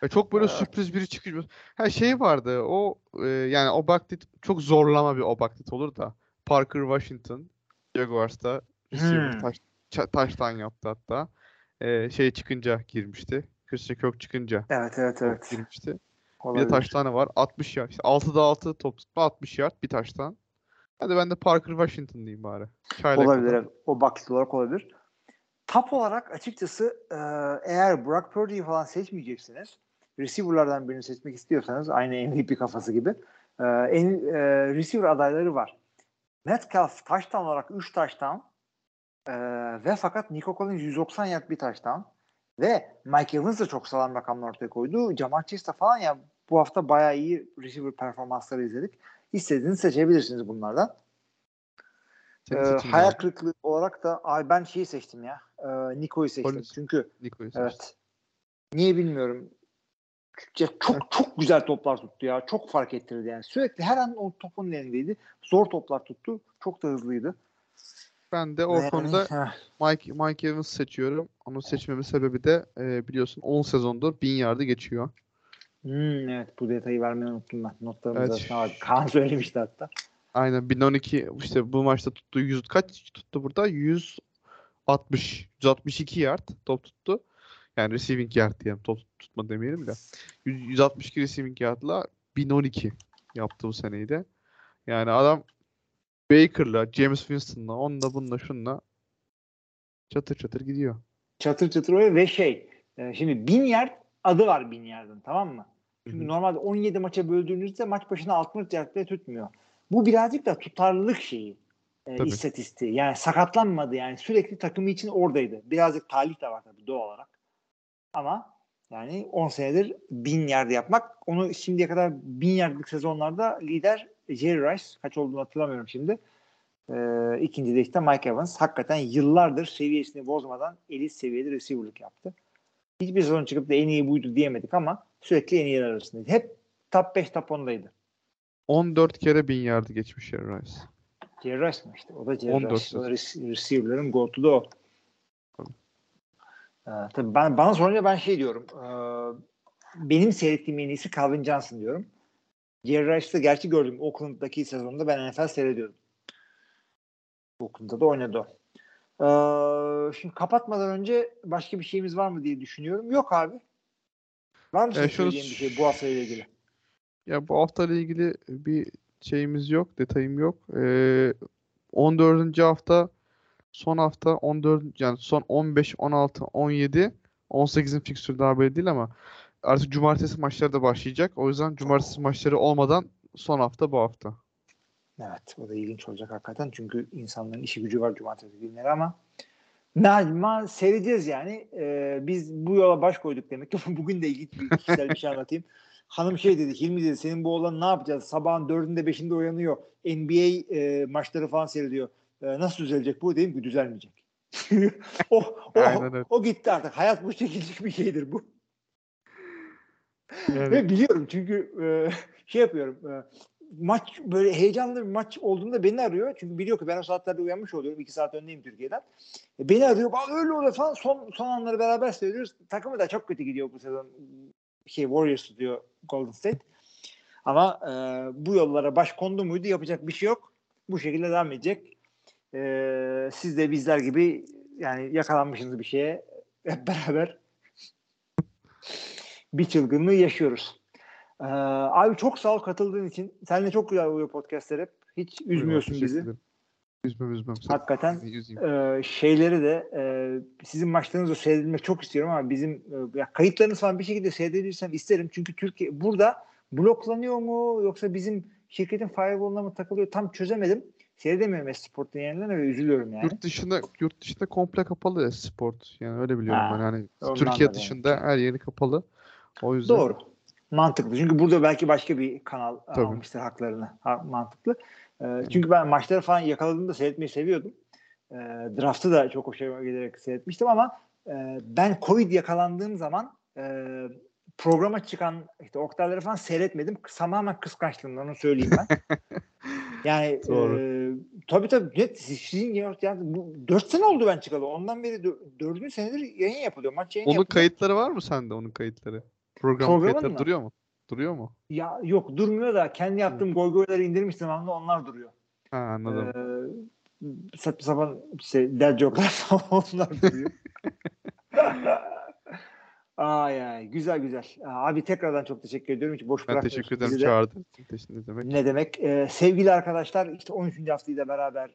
Ya çok böyle Evet. sürpriz biri çıkıyor. Ha şey vardı o e, yani o baktit çok zorlama bir o baktit olur da Parker Washington Jaguars'ta receiver Hmm. taş, taştan yaptı hatta. E, şey çıkınca girmişti. Christian Kirk çıkınca Evet evet evet. girmişti. Bir de Olabilir. taştanı var. 60 yard. İşte 6'da 6 top tutma 60 yard bir taştan. Hadi ben de Parker Washington diyeyim bari. Çaylak Olabilir. evet. O baklit olarak olabilir. Tap olarak açıkçası eğer Brock Purdy'yi falan seçmeyeceksiniz, receiver'lardan birini seçmek istiyorsanız aynı MVP kafası gibi e, en, e, receiver adayları var. Metcalf touchdown olarak 3 touchdown e, ve fakat Nico Collins 190 yard bir touchdown ve Mike Evans da çok sağlam rakamlar ortaya koydu. Jamar Chase falan ya bu hafta bayağı iyi receiver performansları izledik. İstediğinizi seçebilirsiniz bunlardan. Ee, hayal ya. kırıklığı olarak da abi ben şeyi seçtim ya. E, Nico'yu seçtim. Collins. Çünkü Nico'yu seçtim. evet. Niye bilmiyorum. Çok çok güzel toplar tuttu ya. Çok fark ettirdi yani. Sürekli her an o topun elindeydi. Zor toplar tuttu. Çok da hızlıydı. Ben de o konuda yani, <laughs> heh, Mike Mike Evans seçiyorum. Onu seçmemin sebebi de e, biliyorsun 10 sezondur 1000 yardı geçiyor. hmm, evet bu detayı vermeyi unuttum ben. Notlarımız Evet. arasında vardı. Kaan söylemişti hatta. Aynen 1012 işte bu maçta tuttu 100 kaç tuttu burada? 160 162 yard top tuttu. Yani receiving yard diyelim. Top tutma demeyelim de. 100 162 receiving yard'la 1012 yaptı bu seneyi de. Yani adam Baker'la, James Winston'la, onunla bununla şunla çatır çatır gidiyor. Çatır çatır oynuyor ve şey e, şimdi bin yard adı var bin yardın tamam mı? Çünkü Hı hı. normalde 17 maça böldüğünüzde maç başına 60 yard bile tutmuyor. Bu birazcık da tutarlılık şeyi. E, istatistiği. Yani sakatlanmadı yani sürekli takımı için oradaydı. Birazcık talih de var tabii doğal olarak. Ama yani 10 senedir 1000 yard yapmak onu şimdiye kadar 1000 yardlık sezonlarda lider Jerry Rice kaç olduğunu hatırlamıyorum şimdi. Ee, ikinci de işte Mike Evans hakikaten yıllardır seviyesini bozmadan elit seviyede receiver'lık yaptı. Hiçbir sezon çıkıp da en iyi buydu diyemedik ama sürekli en iyiler arasındaydı. Hep top 5 top 10'daydı. 14 kere 1000 yardı geçmiş Jerry Rice. Jerry Rice mi işte? O da Jerry 14 Rice. Receiver'ların goat'u da o. Tabii. Ee, tabii ben, bana sorunca ben şey diyorum. ee, benim seyrettiğim en iyisi Calvin Johnson diyorum. Jerry Rice'ı gerçi gördüm. Oakland'daki sezonda ben NFL seyrediyordum. Oakland'da da oynadı o. Ee, şimdi kapatmadan önce başka bir şeyimiz var mı diye düşünüyorum. Yok abi. Var mı E, şunu- bir şey bu hafta ile ilgili? Ya bu hafta ile ilgili bir şeyimiz yok, detayım yok. Ee, 14. hafta son hafta 14 yani son 15, 16, 17, 18'in fikstürü daha belli değil ama artık cumartesi maçları da başlayacak. O yüzden cumartesi maçları olmadan son hafta bu hafta. Evet o da ilginç olacak hakikaten çünkü insanların işi gücü var cumartesi günleri ama Najma seyredeceğiz yani. Ee, biz bu yola baş koyduk demek ki. <laughs> Bugün de ilginç bir kişisel bir şey anlatayım. Hanım şey dedi, Hilmi dedi senin bu oğlan ne yapacağız? Sabahın dördünde beşinde uyanıyor. NBA e, maçları falan seyrediyor. E, nasıl düzelecek bu? Dedim ki düzelmeyecek. <laughs> o, o, öyle. o gitti artık. Hayat bu şekilde bir şeydir bu. Yani Ve biliyorum çünkü e, şey yapıyorum. E, maç böyle heyecanlı bir maç olduğunda beni arıyor. Çünkü biliyor ki ben o saatlerde uyanmış oluyorum. iki saat öndeyim Türkiye'den. E, beni arıyor. Bak öyle oluyor falan. Son, son anları beraber seyrediyoruz. Takımı da çok kötü gidiyor bu sezon. Şey Warriors tutuyor Golden State. Ama e, bu yollara baş kondu muydu yapacak bir şey yok. Bu şekilde devam edecek. E, siz de bizler gibi yani yakalanmışsınız bir şeye <laughs> hep beraber bir çılgınlığı yaşıyoruz. Ee, abi çok sağ ol katıldığın için. Seninle çok güzel oluyor podcastler hep. Hiç üzmüyorsun teşekkür bizi. ederim. Üzmem üzmem. Sen- Hakikaten e, şeyleri de e, sizin maçlarınızı seyredilmek çok istiyorum ama bizim e, ya kayıtlarınız falan bir şekilde seyredilirsem isterim. Çünkü Türkiye burada bloklanıyor mu yoksa bizim şirketin firewall'una mı takılıyor tam çözemedim. Seyredemiyorum Esport dinleyenlerine ve üzülüyorum yani. Yurt dışında yurt dışında komple kapalı sport. Yani öyle biliyorum Ha, ben. Yani Türkiye da dışında her yeri kapalı. O yüzden Doğru. Mantıklı. Çünkü burada belki başka bir kanal Tabii. almıştır haklarını. Ha, mantıklı. Ee, çünkü ben maçları falan yakaladığımda seyretmeyi seviyordum. Ee, draft'ı da çok hoşuma giderek seyretmiştim ama e, ben Covid yakalandığım zaman e, programa çıkan işte Oktay'ları falan seyretmedim. Tamamen kıskançlığımdan onu söyleyeyim ben. <laughs> yani Doğru. e, tabii tabii net sizin ya- yani bu 4 sene oldu ben çıkalı. Ondan beri 4. senedir yayın yapılıyor. Maç yayın onun yapılıyor. kayıtları var mı sende onun kayıtları? Program Programın kayıtları mı? duruyor mu? Duruyor mu? Ya yok durmuyor da kendi yaptığım goy goyları indirmiştim ama onlar duruyor. Ha anladım. Ee, saçma sapan şey dead joke'lar <laughs> falan onlar duruyor. <laughs> ay ay güzel güzel. Abi tekrardan çok teşekkür ediyorum. Hiç boş ben teşekkür ederim çağırdın. Teşekkür ne demek. Ne demek? Ee, sevgili arkadaşlar işte 13. haftayı da beraber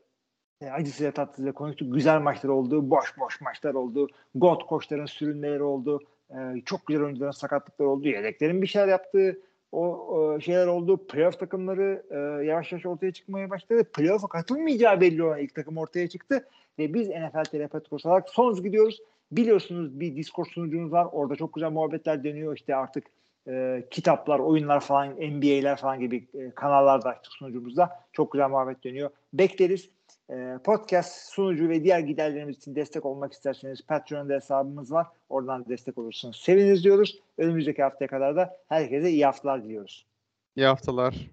e, acısıyla tatlısıyla konuştuk. Güzel maçlar oldu. Boş boş maçlar oldu. God koçların sürünmeleri oldu. Ee, çok güzel oyuncuların sakatlıkları oldu. Yedeklerin bir şeyler yaptığı o, o şeyler oldu. Playoff takımları e, yavaş yavaş ortaya çıkmaya başladı. Playoff'a katılmayacağı belli olan ilk takım ortaya çıktı. Ve biz NFL Telepatikos olarak son gidiyoruz. Biliyorsunuz bir Discord sunucumuz var. Orada çok güzel muhabbetler dönüyor. İşte artık e, kitaplar, oyunlar falan, NBA'ler falan gibi e, kanallarda açtık sunucumuzda. Çok güzel muhabbet dönüyor. Bekleriz. E, podcast sunucu ve diğer giderlerimiz için destek olmak isterseniz Patreon'da hesabımız var. Oradan destek olursanız seviniriz diyoruz. Önümüzdeki haftaya kadar da herkese iyi haftalar diliyoruz. İyi haftalar.